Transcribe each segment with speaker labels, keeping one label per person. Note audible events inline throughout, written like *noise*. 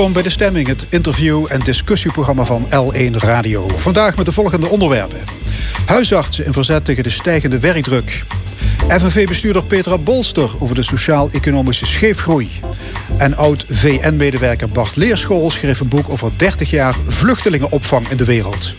Speaker 1: Welkom bij De Stemming, het interview- en discussieprogramma van L1 Radio. Vandaag met de volgende onderwerpen. Huisartsen in verzet tegen de stijgende werkdruk. FNV-bestuurder Petra Bolster over de sociaal-economische scheefgroei. En oud-VN-medewerker Bart Leerschool schreef een boek over 30 jaar vluchtelingenopvang in de wereld.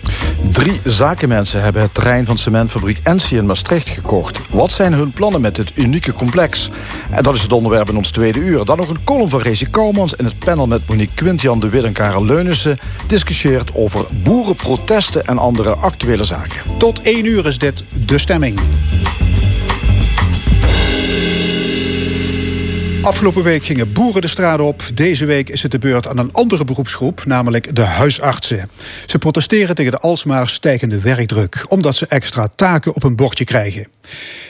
Speaker 2: Drie zakenmensen hebben het terrein van cementfabriek Ensie in Maastricht gekocht. Wat zijn hun plannen met dit unieke complex? En dat is het onderwerp in ons tweede uur. Dan nog een column van Rezi Kouwmans en het panel met Monique Quintian de Wit en Karel Leunissen... discussieert over boerenprotesten en andere actuele zaken.
Speaker 1: Tot één uur is dit De Stemming. Afgelopen week gingen boeren de straat op. Deze week is het de beurt aan een andere beroepsgroep, namelijk de huisartsen. Ze protesteren tegen de alsmaar stijgende werkdruk, omdat ze extra taken op hun bordje krijgen.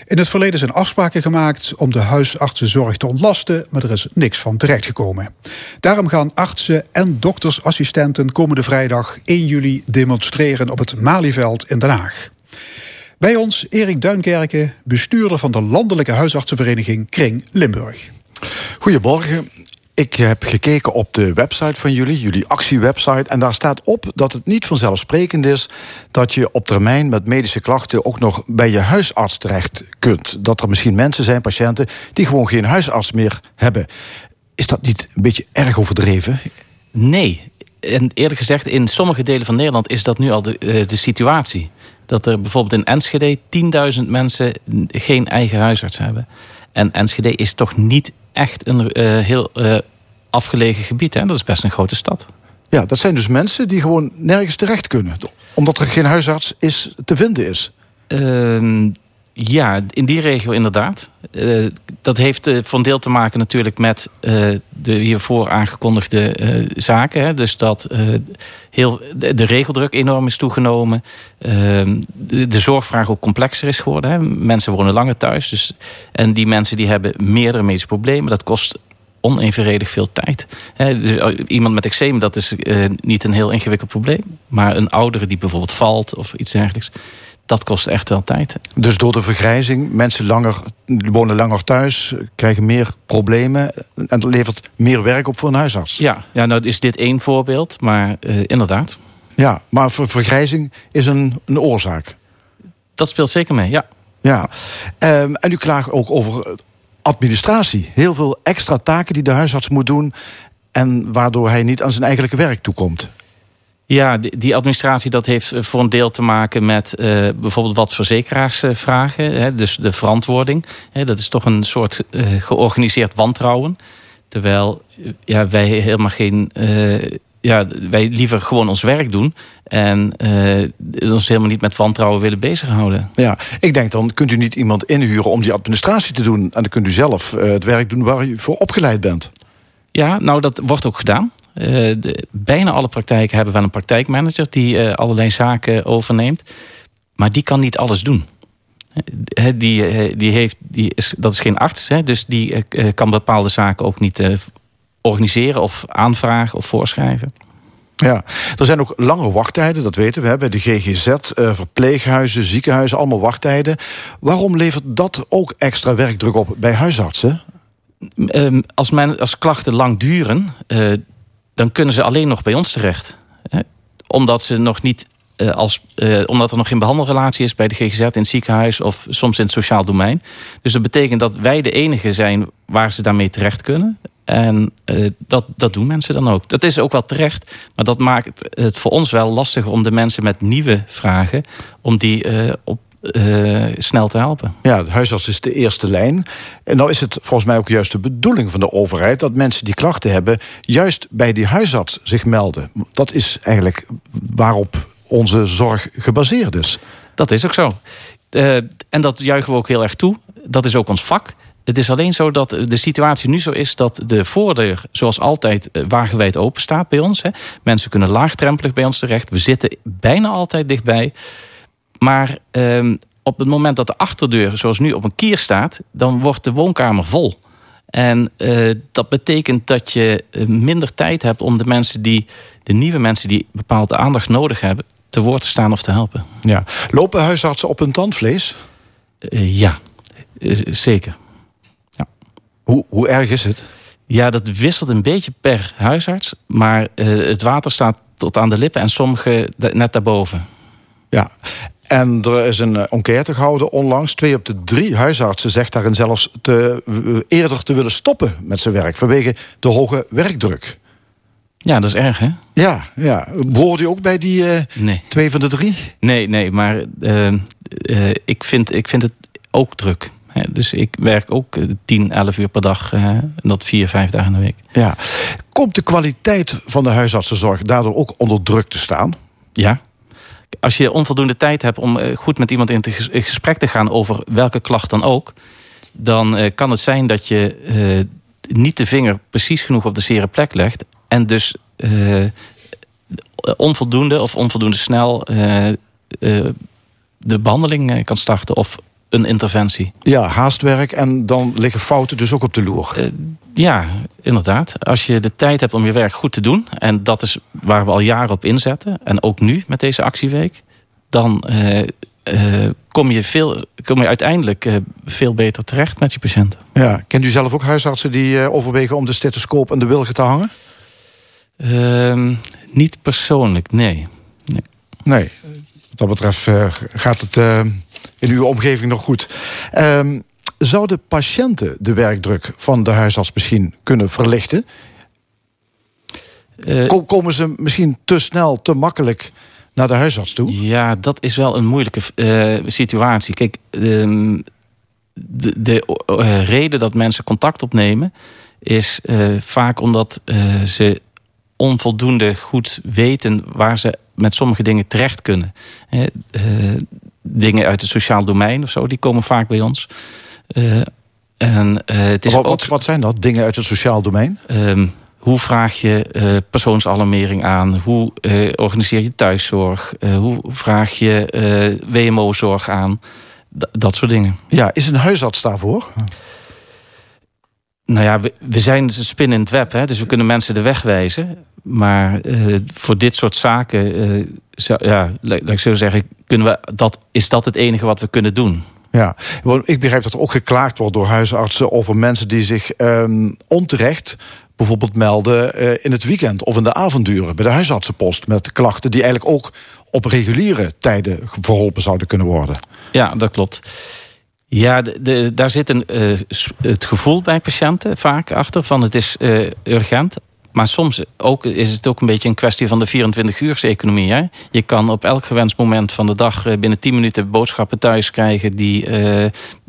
Speaker 1: In het verleden zijn afspraken gemaakt om de huisartsenzorg te ontlasten, maar er is niks van terechtgekomen. Daarom gaan artsen en doktersassistenten komende vrijdag 1 juli demonstreren op het Malieveld in Den Haag. Bij ons Erik Duinkerken, bestuurder van de Landelijke Huisartsenvereniging Kring Limburg.
Speaker 2: Goedemorgen. Ik heb gekeken op de website van jullie, jullie actiewebsite. En daar staat op dat het niet vanzelfsprekend is dat je op termijn met medische klachten ook nog bij je huisarts terecht kunt. Dat er misschien mensen zijn, patiënten, die gewoon geen huisarts meer hebben. Is dat niet een beetje erg overdreven?
Speaker 3: Nee. En eerlijk gezegd, in sommige delen van Nederland is dat nu al de, eh, de situatie. Dat er bijvoorbeeld in Enschede 10.000 mensen geen eigen huisarts hebben. En Enschede is toch niet echt een uh, heel uh, afgelegen gebied. Hè? Dat is best een grote stad.
Speaker 2: Ja, dat zijn dus mensen die gewoon nergens terecht kunnen. Omdat er geen huisarts is, te vinden is.
Speaker 3: Uh, ja, in die regio inderdaad. Uh, dat heeft uh, een deel te maken natuurlijk met uh, de hiervoor aangekondigde zaken. Hè. Dus dat heel, de, regeldruk enorm is toegenomen. Ehm, de, de, zorgvraag ook complexer is geworden. Hè. Mensen wonen langer thuis. Dus, en die mensen die hebben meerdere medische problemen. Dat kost onevenredig veel tijd. dus iemand met eczeem, dat is niet een heel ingewikkeld probleem. Maar een oudere die bijvoorbeeld valt of iets dergelijks dat kost echt wel tijd.
Speaker 2: Dus door de vergrijzing, mensen langer, wonen langer thuis, krijgen meer problemen en dat levert meer werk op voor een huisarts.
Speaker 3: Ja, ja nou is dit één voorbeeld, maar uh, inderdaad.
Speaker 2: Ja, maar vergrijzing is een, een oorzaak.
Speaker 3: Dat speelt zeker mee, ja.
Speaker 2: Ja, um, en u klaagt ook over administratie. Heel veel extra taken die de huisarts moet doen en waardoor hij niet aan zijn eigenlijke werk toekomt.
Speaker 3: Ja, die administratie dat heeft eh, voor een deel te maken met uh, bijvoorbeeld wat verzekeraars uh, vragen. Hè, dus de verantwoording. Hè, dat is toch een soort uh, georganiseerd wantrouwen. Terwijl ja, wij helemaal geen. ja, wij liever gewoon ons werk doen. En ons helemaal niet met wantrouwen willen bezighouden.
Speaker 2: Ja, ik denk dan kunt u niet iemand inhuren om die administratie te doen. En dan kunt u zelf het werk doen waar u voor opgeleid bent.
Speaker 3: Ja, nou dat wordt ook gedaan. De, bijna alle praktijken hebben wel een praktijkmanager die uh, allerlei zaken overneemt. Maar die kan niet alles doen. He, die, die heeft, die is, dat is geen arts, he, dus die kan bepaalde zaken ook niet organiseren of aanvragen of voorschrijven.
Speaker 2: Ja, er zijn ook lange wachttijden, dat weten we. Hè, bij de GGZ, verpleeghuizen, ziekenhuizen, allemaal wachttijden. Waarom levert dat ook extra werkdruk op bij huisartsen?
Speaker 3: Ehm, als, men, als klachten lang duren, dan kunnen ze alleen nog bij ons terecht. Omdat ze nog niet uh, als, uh, omdat er nog geen behandelrelatie is bij de GGZ in het ziekenhuis of soms in het sociaal domein. Dus dat betekent dat wij de enige zijn waar ze daarmee terecht kunnen. En uh, dat, dat doen mensen dan ook. Dat is ook wel terecht, maar dat maakt het voor ons wel lastiger om de mensen met nieuwe vragen, om die op uh, snel te helpen.
Speaker 2: Ja, de huisarts is de eerste lijn. En nou is het volgens mij ook juist de bedoeling van de overheid... dat mensen die klachten hebben, juist bij die huisarts zich melden. Dat is eigenlijk waarop onze zorg gebaseerd is.
Speaker 3: Dat is ook zo. Uh, en dat juichen we ook heel erg toe. Dat is ook ons vak. Het is alleen zo dat de situatie nu zo is dat de voordeur, zoals altijd, eh, wagenwijd open staat bij ons. Hè. Mensen kunnen laagdrempelig bij ons terecht. We zitten bijna altijd dichtbij. Maar um, op het moment dat de achterdeur, zoals nu, op een kier staat, dan wordt de woonkamer vol. En uh, dat betekent dat je eh, minder tijd hebt om de mensen die, de nieuwe mensen die bepaalde aandacht nodig hebben, te woord te staan of te helpen.
Speaker 2: Ja. Lopen huisartsen op hun tandvlees?
Speaker 3: Uh, ja, zeker. Ja.
Speaker 2: Hoe, hoe erg is het?
Speaker 3: Ja, dat wisselt een beetje per huisarts. Maar het water staat tot aan de lippen en sommige net daarboven.
Speaker 2: Ja, en er is een enquête gehouden onlangs. Twee op de drie huisartsen zegt daarin zelfs te, eerder te willen stoppen met zijn werk vanwege de hoge werkdruk.
Speaker 3: Ja, dat is erg, hè?
Speaker 2: Ja, ja. Behoort u ook bij die uh, nee. twee van de drie?
Speaker 3: Nee, nee, maar uh, uh, ik, vind, ik vind het ook druk. Dus ik werk ook 10, 11 uur per dag. En dat vier, vijf dagen in de week.
Speaker 2: Ja. Komt de kwaliteit van de huisartsenzorg daardoor ook onder druk te staan?
Speaker 3: Ja. Als je onvoldoende tijd hebt om goed met iemand in gesprek te gaan over welke klacht dan ook, dan kan het zijn dat je niet de vinger precies genoeg op de zere plek legt en dus onvoldoende of onvoldoende snel de behandeling kan starten of een interventie.
Speaker 2: Ja, haastwerk en dan liggen fouten dus ook op de loer.
Speaker 3: ja, inderdaad. Als je de tijd hebt om je werk goed te doen, en dat is waar we al jaren op inzetten, en ook nu met deze actieweek, dan kom, je veel, kom je uiteindelijk veel beter terecht met je patiënten.
Speaker 2: Ja, kent u zelf ook huisartsen die overwegen om de stethoscoop en de wilgen te hangen?
Speaker 3: Uh, niet persoonlijk, nee.
Speaker 2: Nee, nee. wat dat betreft gaat het in uw omgeving nog goed. Uh, zouden patiënten de werkdruk van de huisarts misschien kunnen verlichten? Eh, komen ze misschien te snel, te makkelijk naar de huisarts toe?
Speaker 3: Ja, dat is wel een moeilijke situatie. Kijk, ehm, de, de reden dat mensen contact opnemen is vaak omdat ze onvoldoende goed weten waar ze met sommige dingen terecht kunnen. Uh, dingen uit het sociaal domein of zo, die komen vaak bij ons. Uh,
Speaker 2: en, het is wat, ook, wat, zijn dat, dingen uit het sociaal domein?
Speaker 3: Ehm, hoe vraag je persoonsalarmering aan? Hoe organiseer je thuiszorg? hoe vraag je WMO-zorg aan? dat soort dingen.
Speaker 2: Ja, is een huisarts daarvoor?
Speaker 3: Nou ja, we, we zijn een spin in het web, hè, dus we kunnen mensen de weg wijzen. Maar uh, voor dit soort zaken, uh, ja, laat ik zo zeggen, kunnen we, dat, is dat het enige wat we kunnen doen.
Speaker 2: Ja, ik begrijp dat er ook geklaagd wordt door huisartsen over mensen die zich um, onterecht bijvoorbeeld melden uh, in het weekend of in de avonduren bij de huisartsenpost met klachten die eigenlijk ook op reguliere tijden verholpen zouden kunnen worden.
Speaker 3: Ja, dat klopt. Ja, de, daar zit een, uh, het gevoel bij patiënten vaak achter van het is uh, urgent. Maar soms ook, is het ook een beetje een kwestie van de 24-uurs-economie. Hè? Je kan op elk gewenst moment van de dag eh, binnen 10 minuten boodschappen thuis krijgen die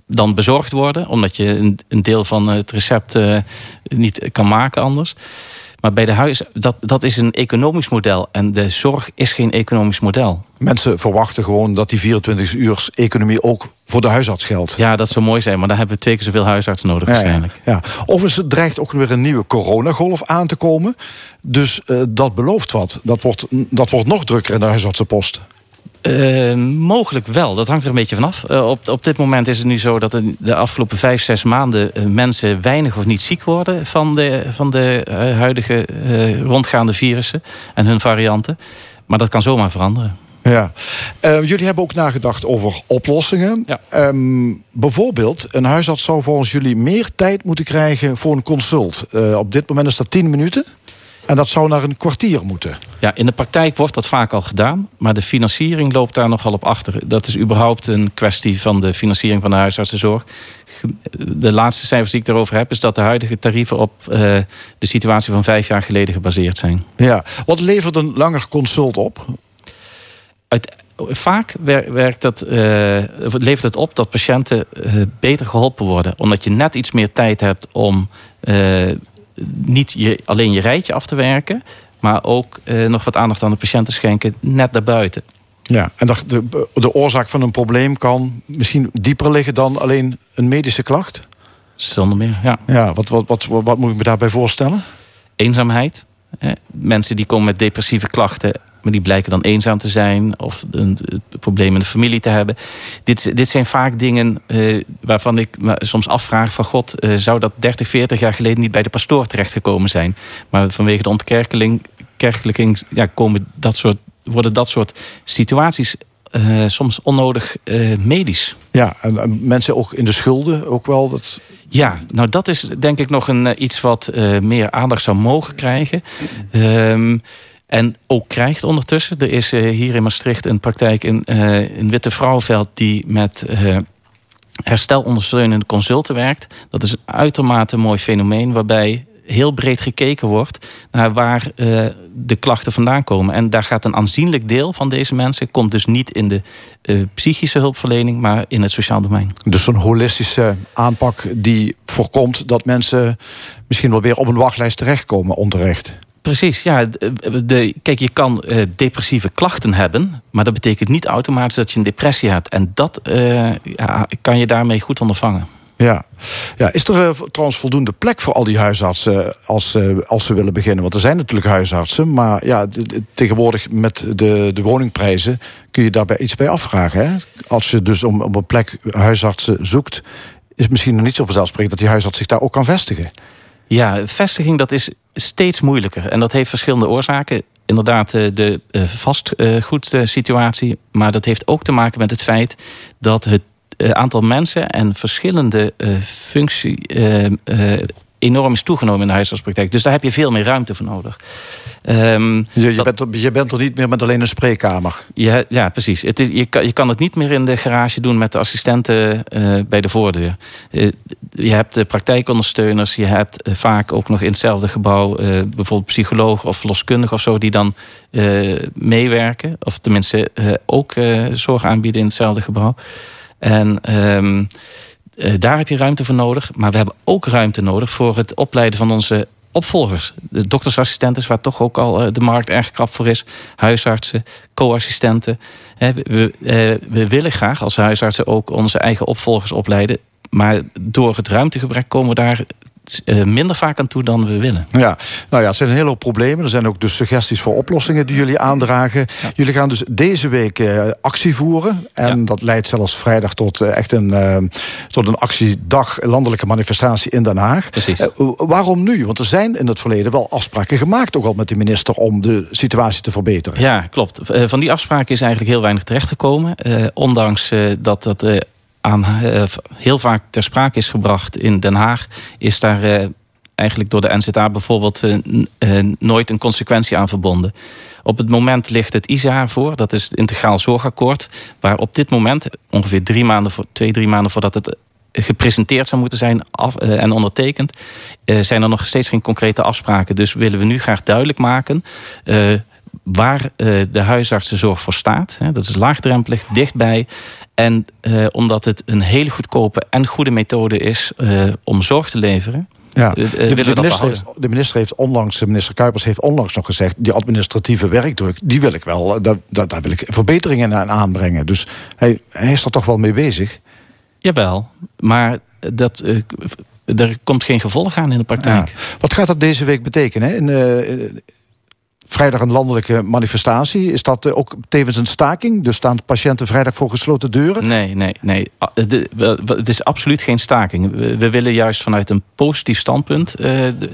Speaker 3: dan bezorgd worden, omdat je een, een deel van het recept niet kan maken anders. Maar bij de huis, dat, dat is een economisch model. En de zorg is geen economisch model.
Speaker 2: Mensen verwachten gewoon dat die 24 uur economie ook voor de huisarts geldt.
Speaker 3: Ja, dat zou mooi zijn, maar dan hebben we twee keer zoveel huisartsen nodig waarschijnlijk.
Speaker 2: Ja, ja. Het dreigt ook weer een nieuwe coronagolf aan te komen. Dus uh, dat belooft wat. Dat wordt, dat wordt nog drukker in de huisartsenpost.
Speaker 3: Uh, mogelijk wel, dat hangt er een beetje vanaf. Uh, op, op dit moment is het nu zo dat de afgelopen vijf, zes maanden uh, mensen weinig of niet ziek worden van de, van de huidige rondgaande virussen en hun varianten. Maar dat kan zomaar veranderen.
Speaker 2: Ja. jullie hebben ook nagedacht over oplossingen. Ja. Um, bijvoorbeeld, een huisarts zou volgens jullie meer tijd moeten krijgen voor een consult. op dit moment is dat 10 minuten. En dat zou naar een kwartier moeten.
Speaker 3: Ja, in de praktijk wordt dat vaak al gedaan. Maar de financiering loopt daar nogal op achter. Dat is überhaupt een kwestie van de financiering van de huisartsenzorg. De laatste cijfers die ik erover heb... is dat de huidige tarieven op uh, de situatie van vijf jaar geleden gebaseerd zijn.
Speaker 2: Ja, wat levert een langer consult op?
Speaker 3: Uit, vaak werkt dat, uh, levert het op dat patiënten uh, beter geholpen worden. Omdat je net iets meer tijd hebt om niet je, alleen je rijtje af te werken, maar ook eh, nog wat aandacht aan de patiënt te schenken, net daarbuiten.
Speaker 2: Ja, en de, de oorzaak van een probleem kan misschien dieper liggen dan alleen een medische klacht?
Speaker 3: Zonder meer, ja.
Speaker 2: Ja, wat, wat, wat, wat moet ik me daarbij voorstellen?
Speaker 3: Eenzaamheid. Mensen die komen met depressieve klachten maar die blijken dan eenzaam te zijn of een, probleem in de familie te hebben. Dit, dit zijn vaak dingen uh, waarvan ik me soms afvraag van god, uh, zou dat 30, 40 jaar geleden niet bij de pastoor terechtgekomen zijn? Maar vanwege de ontkerkeling, kerkelijking, ja, komen dat soort, worden dat soort situaties soms onnodig medisch.
Speaker 2: Ja, en, mensen ook in de schulden ook wel. Dat...
Speaker 3: Ja, nou dat is denk ik nog een, iets wat meer aandacht zou mogen krijgen. Um, en ook krijgt ondertussen. Er is hier in Maastricht een praktijk in, in Witte Vrouwenveld die met herstelondersteunende consulten werkt. Dat is een uitermate mooi fenomeen waarbij heel breed gekeken wordt naar waar de klachten vandaan komen. En daar gaat een aanzienlijk deel van deze mensen... komt dus niet in de psychische hulpverlening, maar in het sociaal domein.
Speaker 2: Dus een holistische aanpak die voorkomt dat mensen... misschien wel weer op een wachtlijst terechtkomen onterecht.
Speaker 3: Precies, ja. De, kijk, je kan uh, depressieve klachten hebben, maar dat betekent niet automatisch dat je een depressie hebt. En dat uh, ja, kan je daarmee goed ondervangen.
Speaker 2: Ja. ja, is er uh, trouwens voldoende plek voor al die huisartsen als, als ze willen beginnen? Want er zijn natuurlijk huisartsen, maar ja, tegenwoordig met de, de woningprijzen kun je daarbij iets bij afvragen. Hè? Als je dus om, op een plek huisartsen zoekt, is het misschien nog niet zo vanzelfsprekend dat die huisarts zich daar ook kan vestigen.
Speaker 3: Ja, vestiging dat is steeds moeilijker. En dat heeft verschillende oorzaken. Inderdaad, eh, de eh, vastgoedsituatie. Maar dat heeft ook te maken met het feit dat het eh, aantal mensen en verschillende functie enorm is toegenomen in de huisartspraktijk. Dus daar heb je veel meer ruimte voor nodig.
Speaker 2: Um, je, je, bent er, je, bent er, niet meer met alleen een spreekkamer.
Speaker 3: Ja, ja precies. Het is, je, kan, je kan het niet meer in de garage doen met de assistenten uh, bij de voordeur. Uh, je hebt uh, praktijkondersteuners. Je hebt vaak ook nog in hetzelfde gebouw bijvoorbeeld psycholoog of verloskundige of zo die dan meewerken. Of tenminste ook zorg aanbieden in hetzelfde gebouw. En. Um, uh, daar heb je ruimte voor nodig. Maar we hebben ook ruimte nodig voor het opleiden van onze opvolgers. De doktersassistenten, waar toch ook al uh, de markt erg krap voor is. Huisartsen, co-assistenten. We, uh, we willen graag als huisartsen ook onze eigen opvolgers opleiden. Maar door het ruimtegebrek komen we daar minder vaak aan toe dan we willen.
Speaker 2: Ja, nou ja, het zijn een hele hoop problemen. Er zijn ook dus suggesties voor oplossingen die jullie aandragen. Jullie gaan dus deze week uh, actie voeren. En dat leidt zelfs vrijdag tot uh, echt een, tot een actiedag, landelijke manifestatie in Den Haag.
Speaker 3: Precies.
Speaker 2: waarom nu? Want er zijn in het verleden wel afspraken gemaakt, ook al met de minister, om de situatie te verbeteren.
Speaker 3: Ja, klopt. van die afspraken is eigenlijk heel weinig terechtgekomen. ondanks dat dat aan, uh, heel vaak ter sprake is gebracht in Den Haag, is daar uh, eigenlijk door de NZA bijvoorbeeld uh, nooit een consequentie aan verbonden. Op het moment ligt het ISA voor, dat is het Integraal Zorgakkoord, waar op dit moment, ongeveer drie maanden voor, twee, drie maanden voordat het gepresenteerd zou moeten zijn en ondertekend, zijn er nog steeds geen concrete afspraken. Dus willen we nu graag duidelijk maken waar de huisartsenzorg voor staat. Dat is laagdrempelig, dichtbij. En uh, omdat het een hele goedkope en goede methode is uh, om zorg te leveren.
Speaker 2: Ja, de, de, minister heeft, de, minister heeft, onlangs, de minister Kuipers heeft onlangs nog gezegd... die administratieve werkdruk, die wil ik wel, daar, daar wil ik verbeteringen aan aanbrengen. Dus hij, hij is er toch wel mee bezig?
Speaker 3: Jawel, maar dat, er komt geen gevolg aan in de praktijk. Ja.
Speaker 2: Wat gaat dat deze week betekenen? In, vrijdag een landelijke manifestatie. Is dat eh, ook tevens een staking? Dus staan patiënten vrijdag voor gesloten deuren?
Speaker 3: Nee, nee, nee. Ah, het is absoluut geen staking. We willen juist vanuit een positief standpunt eh,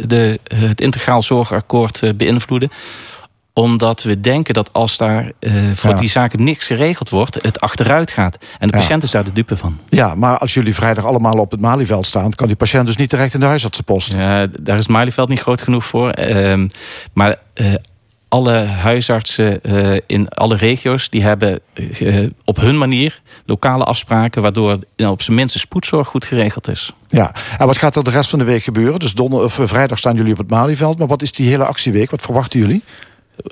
Speaker 3: de, het integraal zorgakkoord eh, beïnvloeden omdat we denken dat als daar voor die zaken niks geregeld wordt, het achteruit gaat. En de patiënt is daar de dupe van.
Speaker 2: Ja, maar als jullie vrijdag allemaal op het Malieveld staan, kan die patiënt dus niet terecht in de huisartsenpost.
Speaker 3: Ja, daar is het Malieveld niet groot genoeg voor. Ehm, maar alle huisartsen uh, in alle regio's... die hebben uh, op hun manier lokale afspraken... waardoor op zijn minst spoedzorg goed geregeld is.
Speaker 2: Ja, en wat gaat er de rest van de week gebeuren? Dus donder, of, eh, vrijdag staan jullie op het Malieveld... maar wat is die hele actieweek? Wat verwachten jullie?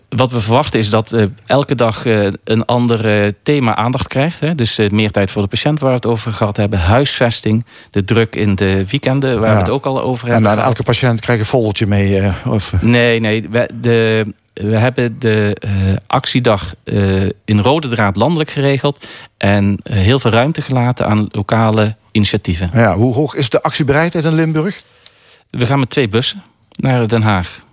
Speaker 3: Wat we verwachten is dat uh, elke dag een ander thema aandacht krijgt. Hè? Dus meer tijd voor de patiënt waar we het over gehad hebben. Huisvesting, de druk in de weekenden waar we het ook al over hebben.
Speaker 2: En elke patiënt krijgt een foldertje mee? of?
Speaker 3: Nee, nee. We, de, we hebben de actiedag in rode draad landelijk geregeld. En heel veel ruimte gelaten aan lokale initiatieven.
Speaker 2: Ja, hoe hoog is de actiebereidheid in Limburg?
Speaker 3: We gaan met twee bussen naar Den Haag.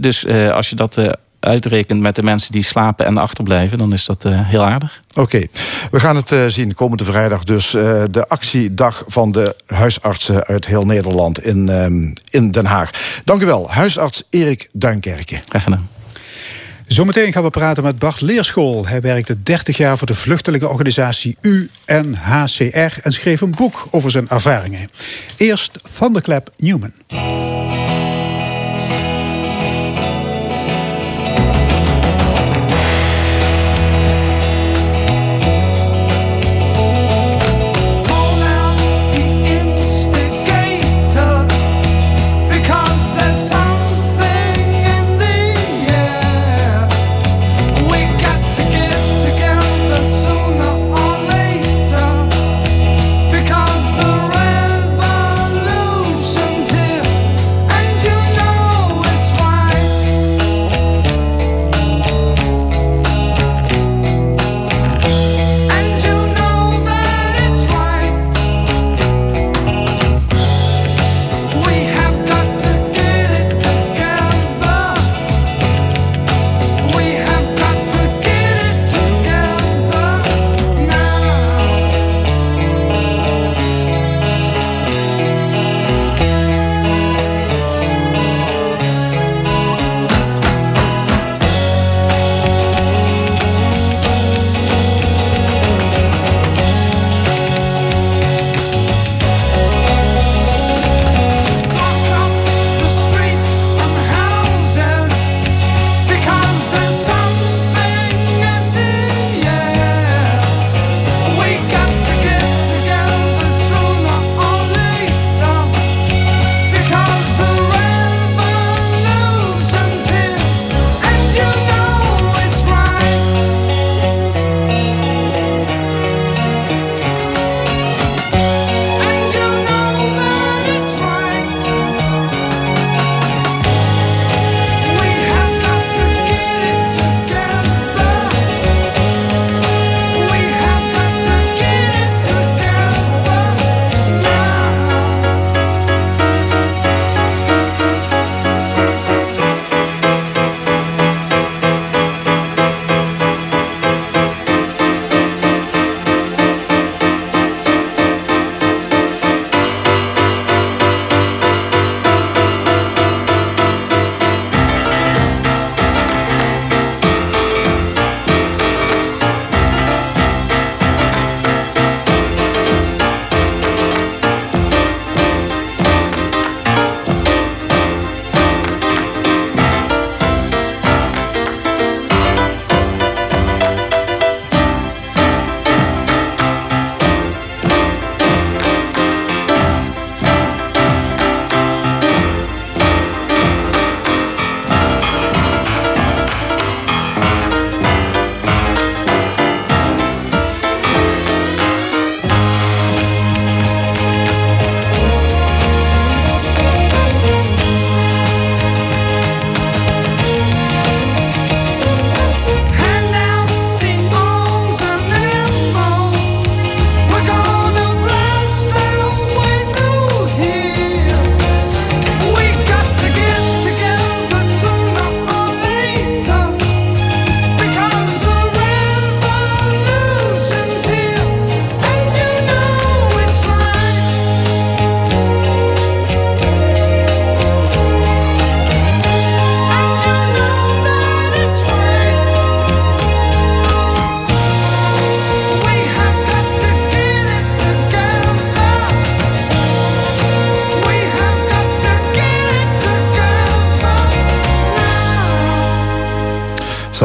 Speaker 3: Dus als je dat uitrekent met de mensen die slapen en achterblijven, dan is dat uh, heel aardig.
Speaker 2: Oké, we gaan het uh, zien komende vrijdag. Dus uh, de actiedag van de huisartsen uit heel Nederland in, in Den Haag. Dank u wel, huisarts Erik Duinkerken.
Speaker 3: Graag gedaan.
Speaker 4: Zometeen gaan we praten met Bart Leerschool. Hij werkte 30 jaar voor de vluchtelingenorganisatie UNHCR en schreef een boek over zijn ervaringen. Eerst Thunderclap Newman.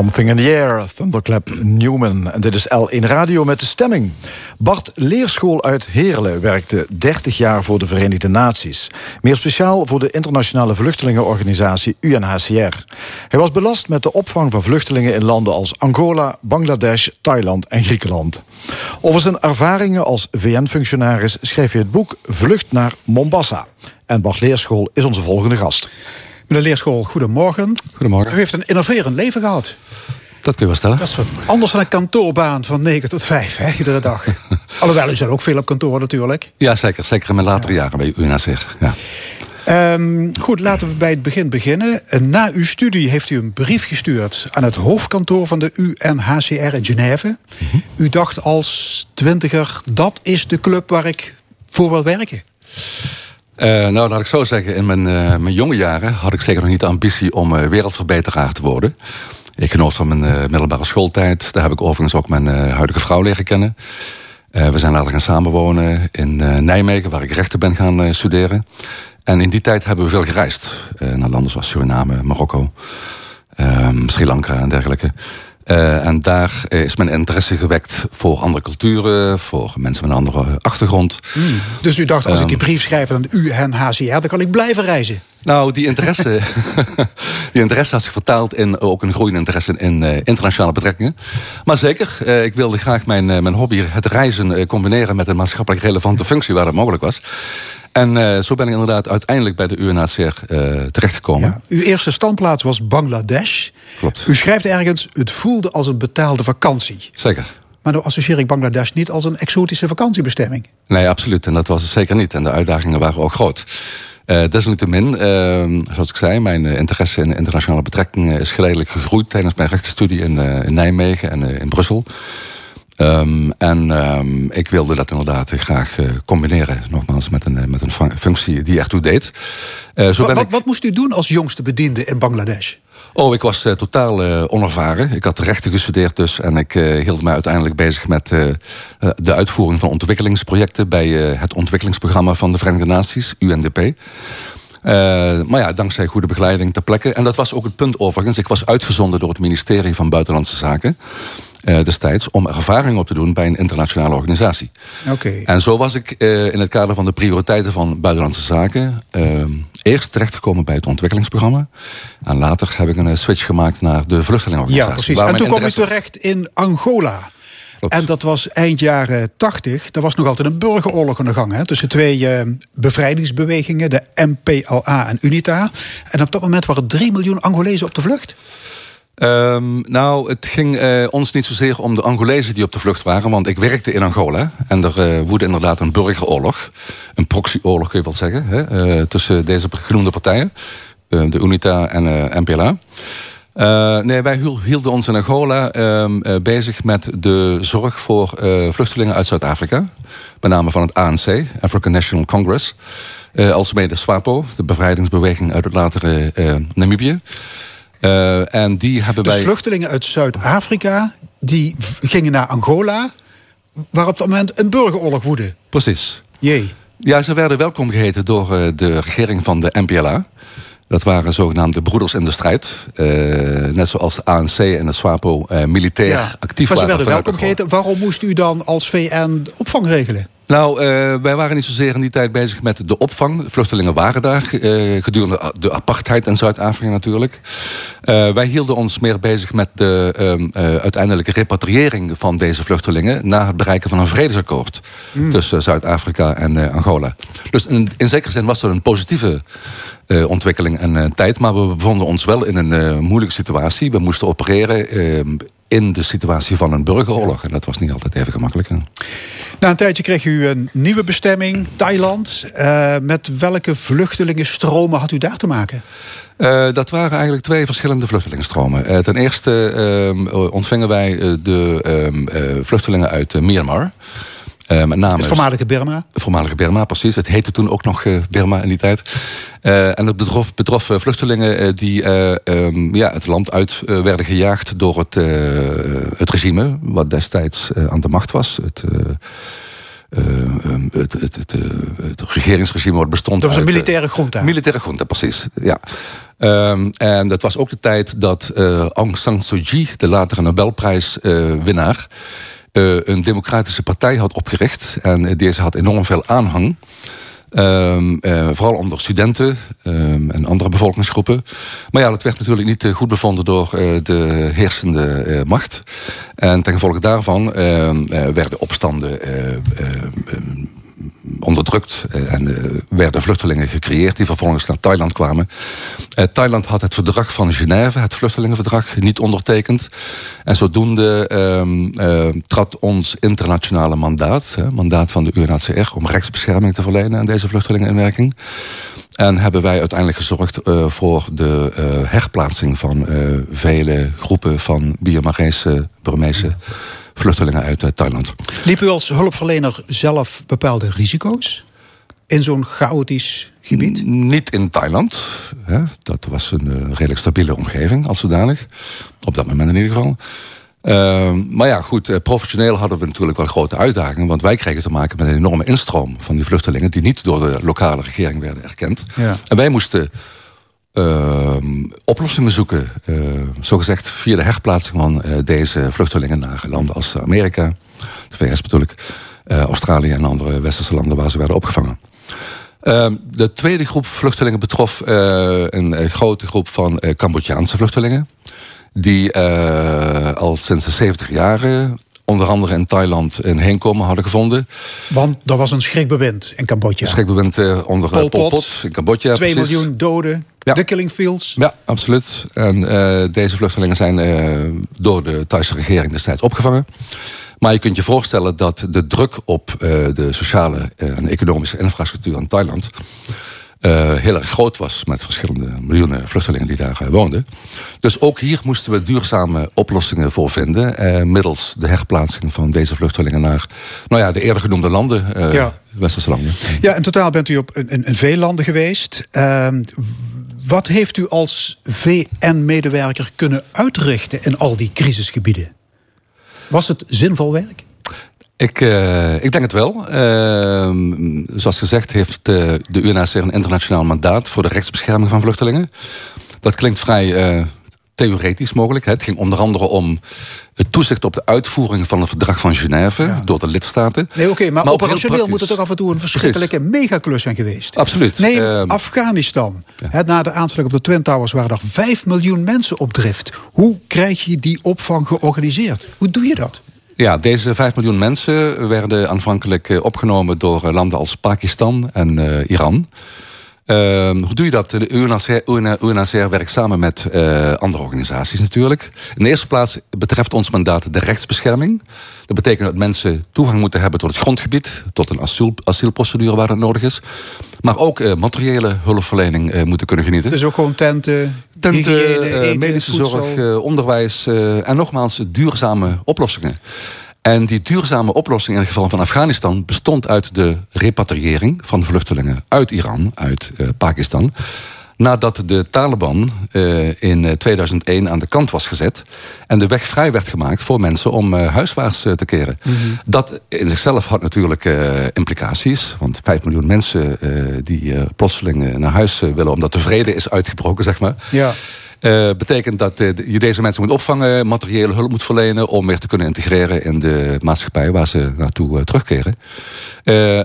Speaker 2: Something in the Air, Thunderclap Newman. En dit is L1 Radio met de stemming. Bart Leerschool uit Heerlen werkte 30 jaar voor de Verenigde Naties. Meer speciaal voor de internationale vluchtelingenorganisatie UNHCR. Hij was belast met de opvang van vluchtelingen in landen als Angola, Bangladesh, Thailand en Griekenland. Over zijn ervaringen als VN-functionaris schreef hij het boek Vlucht naar Mombasa. En Bart Leerschool is onze volgende gast.
Speaker 4: Meneer Leerschool, goedemorgen.
Speaker 5: Goedemorgen.
Speaker 4: U heeft een innoverend leven gehad.
Speaker 5: Dat kun je wel stellen.
Speaker 4: Dat is wat anders dan een kantoorbaan van 9 tot 5, hè, iedere dag. *laughs* Alhoewel, u zat ook veel op kantoor natuurlijk.
Speaker 5: Ja, zeker. Zeker in mijn latere jaren bij UNHCR. Ja.
Speaker 4: Um, goed, laten we bij het begin beginnen. Na uw studie heeft u een brief gestuurd aan het hoofdkantoor van de UNHCR in Genève. Mm -hmm. U dacht als twintiger, dat is de club waar ik voor wil werken.
Speaker 5: Uh, nou, laat ik zo zeggen, in mijn, uh, mijn jonge jaren had ik zeker nog niet de ambitie om uh, wereldverbeteraar te worden. Ik genoot van mijn middelbare schooltijd. Daar heb ik overigens ook mijn huidige vrouw leren kennen. We zijn later gaan samenwonen in Nijmegen, waar ik rechten ben gaan studeren. En in die tijd hebben we veel gereisd. naar landen zoals Suriname, Marokko, ehm, Sri Lanka en dergelijke. Uh, en daar is mijn interesse gewekt voor andere culturen, voor mensen met een andere achtergrond.
Speaker 1: Mm. Dus u dacht, als um, ik die brief schrijf aan UNHCR, dan kan ik blijven reizen?
Speaker 5: Nou, die interesse, *laughs* die interesse had zich vertaald in ook een groeiende interesse in uh, internationale betrekkingen. Maar zeker, uh, ik wilde graag mijn, mijn hobby, het reizen, combineren met een maatschappelijk relevante functie waar dat mogelijk was. En uh, zo ben ik inderdaad uiteindelijk bij de UNHCR uh, terechtgekomen. Ja,
Speaker 1: uw eerste standplaats was Bangladesh.
Speaker 5: Klopt.
Speaker 1: U schrijft ergens, het voelde als een betaalde vakantie.
Speaker 5: Zeker.
Speaker 1: Maar dan associeer ik Bangladesh niet als een exotische vakantiebestemming.
Speaker 5: Nee, absoluut. En dat was het zeker niet. En de uitdagingen waren ook groot. Uh, desalniettemin, uh, zoals ik zei, mijn interesse in internationale betrekkingen is geleidelijk gegroeid tijdens mijn rechtenstudie in, in Nijmegen en in Brussel. Um, en um, ik wilde dat inderdaad graag uh, combineren, nogmaals, met een, met een functie die echt toe deed.
Speaker 1: Uh, zo wat, ik... wat, moest u doen als jongste bediende in Bangladesh?
Speaker 5: Oh, ik was uh, totaal onervaren. Ik had rechten gestudeerd dus. En ik hield mij uiteindelijk bezig met de uitvoering van ontwikkelingsprojecten... bij het ontwikkelingsprogramma van de Verenigde Naties, UNDP. maar ja, dankzij goede begeleiding ter plekke. En dat was ook het punt overigens. Ik was uitgezonden door het ministerie van Buitenlandse Zaken destijds om ervaring op te doen bij een internationale organisatie.
Speaker 1: Okay.
Speaker 5: En zo was ik uh, in het kader van de prioriteiten van buitenlandse zaken uh, eerst terechtgekomen bij het ontwikkelingsprogramma. En later heb ik een switch gemaakt naar de vluchtelingenorganisatie.
Speaker 1: Ja, precies. En toen kwam ik terecht in Angola. Klopt. En dat was eind jaren 80. Er was nog altijd een burgeroorlog aan de gang hè, tussen twee uh, bevrijdingsbewegingen, de MPLA en UNITA. En op dat moment waren 3 miljoen Angolezen op de vlucht.
Speaker 5: Um, nou, het ging uh, ons niet zozeer om de Angolezen die op de vlucht waren. Want ik werkte in Angola. En er uh, woedde inderdaad een burgeroorlog. Een proxyoorlog kun je wel zeggen. Hè, uh, tussen deze genoemde partijen. de UNITA en MPLA. nee, wij hielden ons in Angola ehm, bezig met de zorg voor vluchtelingen uit Zuid-Afrika. Met name van het ANC, African National Congress. alsmede de SWAPO, de bevrijdingsbeweging uit het latere Namibië. Uh, en die hebben
Speaker 1: dus
Speaker 5: wij...
Speaker 1: vluchtelingen uit Zuid-Afrika die gingen naar Angola, waar op dat moment een burgeroorlog woedde.
Speaker 5: Precies.
Speaker 1: Jee.
Speaker 5: Ja, ze werden welkom geheten door uh, de regering van de MPLA. Dat waren zogenaamde broeders in de strijd. Uh, net zoals de ANC en de SWAPO militair ja, actief waren.
Speaker 1: Maar ze werden welkom geheten. Waarom moest u dan als VN opvang regelen?
Speaker 5: Nou, uh, wij waren niet zozeer in die tijd bezig met de opvang. Vluchtelingen waren daar, uh, gedurende de apartheid in Zuid-Afrika natuurlijk. Uh, wij hielden ons meer bezig met de uiteindelijke repatriëring van deze vluchtelingen... na het bereiken van een vredesakkoord mm. tussen Zuid-Afrika en Angola. Dus in, in zekere zin was dat een positieve uh, ontwikkeling en uh, tijd. Maar we bevonden ons wel in een uh, moeilijke situatie. We moesten opereren in de situatie van een burgeroorlog. En dat was niet altijd even gemakkelijk.
Speaker 1: Na een tijdje kreeg u een nieuwe bestemming, Thailand. met welke vluchtelingenstromen had u daar te maken?
Speaker 5: Uh, dat waren eigenlijk twee verschillende vluchtelingenstromen. Uh, ten eerste uh, ontvingen wij de ehm, vluchtelingen uit Myanmar.
Speaker 1: Uh, met name het voormalige Burma?
Speaker 5: Het voormalige Burma, precies. Het heette toen ook nog uh, Burma in die tijd. Uh, en dat betrof, betrof vluchtelingen die um, ja, het land uit werden gejaagd door het, het regime... wat destijds aan de macht was. Het, um, het, het, het, het, regeringsregime wat bestond
Speaker 1: Dat was een militaire junta?
Speaker 5: Militaire junta, precies, ja. Um, en dat was ook de tijd dat Aung San Suu Kyi, de latere Nobelprijswinnaar... Uh, een democratische partij had opgericht. En deze had enorm veel aanhang. Um, uh, vooral onder studenten um, en andere bevolkingsgroepen. Maar ja, dat werd natuurlijk niet uh, goed bevonden door de heersende macht. En ten gevolge daarvan ehm, werden opstanden onderdrukt. Eh, en uh, werden vluchtelingen gecreëerd die vervolgens naar Thailand kwamen. Uh, Thailand had het verdrag van Genève, het vluchtelingenverdrag, niet ondertekend. En zodoende uh, trad ons internationale mandaat, mandaat van de UNHCR, om rechtsbescherming te verlenen aan deze vluchtelingeninwerking. En hebben wij uiteindelijk gezorgd voor de herplaatsing van vele groepen van Birmese, Burmese vluchtelingen uit Thailand.
Speaker 1: Liep u als hulpverlener zelf bepaalde risico's? in zo'n chaotisch gebied?
Speaker 5: niet in Thailand. Hè. Dat was een uh, redelijk stabiele omgeving als zodanig. Op dat moment in ieder geval. Uh, maar ja, goed, uh, professioneel hadden we natuurlijk wel grote uitdagingen. Want wij kregen te maken met een enorme instroom van die vluchtelingen... die niet door de lokale regering werden erkend. Ja. En wij moesten ehm, oplossingen zoeken. zogezegd via de herplaatsing van deze vluchtelingen naar landen als Amerika... de VS bedoel ik, Australië en andere westerse landen waar ze werden opgevangen. Ehm, de tweede groep vluchtelingen betrof uh, een, grote groep van uh, Cambodjaanse vluchtelingen. Die uh, al sinds de 70 jaren onder andere in Thailand een heenkomen hadden gevonden.
Speaker 1: Want er was een schrikbewind in Cambodja.
Speaker 5: Een schrikbewind onder Pol Pot, Pol Pot in Cambodja.
Speaker 1: 2 miljoen doden, ja. de killing fields.
Speaker 5: Ja, absoluut. En deze vluchtelingen zijn door de Thaise regering destijds opgevangen. Maar je kunt je voorstellen dat de druk op de sociale en economische infrastructuur in Thailand uh, heel erg groot was met verschillende miljoenen vluchtelingen die daar woonden. Dus ook hier moesten we duurzame oplossingen voor vinden. middels de herplaatsing van deze vluchtelingen naar nou ja, de eerder genoemde landen, ja. westerse landen.
Speaker 1: Ja, in totaal bent u op in, in veel landen geweest. Ehm, wat heeft u als VN-medewerker kunnen uitrichten in al die crisisgebieden? Was het zinvol werk?
Speaker 5: Ik, uh, ik denk het wel. Uh, zoals gezegd heeft de, de UNHCR een internationaal mandaat... voor de rechtsbescherming van vluchtelingen. Dat klinkt vrij uh, theoretisch mogelijk. Het ging onder andere om het toezicht op de uitvoering van het verdrag van Genève door de lidstaten.
Speaker 1: Nee, oké, okay, maar, maar operationeel moet het toch af en toe een verschrikkelijke megaklus zijn geweest.
Speaker 5: Absoluut.
Speaker 1: Neem uh, Afghanistan. Ja. na de aanslag op de Twin Towers waren er 5 miljoen mensen op drift. Hoe krijg je die opvang georganiseerd? Hoe doe je dat?
Speaker 5: Ja, deze 5 miljoen mensen werden aanvankelijk eh, opgenomen door eh, landen als Pakistan en uh, Iran. Uh, hoe doe je dat? De UNHCR, UNHCR werkt samen met uh, andere organisaties natuurlijk. In de eerste plaats betreft ons mandaat de rechtsbescherming. Dat betekent dat mensen toegang moeten hebben tot het grondgebied... tot een asiel, asielprocedure waar dat nodig is. Maar ook uh, materiële hulpverlening uh, moeten kunnen genieten.
Speaker 1: Dus ook gewoon tenten, tenten hygiëne, eten,
Speaker 5: medische
Speaker 1: voedsel.
Speaker 5: zorg, onderwijs... en nogmaals duurzame oplossingen. En die duurzame oplossing in het geval van Afghanistan bestond uit de repatriëring van vluchtelingen uit Iran, uit uh, Pakistan. Nadat de Taliban uh, in 2001 aan de kant was gezet en de weg vrij werd gemaakt voor mensen om uh, huiswaarts te keren. Mm -hmm. Dat in zichzelf had natuurlijk implicaties. Want 5 miljoen mensen die plotseling naar huis willen omdat de vrede is uitgebroken, zeg maar. Ja. Uh, betekent dat uh, je deze mensen moet opvangen, materiële hulp moet verlenen om weer te kunnen integreren in de maatschappij waar ze naartoe uh, terugkeren.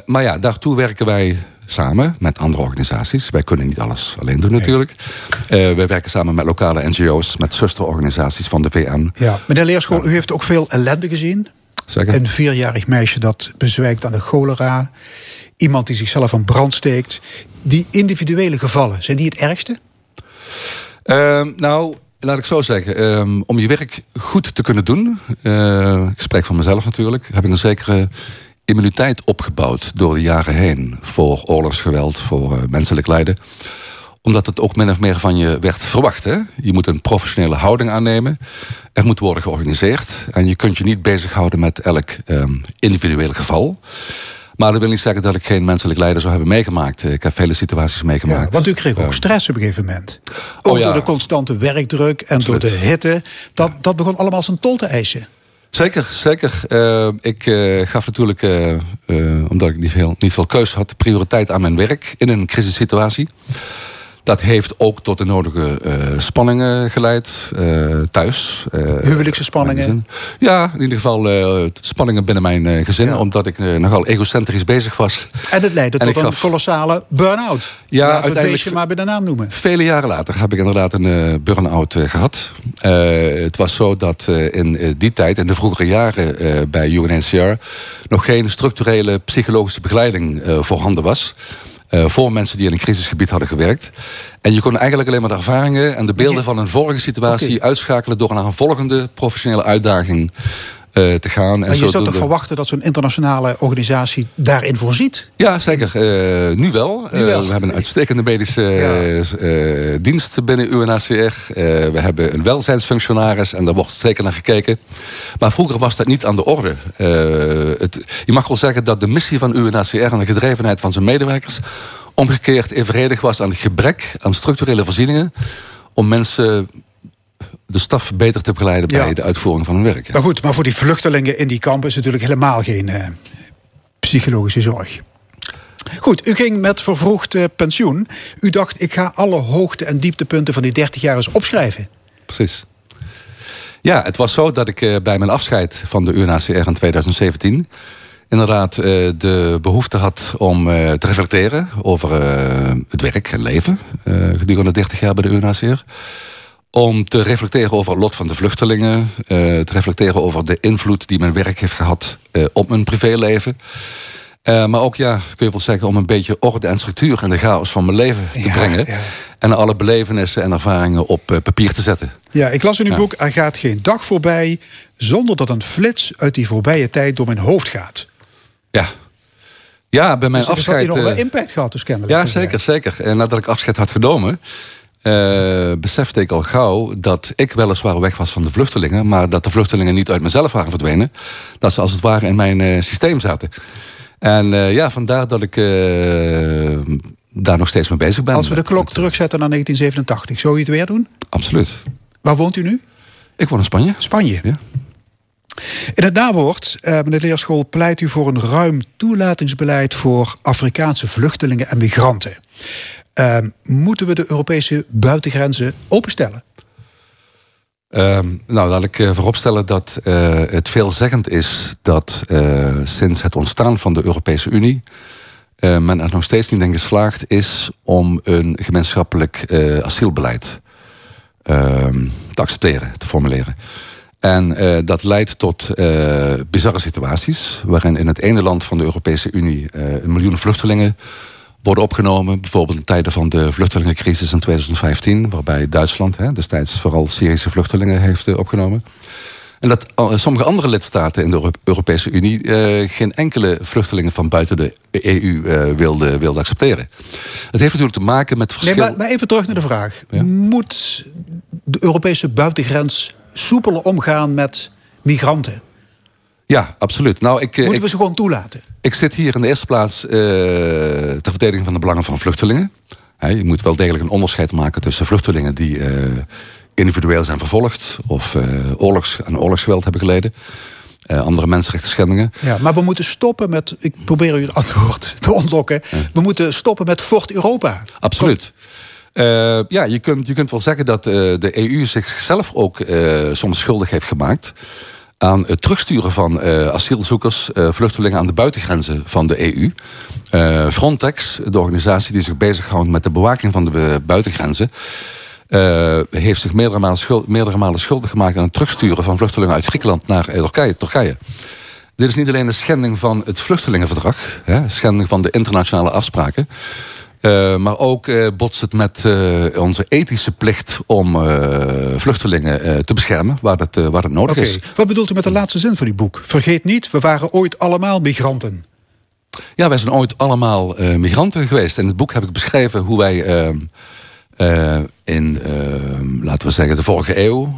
Speaker 5: maar ja, daartoe werken wij samen met andere organisaties. Wij kunnen niet alles alleen doen natuurlijk. Nee. wij werken samen met lokale NGO's, met zusterorganisaties van de VN.
Speaker 1: Ja, meneer Leerschool, ja. u heeft ook veel ellende gezien.
Speaker 5: Zeker.
Speaker 1: Een vierjarig meisje dat bezwijkt aan de cholera. Iemand die zichzelf aan brand steekt. Die individuele gevallen, zijn die het ergste?
Speaker 5: Uh, nou, laat ik zo zeggen. Um, om je werk goed te kunnen doen... Uh, ik spreek van mezelf natuurlijk... heb ik een zekere immuniteit opgebouwd door de jaren heen... voor oorlogsgeweld, voor uh, menselijk lijden omdat het ook min of meer van je werd verwacht. Je moet een professionele houding aannemen. Er moet worden georganiseerd. En je kunt je niet bezighouden met elk um, individueel geval. Maar dat wil niet zeggen dat ik geen menselijk lijden zou hebben meegemaakt. Ik heb vele situaties meegemaakt. Ja,
Speaker 1: want u kreeg ook stress op een gegeven moment. Ook oh, ja. door de constante werkdruk en Absoluut. door de hitte. Dat, dat begon allemaal zijn tol te eisen.
Speaker 5: Zeker, zeker. Uh, ik uh, gaf natuurlijk, uh, omdat ik niet veel, niet veel keus had, prioriteit aan mijn werk in een crisissituatie. Dat heeft ook tot de nodige uh, spanningen geleid uh, thuis.
Speaker 1: Uh, Huwelijkse spanningen?
Speaker 5: Ja, in ieder geval spanningen binnen mijn gezin. Ja. Omdat ik nogal egocentrisch bezig was.
Speaker 1: En het leidde en tot een kolossale burn-out. Ja, Laten we het beestje maar bij de naam noemen.
Speaker 5: Vele jaren later heb ik inderdaad een burn-out gehad. het was zo dat in die tijd, in de vroegere jaren bij UNHCR... nog geen structurele psychologische begeleiding voorhanden was... Uh, voor mensen die in een crisisgebied hadden gewerkt. En je kon eigenlijk alleen maar de ervaringen en de beelden van een vorige situatie okay. uitschakelen door naar een volgende professionele uitdaging te gaan.
Speaker 1: Maar je zou toch verwachten dat zo'n internationale organisatie daarin voorziet?
Speaker 5: Ja, zeker. Uh, nu wel. Nu wel. we hebben een uitstekende medische ja. dienst binnen UNHCR. we hebben een welzijnsfunctionaris en daar wordt zeker naar gekeken. Maar vroeger was dat niet aan de orde. Het, je mag wel zeggen dat de missie van UNHCR en de gedrevenheid van zijn medewerkers omgekeerd evenredig was aan het gebrek aan structurele voorzieningen om mensen de staf beter te begeleiden bij de uitvoering van hun werk.
Speaker 1: Maar goed, maar voor die vluchtelingen in die kampen is natuurlijk helemaal geen uh, psychologische zorg. Goed, u ging met vervroegd uh, pensioen. U dacht, ik ga alle hoogte- en dieptepunten van die 30 jaar eens opschrijven.
Speaker 5: Precies. Ja, het was zo dat ik uh, bij mijn afscheid van de UNHCR in 2017 inderdaad de behoefte had om te reflecteren over het werk en leven gedurende 30 jaar bij de UNHCR om te reflecteren over het lot van de vluchtelingen. Uh, te reflecteren over de invloed die mijn werk heeft gehad uh, op mijn privéleven. Uh, maar ook, ja, kun je wel zeggen, om een beetje orde en structuur in de chaos van mijn leven te brengen. Ja. En alle belevenissen en ervaringen op papier te zetten.
Speaker 1: Ja, ik las in uw boek, er gaat geen dag voorbij zonder dat een flits uit die voorbije tijd door mijn hoofd gaat.
Speaker 5: Ja, ja, bij mijn dus afscheid.
Speaker 1: Dat heeft impact gehad, dus kennelijk.
Speaker 5: Ja, zeker, zeker. En nadat ik afscheid had genomen, uh, besefte ik al gauw dat ik weliswaar weg was van de vluchtelingen, maar dat de vluchtelingen niet uit mezelf waren verdwenen. Dat ze als het ware in mijn uh, systeem zaten. En uh, ja, vandaar dat ik daar nog steeds mee bezig ben.
Speaker 1: Als we de klok terugzetten naar 1987, zou je het weer doen?
Speaker 5: Absoluut.
Speaker 1: Waar woont u nu?
Speaker 5: Ik woon in Spanje.
Speaker 1: Spanje? Ja. In het nawoord, meneer Leerschool, pleit u voor een ruim toelatingsbeleid voor Afrikaanse vluchtelingen en migranten. Uh, moeten we de Europese buitengrenzen openstellen?
Speaker 5: Uh, nou, laat ik uh, vooropstellen dat uh, het veelzeggend is dat uh, sinds het ontstaan van de Europese Unie men er nog steeds niet in geslaagd is om een gemeenschappelijk asielbeleid ehm, te accepteren, te formuleren. En dat leidt tot bizarre situaties, waarin in het ene land van de Europese Unie een miljoen vluchtelingen worden opgenomen. Bijvoorbeeld in tijden van de vluchtelingencrisis in 2015, waarbij Duitsland hè, destijds vooral Syrische vluchtelingen heeft uh, opgenomen. En dat uh, sommige andere lidstaten in de Europese Unie uh, geen enkele vluchtelingen van buiten de EU wilden wilde accepteren. Het heeft natuurlijk te maken met verschillen.
Speaker 1: Nee, maar, maar, even terug naar de vraag. Moet de Europese buitengrens soepeler omgaan met migranten?
Speaker 5: Ja, absoluut. Nou, ik,
Speaker 1: Moeten we ze gewoon toelaten?
Speaker 5: Ik zit hier in de eerste plaats uh, ter verdediging van de belangen van vluchtelingen. je moet wel degelijk een onderscheid maken tussen vluchtelingen die uh, individueel zijn vervolgd of uh, oorlogs, aan oorlogsgeweld hebben geleden. andere mensenrechten schendingen.
Speaker 1: Ja, maar we moeten stoppen met. Ik probeer u het antwoord te ontlokken. We moeten stoppen met Fort Europa.
Speaker 5: Absoluut. ja, je kunt, je kunt wel zeggen dat de EU zichzelf ook soms schuldig heeft gemaakt aan het terugsturen van uh, asielzoekers, uh, vluchtelingen aan de buitengrenzen van de EU. Eh, Frontex, de organisatie die zich bezighoudt met de bewaking van de buitengrenzen, heeft zich meerdere malen, meerdere malen schuldig gemaakt aan het terugsturen van vluchtelingen uit Griekenland naar Turkije. Turkije. Dit is niet alleen een schending van het vluchtelingenverdrag, hè, schending van de internationale afspraken. Uh, maar ook uh, botst het met uh, onze ethische plicht om vluchtelingen te beschermen waar het, waar het nodig okay. is.
Speaker 1: Wat bedoelt u met de laatste zin van die boek? Vergeet niet, we waren ooit allemaal migranten.
Speaker 5: Ja, wij zijn ooit allemaal migranten geweest. In het boek heb ik beschreven hoe wij in, laten we zeggen, de vorige eeuw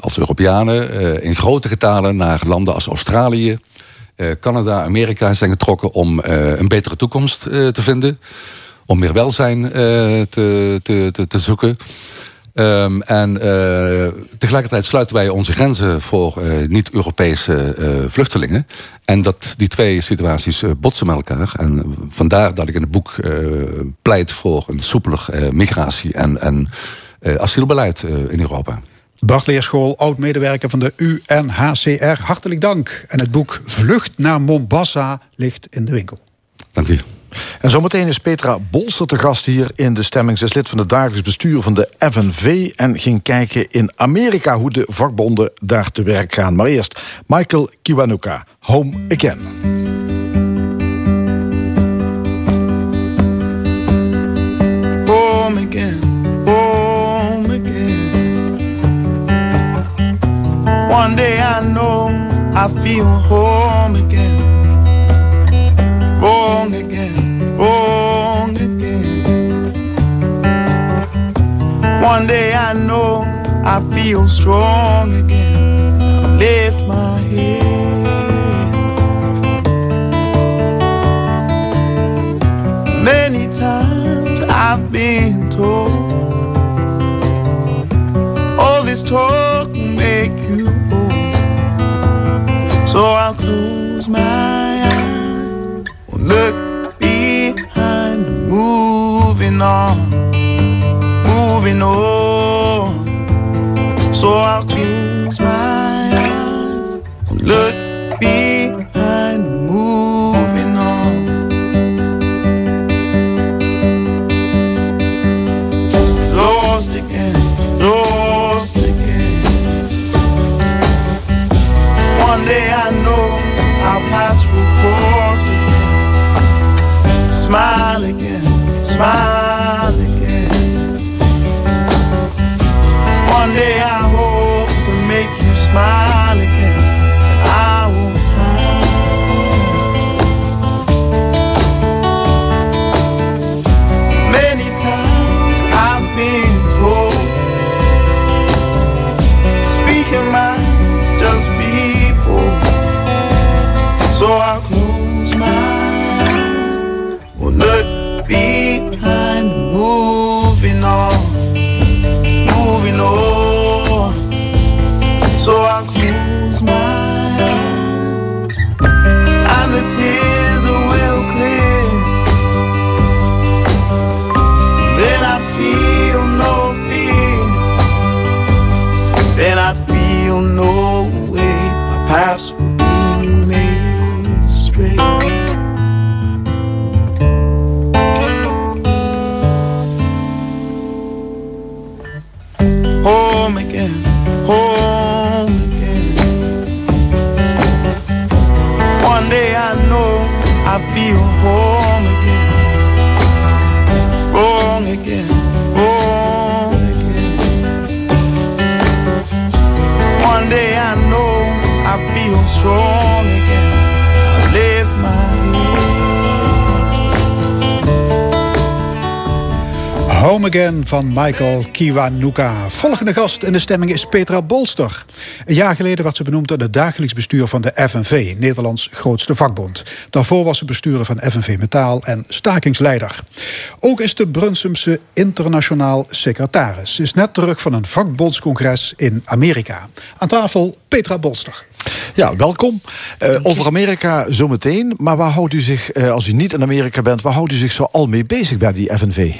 Speaker 5: als Europeanen in grote getalen naar landen als Australië, Canada, Amerika zijn getrokken om uh, een betere toekomst uh, te vinden. Om meer welzijn te, te, te, te, zoeken. Um, en tegelijkertijd sluiten wij onze grenzen voor niet-Europese vluchtelingen. En dat, die twee situaties botsen met elkaar. En vandaar dat ik in het boek pleit voor een soepeler migratie- en, en asielbeleid in Europa.
Speaker 1: Bart Leerschool, oud-medewerker van de UNHCR. Hartelijk dank. En het boek Vlucht naar Mombasa ligt in de winkel.
Speaker 5: Dank u.
Speaker 2: En zometeen is Petra Bolster te gast hier in de stemming. Ze is lid van het dagelijks bestuur van de FNV... en ging kijken in Amerika hoe de vakbonden daar te werk gaan. Maar eerst Michael Kiwanuka, Home Again. Home Again. One day I know
Speaker 6: I feel home again. Wrong again, wrong again. One day I know I feel strong again. I lift my head. Many times I've been told all this talk make you old. So I'll close my eyes, look moving on, moving on. So I'll close my eyes, and look behind, smile again. One day I hope to make you smile again.
Speaker 1: Van Michael Kiwanuka. Volgende gast in de stemming is Petra Bolster. Een jaar geleden werd ze benoemd tot het dagelijks bestuur van de FNV, Nederlands grootste vakbond. Daarvoor was ze bestuurder van FNV Metaal en stakingsleider. Ook is de Brunsumse internationaal secretaris. Ze is net terug van een vakbondscongres in Amerika. Aan tafel Petra Bolster.
Speaker 2: Ja, welkom. Eh, over Amerika zometeen. Maar waar houdt u zich, eh, als u niet in Amerika bent, waar houdt u zich zo al mee bezig bij die FNV?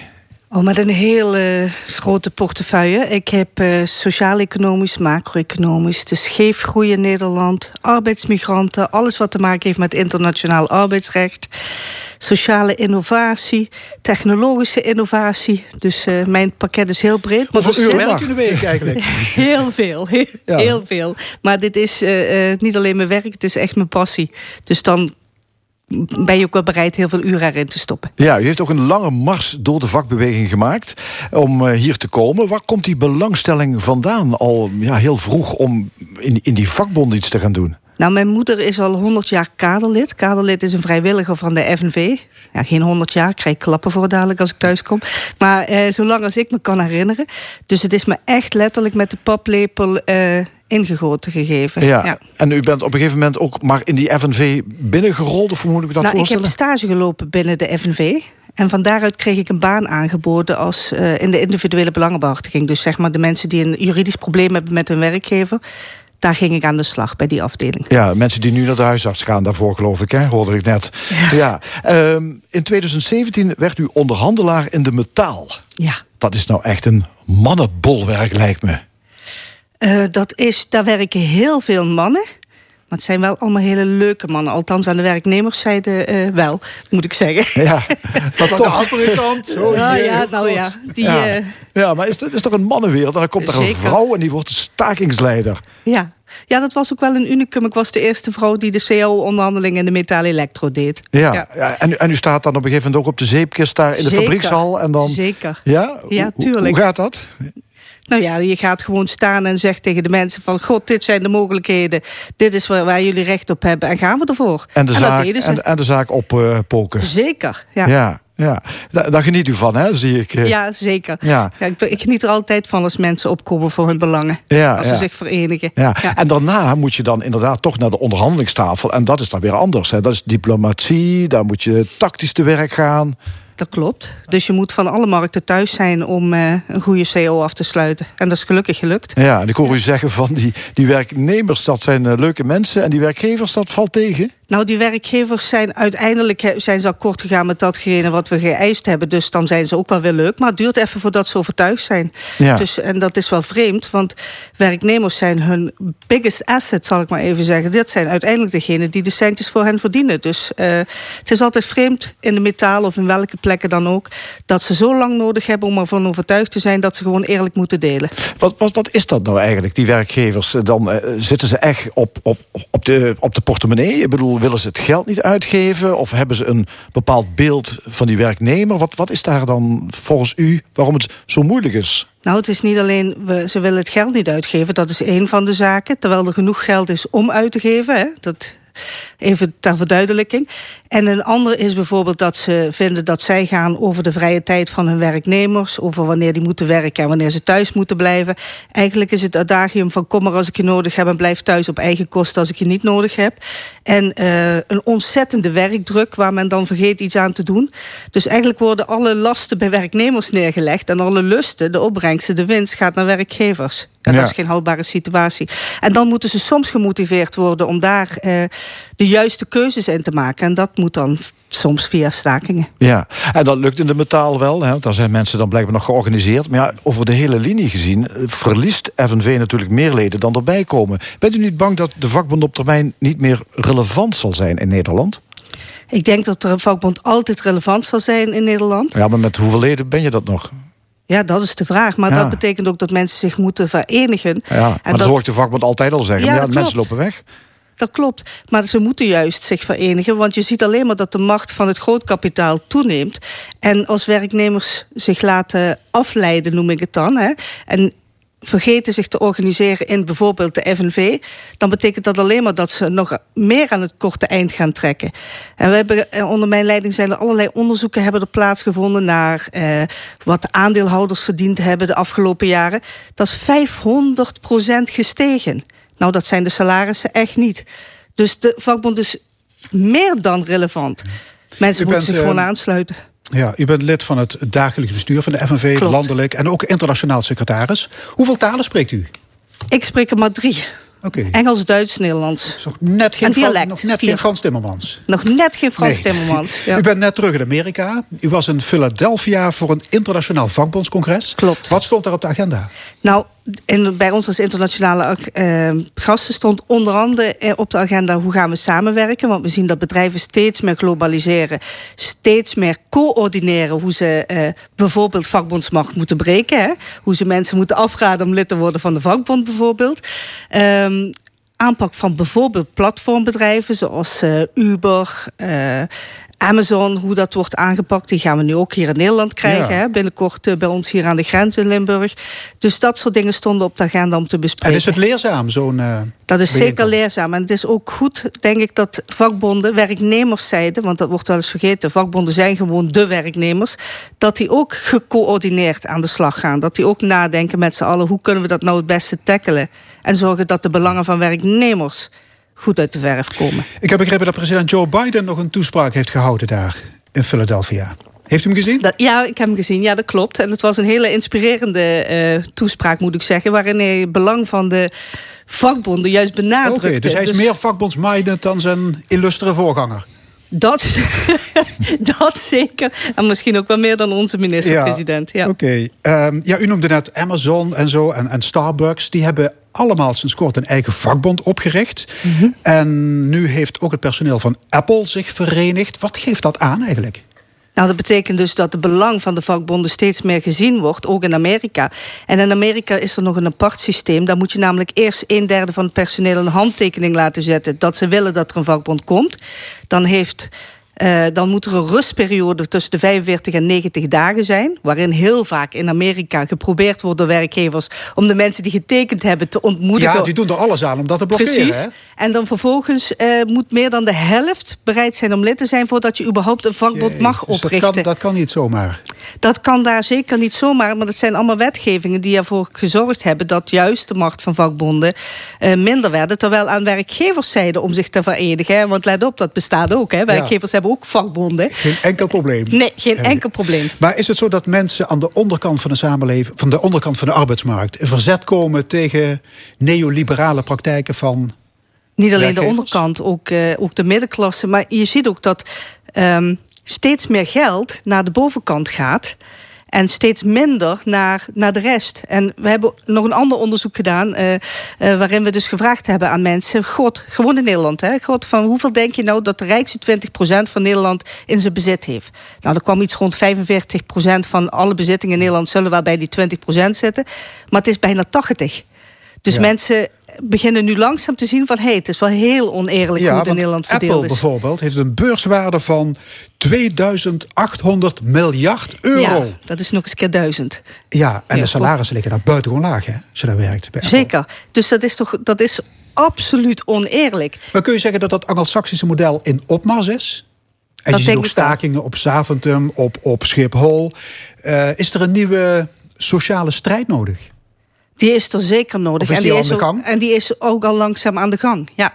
Speaker 7: Oh, met een heel eh, grote portefeuille. Ik heb eh, sociaal-economisch, macro-economisch, de scheefgroei in Nederland, arbeidsmigranten, alles wat te maken heeft met internationaal arbeidsrecht, sociale innovatie, technologische innovatie. Dus eh, mijn pakket is heel breed. maar
Speaker 1: Hoeveel
Speaker 7: er
Speaker 1: uur je in de week eigenlijk? *laughs*
Speaker 7: Heel veel, heel,
Speaker 2: Ja.
Speaker 7: heel veel. Maar dit is niet alleen mijn werk, het is echt mijn passie. Dus dan ben je ook wel bereid heel veel uren erin te stoppen.
Speaker 2: Ja, u heeft ook een lange mars door de vakbeweging gemaakt om eh, hier te komen. Waar komt die belangstelling vandaan al ja, heel vroeg om in, in die vakbond iets te gaan doen?
Speaker 7: Nou, mijn moeder is al 100 jaar kaderlid. Kaderlid is een vrijwilliger van de FNV. Ja, geen 100 jaar, ik krijg klappen voor dadelijk als ik thuis kom. Maar eh, zolang als ik me kan herinneren. Dus het is me echt letterlijk met de paplepel eh, ingegoten gegeven.
Speaker 2: Ja. En u bent op een gegeven moment ook maar in die FNV binnengerold, of hoe moet ik dat
Speaker 7: nou, ik heb
Speaker 2: voorstellen?
Speaker 7: stage gelopen binnen de FNV. En van daaruit kreeg ik een baan aangeboden als, eh, in de individuele belangenbehartiging. Dus zeg maar de mensen die een juridisch probleem hebben met hun werkgever. Daar ging ik aan de slag bij die afdeling.
Speaker 2: Ja, mensen die nu naar de huisarts gaan daarvoor, geloof ik, hè? hoorde ik net. Ja. Ehm, in 2017 werd u onderhandelaar in de metaal.
Speaker 7: Ja.
Speaker 2: Dat is nou echt een mannenbolwerk, lijkt me.
Speaker 7: Dat is, daar werken heel veel mannen. Maar het zijn wel allemaal hele leuke mannen. Althans, aan de werknemerszijde eh, wel, moet ik zeggen.
Speaker 2: Ja, maar *laughs*
Speaker 1: Van de
Speaker 2: toch.
Speaker 1: andere kant. Oh,
Speaker 7: ja,
Speaker 1: jee,
Speaker 7: ja, nou ja. Die,
Speaker 2: Ja.
Speaker 7: eh,
Speaker 2: ja, maar is, dat is toch een mannenwereld? En dan komt er een vrouw en die wordt stakingsleider.
Speaker 7: ja. ja, dat was ook wel een unicum. Ik was de eerste vrouw die de CAO-onderhandelingen in de metaal-elektro deed.
Speaker 2: Ja, ja. En, u- en u staat dan op een gegeven moment ook op de zeepkist daar in de
Speaker 7: Zeker.
Speaker 2: fabriekshal. En dan,
Speaker 7: Zeker.
Speaker 2: Ja?
Speaker 7: Ja,
Speaker 2: Hoe-
Speaker 7: tuurlijk.
Speaker 2: Hoe gaat dat?
Speaker 7: Nou ja, je gaat gewoon staan en zegt tegen de mensen van... God, dit zijn de mogelijkheden. Dit is waar, waar jullie recht op hebben. En gaan we ervoor.
Speaker 2: En de, zaak, en, en de zaak oppoken.
Speaker 7: Zeker, ja.
Speaker 2: ja. ja. Daar, daar geniet u van, hè, zie ik. eh.
Speaker 7: Ja, zeker.
Speaker 2: Ja.
Speaker 7: Ja, ik, ik geniet er altijd van als mensen opkomen voor hun belangen.
Speaker 2: Ja,
Speaker 7: als ze
Speaker 2: ja.
Speaker 7: zich verenigen.
Speaker 2: Ja. En daarna moet je dan inderdaad toch naar de onderhandelingstafel. En dat is dan weer anders. Hè. Dat is diplomatie, daar moet je tactisch te werk gaan.
Speaker 7: Dat klopt. Dus je moet van alle markten thuis zijn om eh, een goede CO af te sluiten. En dat is gelukkig gelukt.
Speaker 2: Ja, en ik hoor u zeggen van die, die werknemers, dat zijn eh, leuke mensen. En die werkgevers, dat valt tegen.
Speaker 7: Nou, die werkgevers zijn uiteindelijk zijn ze akkoord gegaan met datgene wat we geëist hebben. Dus dan zijn ze ook wel weer leuk. Maar het duurt even voordat ze overtuigd zijn.
Speaker 2: Ja.
Speaker 7: Dus, en dat is wel vreemd, want werknemers zijn hun biggest asset, zal ik maar even zeggen. Dit zijn uiteindelijk degenen die de centjes voor hen verdienen. Dus eh, het is altijd vreemd in de metaal of in welke plekken dan ook... dat ze zo lang nodig hebben om ervan overtuigd te zijn... dat ze gewoon eerlijk moeten delen.
Speaker 2: Wat, wat, wat is dat nou eigenlijk, die werkgevers? Dan eh, zitten ze echt op, op, op, de, op de portemonnee? Ik bedoel, willen ze het geld niet uitgeven? Of hebben ze een bepaald beeld van die werknemer? Wat, wat is daar dan volgens u waarom het zo moeilijk is?
Speaker 7: Nou, het is niet alleen, we, ze willen het geld niet uitgeven. Dat is één van de zaken. Terwijl er genoeg geld is om uit te geven. Hè? Dat, even ter verduidelijking. En een andere is bijvoorbeeld dat ze vinden dat zij gaan over de vrije tijd van hun werknemers. Over wanneer die moeten werken en wanneer ze thuis moeten blijven. Eigenlijk is het adagium van kom maar als ik je nodig heb en blijf thuis op eigen kosten als ik je niet nodig heb. En eh, een ontzettende werkdruk waar men dan vergeet iets aan te doen. Dus eigenlijk worden alle lasten bij werknemers neergelegd. En alle lusten, de opbrengsten, de winst gaat naar werkgevers. Ja. Dat is geen houdbare situatie. En dan moeten ze soms gemotiveerd worden om daar eh, de juiste keuzes in te maken. En dat moet dan soms via stakingen.
Speaker 2: Ja, en dat lukt in de metaal wel. Hè? want Daar zijn mensen dan blijkbaar nog georganiseerd. Maar ja, over de hele linie gezien eh, verliest FNV natuurlijk meer leden dan erbij komen. Bent u niet bang dat de vakbond op termijn niet meer relevant zal zijn in Nederland?
Speaker 7: Ik denk dat er een vakbond altijd relevant zal zijn in Nederland.
Speaker 2: Ja, maar met hoeveel leden ben je dat nog?
Speaker 7: Ja, dat is de vraag. Maar
Speaker 2: Ja.
Speaker 7: dat betekent ook dat mensen zich moeten verenigen.
Speaker 2: Ja, maar
Speaker 7: en
Speaker 2: dat,
Speaker 7: dat,
Speaker 2: hoor ik de vakbond altijd al zeggen.
Speaker 7: Ja,
Speaker 2: mensen lopen weg.
Speaker 7: Dat klopt. Maar ze moeten juist zich verenigen. Want je ziet alleen maar dat de macht van het grootkapitaal toeneemt. En als werknemers zich laten afleiden, noem ik het dan. Hè, en vergeten zich te organiseren in bijvoorbeeld de FNV... dan betekent dat alleen maar dat ze nog meer aan het korte eind gaan trekken. En we hebben, eh, onder mijn leiding zijn er allerlei onderzoeken hebben plaatsgevonden... naar eh, wat de aandeelhouders verdiend hebben de afgelopen jaren. Dat is 500% gestegen. Nou, dat zijn de salarissen echt niet. Dus de vakbond is meer dan relevant. Mensen
Speaker 1: U
Speaker 7: moeten
Speaker 1: bent,
Speaker 7: zich gewoon aansluiten.
Speaker 1: Ja, u bent lid van het dagelijks bestuur van de FNV,
Speaker 7: Klopt.
Speaker 1: landelijk en ook internationaal secretaris. Hoeveel talen spreekt u?
Speaker 7: Ik spreek er maar drie. Engels, Duits, Nederlands.
Speaker 1: Nog net geen,
Speaker 7: En dialect,
Speaker 1: nog net geen Frans Timmermans.
Speaker 7: Nog net geen Frans
Speaker 1: Nee.
Speaker 7: Timmermans. *laughs* Ja.
Speaker 1: U bent net terug in Amerika. U was in Philadelphia voor een internationaal vakbondscongres.
Speaker 7: Klopt.
Speaker 1: Wat stond daar op de agenda?
Speaker 7: Nou, in, bij ons als internationale eh, gasten stond onder andere eh, op de agenda hoe gaan we samenwerken. Want we zien dat bedrijven steeds meer globaliseren, steeds meer coördineren hoe ze eh, bijvoorbeeld vakbondsmacht moeten breken. Hè? Hoe ze mensen moeten afraden om lid te worden van de vakbond bijvoorbeeld. Ehm, aanpak van bijvoorbeeld platformbedrijven zoals Uber. Amazon, hoe dat wordt aangepakt, die gaan we nu ook hier in Nederland krijgen.
Speaker 1: Ja.
Speaker 7: Hè? Binnenkort eh, bij ons hier aan de grens in Limburg. Dus dat soort dingen stonden op de agenda om te bespreken.
Speaker 1: En is het leerzaam, zo'n eh,
Speaker 7: Dat is zeker leerzaam. En het is ook goed, denk ik, dat vakbonden, werknemerszijde, want dat wordt wel eens vergeten, vakbonden zijn gewoon de werknemers, dat die ook gecoördineerd aan de slag gaan. Dat die ook nadenken met z'n allen, hoe kunnen we dat nou het beste tackelen? En zorgen dat de belangen van werknemers goed uit de verf komen.
Speaker 1: Ik heb begrepen dat president Joe Biden nog een toespraak heeft gehouden daar in Philadelphia. Heeft u hem gezien?
Speaker 7: Dat, ja, ik heb hem gezien. Ja, dat klopt. En het was een hele inspirerende eh, toespraak, moet ik zeggen, waarin hij het belang van de vakbonden juist
Speaker 1: Oké,
Speaker 7: benadrukte.
Speaker 1: dus hij is meer vakbondsminded dan zijn illustere voorganger.
Speaker 7: Dat, *laughs* dat zeker. En misschien ook wel meer dan onze minister-president. Ja.
Speaker 1: Oké. Ehm, ja, u noemde net Amazon en zo en, en Starbucks. Die hebben allemaal sinds kort een eigen vakbond opgericht.
Speaker 7: Mhm.
Speaker 1: En nu heeft ook het personeel van Apple zich verenigd. Wat geeft dat aan eigenlijk?
Speaker 7: Nou, dat betekent dus dat het belang van de vakbonden steeds meer gezien wordt, ook in Amerika. En in Amerika is er nog een apart systeem. Daar moet je namelijk eerst een derde van het personeel een handtekening laten zetten dat ze willen dat er een vakbond komt. Dan heeft Uh, dan moet er een rustperiode tussen de 45 en 90 dagen zijn. Waarin heel vaak in Amerika geprobeerd wordt door werkgevers om de mensen die getekend hebben te ontmoedigen.
Speaker 1: Ja, die doen er alles aan om dat te blokkeren.
Speaker 7: Precies.
Speaker 1: Hè?
Speaker 7: En dan vervolgens uh, moet meer dan de helft bereid zijn om lid te zijn voordat je überhaupt een vakbond Jee, mag
Speaker 1: dus
Speaker 7: oprichten.
Speaker 1: Dat kan, dat kan niet zomaar.
Speaker 7: Dat kan daar zeker niet zomaar, maar dat zijn allemaal wetgevingen die ervoor gezorgd hebben dat juist de macht van vakbonden uh, minder werden. Terwijl aan werkgeverszijde om zich te verenigen. Want let op, dat bestaat ook. Hè. Werkgevers ja. hebben ook vakbonden.
Speaker 1: Geen enkel probleem.
Speaker 7: Nee, geen enkel probleem.
Speaker 1: Maar is het zo dat mensen aan de onderkant van de samenleving, van de onderkant van de arbeidsmarkt, in verzet komen tegen neoliberale praktijken van.
Speaker 7: Niet alleen de onderkant, ook, uh, ook de middenklasse. Maar je ziet ook dat um, steeds meer geld naar de bovenkant gaat. En steeds minder naar, naar de rest. En we hebben nog een ander onderzoek gedaan. Uh, uh, waarin we dus gevraagd hebben aan mensen. God, gewoon in Nederland. Hè, God, van hoeveel denk je nou dat de rijkste 20% van Nederland in zijn bezit heeft? Nou, er kwam iets rond 45% van alle bezittingen in Nederland. zullen wel bij die 20% zitten. Maar het is bijna 80%. Dus ja. mensen beginnen nu langzaam te zien van... hé, hey, het is wel heel oneerlijk
Speaker 1: ja,
Speaker 7: hoe het in Nederland verdeeld
Speaker 1: Apple
Speaker 7: is.
Speaker 1: bijvoorbeeld heeft een beurswaarde van 2800 miljard euro.
Speaker 7: Ja, dat is nog eens keer duizend.
Speaker 1: Ja, en ja, de salarissen liggen daar buitengewoon laag, hè, als je daar werkt. Bij
Speaker 7: Zeker. Dus dat is toch dat is absoluut oneerlijk.
Speaker 1: Maar kun je zeggen dat dat Anglo-Saxische model in opmars is? En
Speaker 7: dat
Speaker 1: je ziet ook stakingen op Zaventem, op, op Schiphol. Uh, is er een nieuwe sociale strijd nodig?
Speaker 7: Die is er zeker nodig.
Speaker 1: Is
Speaker 7: en
Speaker 1: die, de
Speaker 7: ook? En die is ook al langzaam aan de gang. Ja.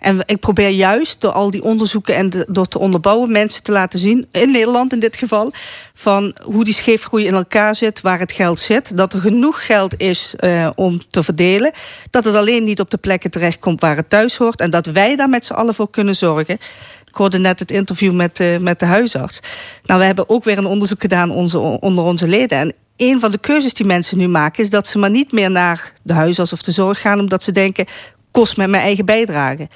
Speaker 7: En ik probeer juist door al die onderzoeken en de, door te onderbouwen mensen te laten zien, in Nederland in dit geval, van hoe die scheefgroei in elkaar zit, waar het geld zit. Dat er genoeg geld is uh, om te verdelen. Dat het alleen niet op de plekken terechtkomt waar het thuis hoort. En dat wij daar met z'n allen voor kunnen zorgen. Ik hoorde net het interview met, uh, met de huisarts. Nou, we hebben ook weer een onderzoek gedaan onze, onder onze leden. En een van de keuzes die mensen nu maken, is dat ze maar niet meer naar de huisarts of de zorg gaan, omdat ze denken: kost met mijn eigen bijdrage.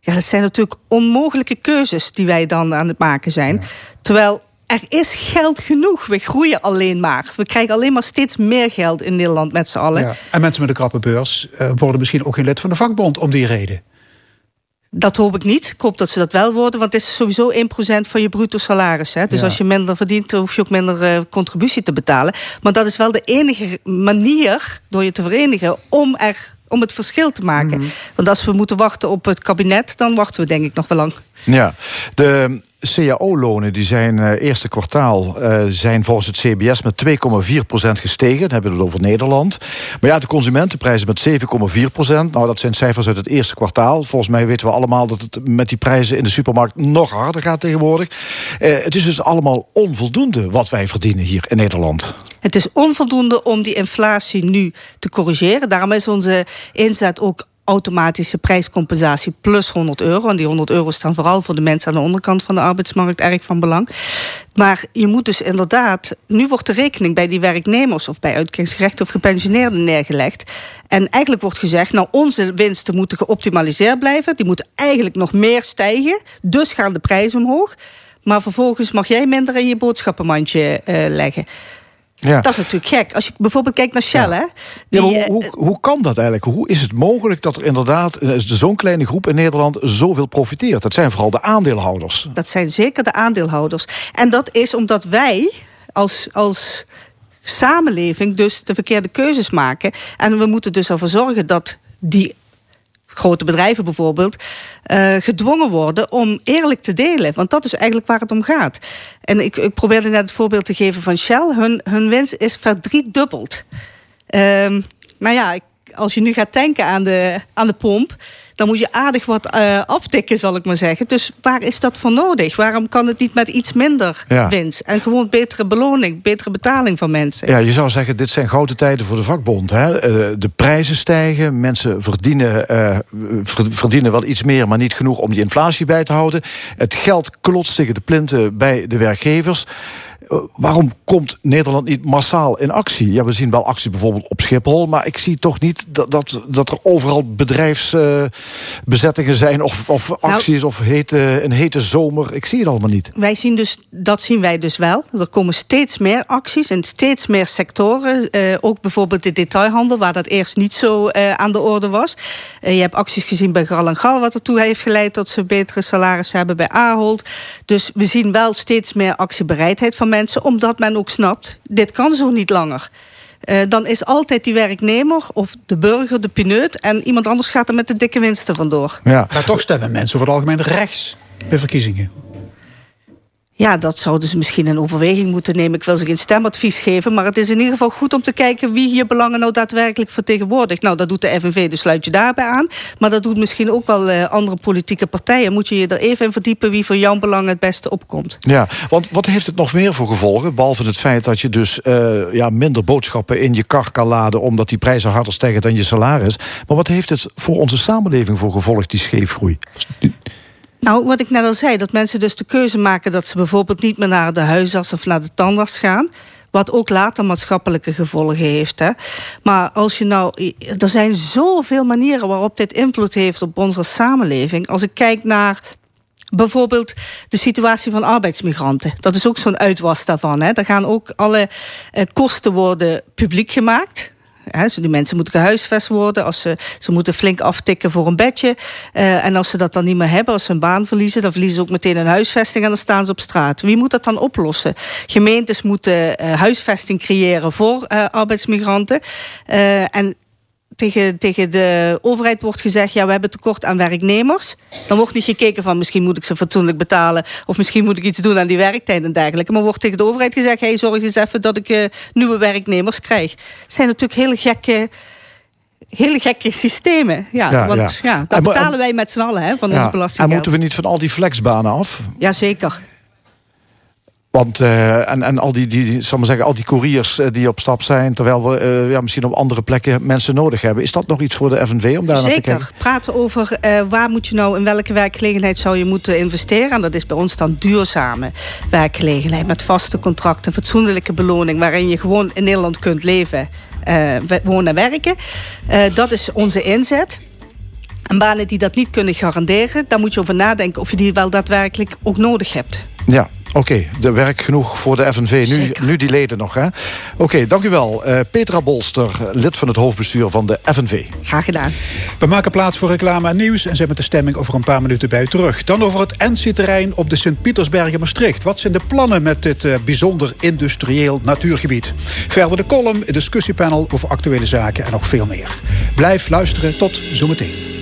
Speaker 7: Ja, dat zijn natuurlijk onmogelijke keuzes die wij dan aan het maken zijn. Ja. Terwijl er is geld genoeg. We groeien alleen maar. We krijgen alleen maar steeds meer geld in Nederland met z'n allen.
Speaker 1: Ja. En mensen met een krappe beurs uh, worden misschien ook geen lid van de vakbond om die reden.
Speaker 7: Dat hoop ik niet. Ik hoop dat ze dat wel worden. Want het is sowieso 1% van je bruto salaris. Hè? Dus ja. als je minder verdient, hoef je ook minder uh, contributie te betalen. Maar dat is wel de enige manier, door je te verenigen, om er om het verschil te maken. Mm -hmm. Want als we moeten wachten op het kabinet, dan wachten we denk ik nog wel lang.
Speaker 2: Ja, de CAO-lonen die zijn uh, eerste kwartaal uh, zijn volgens het CBS met 2,4% gestegen. Dan hebben we het over Nederland. Maar ja, de consumentenprijzen met 7,4%. Nou, dat zijn cijfers uit het eerste kwartaal. Volgens mij weten we allemaal dat het met die prijzen in de supermarkt nog harder gaat tegenwoordig. Uh, het is dus allemaal onvoldoende wat wij verdienen hier in Nederland.
Speaker 7: Het is onvoldoende om die inflatie nu te corrigeren. Daarom is onze inzet ook automatische prijscompensatie plus 100 euro. En die 100 euro staan vooral voor de mensen aan de onderkant van de arbeidsmarkt erg van belang. Maar je moet dus inderdaad, nu wordt de rekening bij die werknemers of bij uitkeringsgerechten of gepensioneerden neergelegd. En eigenlijk wordt gezegd, nou onze winsten moeten geoptimaliseerd blijven. Die moeten eigenlijk nog meer stijgen. Dus gaan de prijzen omhoog. Maar vervolgens mag jij minder in je boodschappenmandje uh, leggen. Ja. Dat is natuurlijk gek. Als je bijvoorbeeld kijkt naar Shell,
Speaker 2: ja.
Speaker 7: hè?
Speaker 2: Die, ja, hoe, hoe, hoe, kan dat eigenlijk? Hoe is het mogelijk dat er inderdaad zo'n kleine groep in Nederland zoveel profiteert? Dat zijn vooral de aandeelhouders.
Speaker 7: Dat zijn zeker de aandeelhouders. En dat is omdat wij als, als samenleving dus de verkeerde keuzes maken. En we moeten dus ervoor zorgen dat die grote bedrijven bijvoorbeeld, uh, gedwongen worden om eerlijk te delen. Want dat is eigenlijk waar het om gaat. En ik, ik probeerde net het voorbeeld te geven van Shell. Hun, hun winst is verdriedubbeld. Um, maar ja, als je nu gaat tanken aan de, aan de pomp dan moet je aardig wat uh, aftikken, zal ik maar zeggen. Dus waar is dat voor nodig? Waarom kan het niet met iets minder ja. winst? En gewoon betere beloning, betere betaling van mensen.
Speaker 2: Ja, je zou zeggen, dit zijn gouden tijden voor de vakbond. Hè? Uh, de prijzen stijgen, mensen verdienen, uh, verdienen wel iets meer... maar niet genoeg om die inflatie bij te houden. Het geld klotst tegen de plinten bij de werkgevers Eh, waarom komt Nederland niet massaal in actie? Ja, we zien wel acties bijvoorbeeld op Schiphol, maar ik zie toch niet dat, dat, dat er overal bedrijfsbezettingen zijn of, of nou- acties of hete, een hete zomer. Ik zie het allemaal niet.
Speaker 7: Wij zien dus, dat zien wij dus wel. Er komen steeds meer acties in steeds meer sectoren. Uh, ook bijvoorbeeld de detailhandel, waar dat eerst niet zo uh, aan de orde was. Je hebt acties gezien bij Gal en Gal, wat ertoe heeft geleid dat ze betere salarissen hebben bij Ahold. Dus we zien wel steeds meer actiebereidheid van mensen, omdat men ook snapt: dit kan zo niet langer. Uh, dan is altijd die werknemer of de burger de pineut... en iemand anders gaat er met de dikke winsten vandoor.
Speaker 1: Ja. Maar toch stemmen mensen over het algemeen rechts bij verkiezingen.
Speaker 7: Ja, dat zouden ze misschien in overweging moeten nemen. Ik wil ze geen stemadvies geven, maar het is in ieder geval goed om te kijken wie hier belangen nou daadwerkelijk vertegenwoordigt. Nou, dat doet de FNV, dus sluit je daarbij aan. Maar dat doet misschien ook wel uh, andere politieke partijen. Moet je je er even in verdiepen wie voor jouw belang het beste opkomt.
Speaker 2: Ja, want wat heeft het nog meer voor gevolgen? Behalve het feit dat je dus uh, ja, minder boodschappen in je kar kan laden omdat die prijzen harder stijgen dan je salaris. Maar wat heeft het voor onze samenleving voor gevolg, die scheefgroei?
Speaker 7: Nou, wat ik net al zei, dat mensen dus de keuze maken dat ze bijvoorbeeld niet meer naar de huisarts of naar de tandarts gaan. Wat ook later maatschappelijke gevolgen heeft. Hè. Maar als je nou. Er zijn zoveel manieren waarop dit invloed heeft op onze samenleving. Als ik kijk naar Bijvoorbeeld de situatie van arbeidsmigranten. Dat is ook zo'n uitwas daarvan. Hè. Daar gaan ook alle eh, kosten worden publiek gemaakt. He, die mensen moeten gehuisvest worden. Als ze, ze moeten flink aftikken voor een bedje. Uh, en als ze dat dan niet meer hebben, als ze een baan verliezen... dan verliezen ze ook meteen een huisvesting en dan staan ze op straat. Wie moet dat dan oplossen? Gemeentes moeten uh, huisvesting creëren voor uh, arbeidsmigranten. en tegen, tegen de overheid wordt gezegd... ja, we hebben tekort aan werknemers. Dan wordt niet gekeken van misschien moet ik ze fatsoenlijk betalen... of misschien moet ik iets doen aan die werktijd en dergelijke. Maar wordt tegen de overheid gezegd... hey, zorg eens even dat ik uh, nieuwe werknemers krijg. Het zijn natuurlijk hele gekke hele gekke systemen. Ja, ja want ja. ja dat betalen wij met z'n allen hè, van ja, ons belastinggeld.
Speaker 2: En moeten we niet van al die flexbanen af?
Speaker 7: Jazeker.
Speaker 2: Want uh, en, en al die, die, zal maar zeggen, al die couriers uh, die op stap zijn, terwijl we uh, ja, misschien op andere plekken mensen nodig hebben. Is dat nog iets voor de FNV om daar
Speaker 7: Zeker.
Speaker 2: naar te kijken?
Speaker 7: Zeker. Praten over waar moet je nou, in welke werkgelegenheid zou je moeten investeren. En dat is bij ons dan duurzame werkgelegenheid met vaste contracten, fatsoenlijke beloning, waarin je gewoon in Nederland kunt leven, wonen en werken. dat is onze inzet. En banen die dat niet kunnen garanderen, daar moet je over nadenken of je die wel daadwerkelijk ook nodig hebt.
Speaker 2: Ja, Oké, de werk genoeg voor de FNV. Nu, nu die leden nog, hè? Oké, okay, dank u wel. Uh, Petra Bolster, lid van het hoofdbestuur van de FNV.
Speaker 7: Graag gedaan.
Speaker 1: We maken plaats voor reclame en nieuws... en zijn met de stemming over een paar minuten bij u terug. Dan over het NC-terrein op de Sint-Pietersberg in Maastricht. Wat zijn de plannen met dit uh, bijzonder industrieel natuurgebied? Verder de column, een discussiepanel over actuele zaken en nog veel meer. Blijf luisteren, tot zometeen.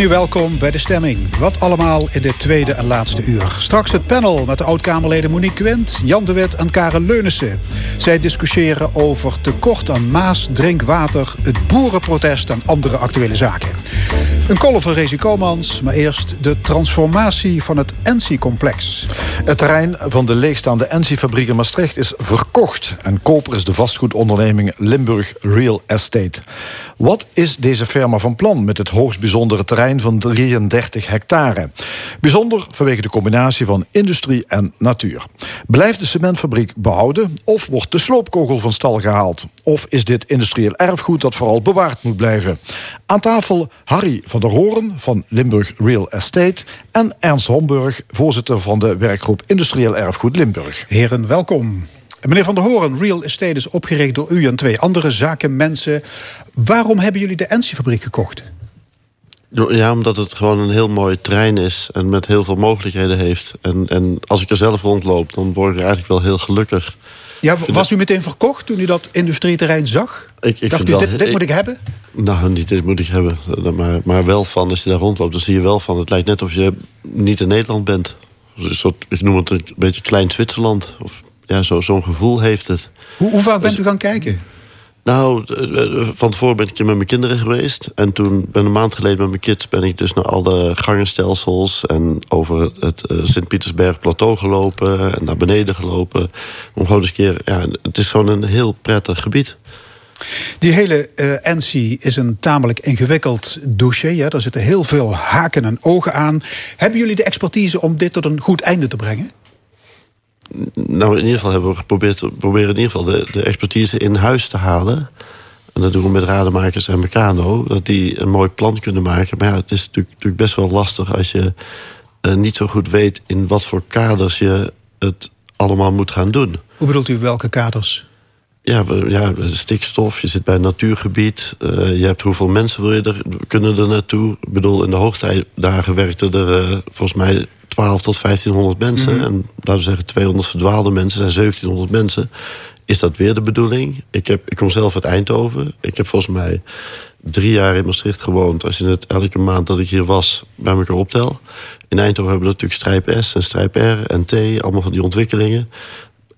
Speaker 1: Opnieuw welkom bij de stemming. Wat allemaal in dit tweede en laatste uur. Straks het panel met de oud-Kamerleden Monique Quint, Jan de Wit en Karen Leunissen. Zij discussiëren over tekort aan maas, drinkwater, het boerenprotest en andere actuele zaken. Een column van Rezi Komans, maar eerst de transformatie van het Ensi-complex.
Speaker 2: Het terrein van de leegstaande Ensi-fabriek in Maastricht is verkocht. En koper is de vastgoedonderneming Limburg Real Estate. Wat is deze firma van plan met het hoogst bijzondere terrein van 33 hectare? Bijzonder vanwege de combinatie van industrie en natuur. Blijft de cementfabriek behouden of wordt de sloopkogel van stal gehaald? Of is dit industrieel erfgoed dat vooral bewaard moet blijven? Aan tafel Harry van der Hoorn van Limburg Real Estate en Ernst Homburg, voorzitter van de werkgroep Industrieel Erfgoed Limburg.
Speaker 1: Heren, welkom. Meneer Van der Hoorn, Real Estate is opgericht door u en twee andere zakenmensen. Waarom hebben jullie de Ensi-fabriek gekocht?
Speaker 8: Ja, omdat het gewoon een heel mooi terrein is en met heel veel mogelijkheden heeft. En, en als ik er zelf rondloop, dan word ik eigenlijk wel heel gelukkig.
Speaker 1: Ja, was u meteen verkocht toen u dat industrieterrein zag? Ik, ik Dacht u, dit, dit moet ik hebben?
Speaker 8: Nou, niet dit moet ik hebben. Maar, maar wel van, als je daar rondloopt, dan zie je wel van... het lijkt net of je niet in Nederland bent. Een soort, ik noem het een beetje klein Zwitserland. Of ja, zo- zo'n gevoel heeft het.
Speaker 1: Hoe, hoe vaak bent u gaan kijken?
Speaker 8: Nou, eh, eh, van tevoren ben ik met mijn kinderen geweest. En toen ben een maand geleden met mijn kids ben ik dus naar alle gangenstelsels en over het eh, Sint-Pietersberg plateau gelopen en naar beneden gelopen. Om gewoon eens een keer, ja, het is gewoon een heel prettig gebied.
Speaker 1: Die hele NC is een tamelijk ingewikkeld dossier. Ja. Daar zitten heel veel haken en ogen aan. Hebben jullie de expertise om dit tot een goed einde te brengen?
Speaker 8: Nou, in ieder geval hebben we geprobeerd, proberen in ieder geval de, de expertise in huis te halen. En dat doen we met rademakers en Meccano. Dat die een mooi plan kunnen maken. Maar ja, het is natuurlijk, best wel lastig als je eh, niet zo goed weet in wat voor kaders je het allemaal moet gaan doen.
Speaker 1: Hoe bedoelt u welke kaders?
Speaker 8: Ja, ja, stikstof, je zit bij een natuurgebied. eh, je hebt hoeveel mensen wil je er, kunnen er naartoe. Ik bedoel, in de hoogtijdagen werkten er eh, volgens mij 12 tot 1500 mensen. En laten we zeggen 200 verdwaalde mensen, zijn 1700 mensen. Is dat weer de bedoeling? Ik, heb, ik kom zelf uit Eindhoven. Ik heb volgens mij drie jaar in Maastricht gewoond. Als je het elke maand dat ik hier was bij elkaar optel. In Eindhoven hebben we natuurlijk Strijp S en Strijp R en T. Allemaal van die ontwikkelingen.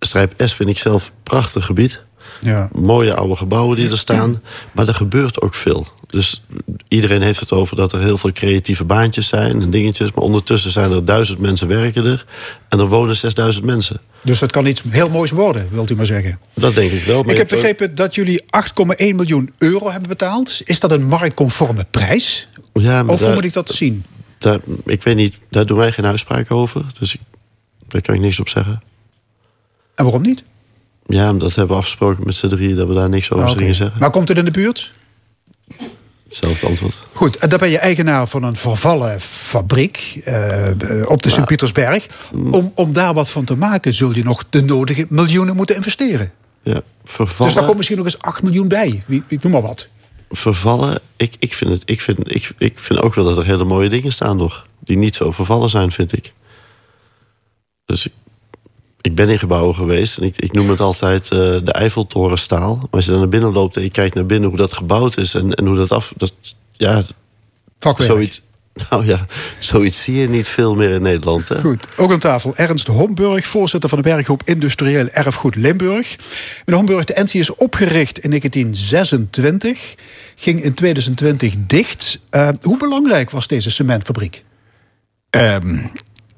Speaker 8: Strijp S vind ik zelf een prachtig gebied
Speaker 1: Ja.
Speaker 8: mooie oude gebouwen die er staan. Maar er gebeurt ook veel. Dus iedereen heeft het over dat er heel veel creatieve baantjes zijn en dingetjes. Maar ondertussen zijn er duizend mensen werken er. En er wonen 6000 mensen.
Speaker 1: Dus dat kan iets heel moois worden, wilt u maar zeggen.
Speaker 8: Dat denk ik wel.
Speaker 1: Ik heb begrepen dat jullie 8,1 miljoen euro hebben betaald. Is dat een marktconforme prijs?
Speaker 8: Ja, maar
Speaker 1: Of hoe moet ik dat zien?
Speaker 8: daar- ik weet niet, daar doen wij geen uitspraak over. Dus ik, daar kan ik niks op zeggen.
Speaker 1: En waarom niet?
Speaker 8: Ja, dat hebben we afgesproken met z'n drieën dat we daar niks over
Speaker 1: Ah,
Speaker 8: gingen zeggen.
Speaker 1: Maar komt het in de buurt?
Speaker 8: Hetzelfde antwoord.
Speaker 1: Goed, en dan ben je eigenaar van een vervallen fabriek eh, eh, op de Sint-Pietersberg. Om, om daar wat van te maken zul je nog de nodige miljoenen moeten investeren.
Speaker 8: Ja,
Speaker 1: Dus
Speaker 8: vervallen.
Speaker 1: daar komt misschien nog eens 8 miljoen bij. Ik noem maar wat.
Speaker 8: vervallen. Ik, ik, vind het, ik, vind, ik, ik vind ook wel dat er hele mooie dingen staan nog. Die niet zo vervallen zijn, vind ik. Dus ik, ik ben in gebouwen geweest. En ik, ik noem het altijd eh, de Eiffeltorenstaal. Maar als je dan naar binnen loopt en je kijkt naar binnen hoe dat gebouwd is. En, en hoe dat af... Dat, ja,
Speaker 1: Vakwerk.
Speaker 8: zoiets... *laughs* Nou ja, zoiets zie je niet veel meer in Nederland. Hè?
Speaker 1: Goed, ook aan tafel Ernst Homburg, voorzitter van de werkgroep Industrieel Erfgoed Limburg. Meneer Homburg, de NC is opgericht in 1926, ging in 2020 dicht. Eh, hoe belangrijk was deze cementfabriek?
Speaker 9: Ehm,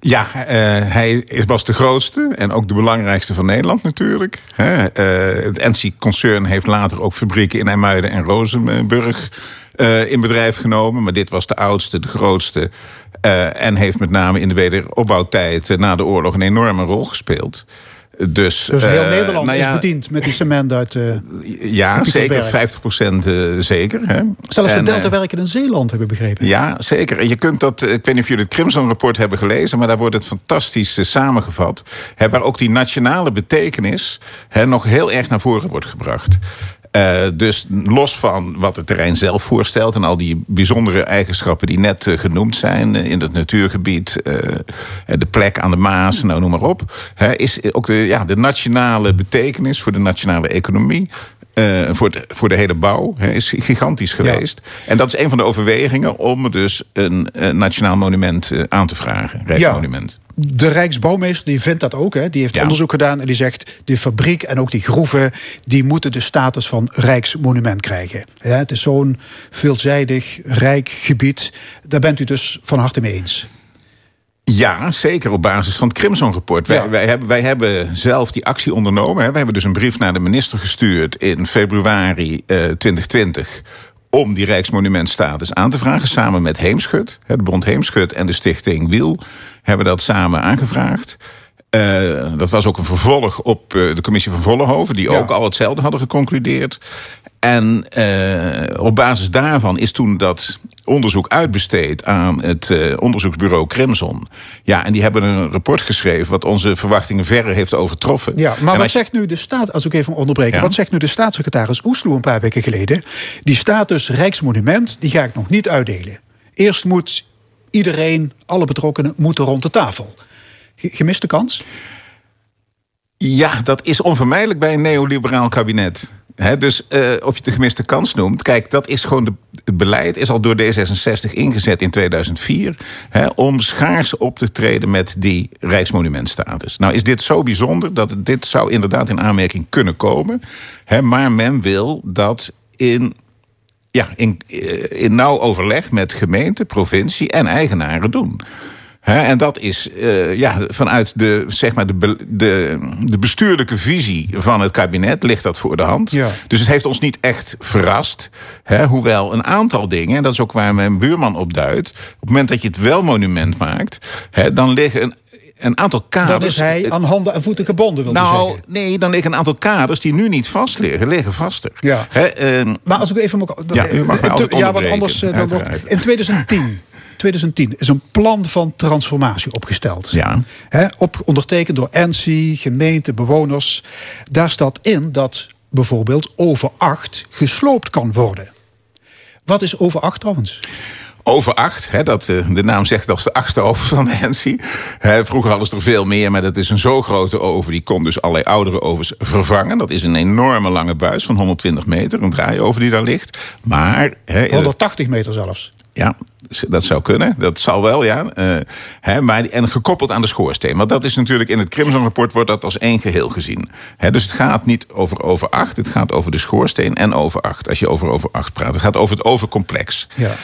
Speaker 9: ja, eh, hij was de grootste en ook de belangrijkste van Nederland natuurlijk. Hè. Eh, het NC-concern heeft later ook fabrieken in IJmuiden en Rozenburg eh, in bedrijf genomen. Maar dit was de oudste, de grootste. en heeft met name in de wederopbouwtijd na de oorlog een enorme rol gespeeld. Dus,
Speaker 1: Dus heel
Speaker 9: eh,
Speaker 1: Nederland
Speaker 9: nou
Speaker 1: is bediend met die cement uit... eh *laughs*
Speaker 9: Ja,
Speaker 1: de
Speaker 9: zeker
Speaker 1: Pieterberg.
Speaker 9: 50 procent zeker. Hè.
Speaker 1: zelfs de
Speaker 9: En,
Speaker 1: Delta
Speaker 9: eh,
Speaker 1: werken in Zeeland, hebben begrepen.
Speaker 9: ja, zeker. En je kunt dat, eh, ik weet niet of jullie het Crimson-rapport hebben gelezen, maar daar wordt het fantastisch eh, samengevat. Hè, waar ook die nationale betekenis hè, nog heel erg naar voren wordt gebracht. Eh, dus los van wat het terrein zelf voorstelt en al die bijzondere eigenschappen die net eh, genoemd zijn eh, in het natuurgebied, eh, de plek aan de Maas, nou noem maar op, hè, is ook de, ja, de nationale betekenis voor de nationale economie. voor, de, voor de hele bouw hè, is gigantisch geweest. En dat is een van de overwegingen om dus een, nationaal monument aan te vragen. Rijksmonument.
Speaker 1: De Rijksbouwmeester die vindt dat ook. Hè. Die heeft
Speaker 9: Ja.
Speaker 1: onderzoek gedaan en die zegt... de fabriek en ook die groeven... die moeten de status van Rijksmonument krijgen. Ja, het is zo'n veelzijdig, rijk gebied. Daar bent u dus van harte mee eens.
Speaker 9: Ja, zeker op basis van het Crimson-rapport. Wij,
Speaker 1: Ja.
Speaker 9: wij, hebben, wij hebben zelf die actie ondernomen. Hè. We hebben dus een brief naar de minister gestuurd in februari eh, 2020 om die Rijksmonumentstatus aan te vragen. Samen met Heemschut, de Bond Heemschut en de Stichting Wiel hebben dat samen aangevraagd. Eh, dat was ook een vervolg op eh, de commissie van Vollenhoven... die
Speaker 1: Ja.
Speaker 9: ook al hetzelfde hadden geconcludeerd. En eh, op basis daarvan is toen dat onderzoek uitbesteed aan het eh, onderzoeksbureau Crimson. Ja, en die hebben een rapport geschreven wat onze verwachtingen verre heeft overtroffen.
Speaker 1: Ja, maar
Speaker 9: En
Speaker 1: wat zegt nu de staat, als ik even onderbreken...
Speaker 9: Ja.
Speaker 1: wat zegt nu de staatssecretaris Oesloe een paar weken geleden? Die status Rijksmonument, die ga ik nog niet uitdelen. Eerst moet iedereen, alle betrokkenen, moeten rond de tafel. Ge- Gemiste kans?
Speaker 9: Ja, dat is onvermijdelijk bij een neoliberaal kabinet. Dus eh, of je de gemiste kans noemt. Kijk, dat is gewoon de, het beleid is al door D66 ingezet in 2004. Hè, om schaars op te treden met die Rijksmonumentstatus. Nou is dit zo bijzonder dat dit zou inderdaad in aanmerking kunnen komen. Maar men wil dat in ja, in, eh, in nauw overleg met gemeente, provincie en eigenaren doen. En dat is eh, ja, vanuit de, zeg maar de, be- de, de bestuurlijke visie van het kabinet ligt dat voor de hand.
Speaker 1: Ja.
Speaker 9: Dus het heeft ons niet echt verrast. Hoewel een aantal dingen, en dat is ook waar mijn buurman op duidt. Op het moment dat je het wel monument maakt, dan liggen een, een aantal kaders.
Speaker 1: Dan is hij aan handen en voeten gebonden, wil
Speaker 9: Nou,
Speaker 1: zeggen.
Speaker 9: nee, dan liggen een aantal kaders die nu niet vast liggen, liggen vaster.
Speaker 1: Ja.
Speaker 9: Ehm,
Speaker 1: Maar als ik even.
Speaker 9: Ja, u mag
Speaker 1: Ja, want
Speaker 9: onderbreken,
Speaker 1: anders. eh, dan wordt- in 2010. 2010 is een plan van transformatie opgesteld.
Speaker 9: Ja.
Speaker 1: Op, ondertekend door NC, gemeente, bewoners. Daar staat in dat bijvoorbeeld over 8 gesloopt kan worden. Wat is over 8 trouwens?
Speaker 9: Over acht, hè, dat, eh, de naam zegt als de achtste oven van Nancy. Vroeger hadden ze er veel meer, maar dat is een zo grote oven. Die kon dus allerlei oudere ovens vervangen. Dat is een enorme lange buis van 120 meter, een draaioven die daar ligt. Maar hè, in het-
Speaker 1: 180 meter zelfs.
Speaker 9: Ja, dat zou kunnen. Dat zal wel, ja. Eh, hè, maar, en gekoppeld aan de schoorsteen. Want dat is natuurlijk in het Crimson-rapport wordt dat als één geheel gezien. Hè, dus het gaat niet over over acht. Het gaat over de schoorsteen en over acht. Als je over over acht praat. Het gaat over het overcomplex.
Speaker 1: Ja.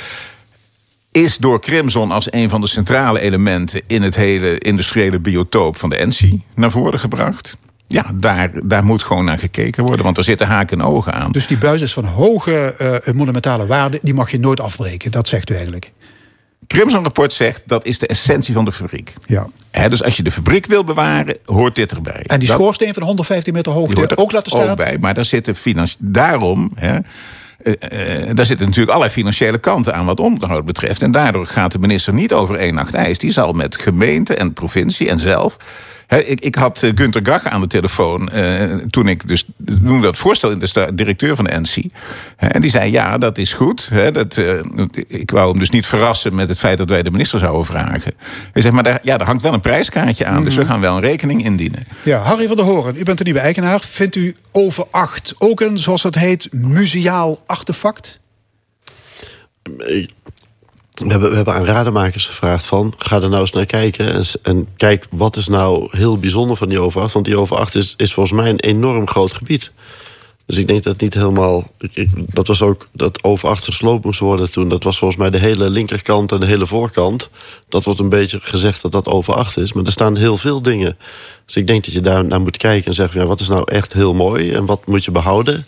Speaker 9: Is door Crimson als een van de centrale elementen... in het hele industriële biotoop van de ENSI naar voren gebracht. Ja, daar, daar moet gewoon naar gekeken worden. Want er zitten haken en ogen aan.
Speaker 1: Dus die buis is van hoge eh, monumentale waarde. Die mag je nooit afbreken. Dat zegt u eigenlijk.
Speaker 9: Crimson rapport zegt dat is de essentie van de fabriek.
Speaker 1: Ja.
Speaker 9: Dus als je de fabriek wil bewaren, hoort dit erbij.
Speaker 1: En die
Speaker 9: Dat-
Speaker 1: schoorsteen van 115 meter
Speaker 9: die
Speaker 1: hoogte
Speaker 9: hoort er
Speaker 1: ook laten staan.
Speaker 9: ook bij. Maar daar zitten financi- daarom. Hè, eh, eh, daar zitten natuurlijk allerlei financiële kanten aan wat onderhoud betreft. En daardoor gaat de minister niet over één nacht ijs. Die zal met gemeente en provincie en zelf. Hè, ik, ik had eh, Gunther Gach aan de telefoon eh, toen ik dus toen ik dat voorstel in de directeur van de NC. Hè, en die zei: Ja, dat is goed. Hè, dat, eh, ik wou hem dus niet verrassen met het feit dat wij de minister zouden vragen. Hij zegt: Maar daar, ja, daar hangt wel een prijskaartje aan. Dus we gaan wel een rekening indienen.
Speaker 1: Ja, Harry van der Hoorn, u bent de nieuwe eigenaar. Vindt u over 8 ook een, zoals het heet, museaal artefact?
Speaker 8: We hebben, we hebben aan rademakers gevraagd van... ga er nou eens naar kijken en, kijk wat is nou heel bijzonder van die over 8. Want die over 8 is, is volgens mij een enorm groot gebied. Dus ik denk dat niet helemaal... dat was ook dat over 8 gesloopt moest worden toen. Dat was volgens mij de hele linkerkant en de hele voorkant. Dat wordt een beetje gezegd dat dat over 8 is. Maar er staan heel veel dingen. Dus ik denk dat je daar naar moet kijken en zeggen... Ja, wat is nou echt heel mooi en wat moet je behouden?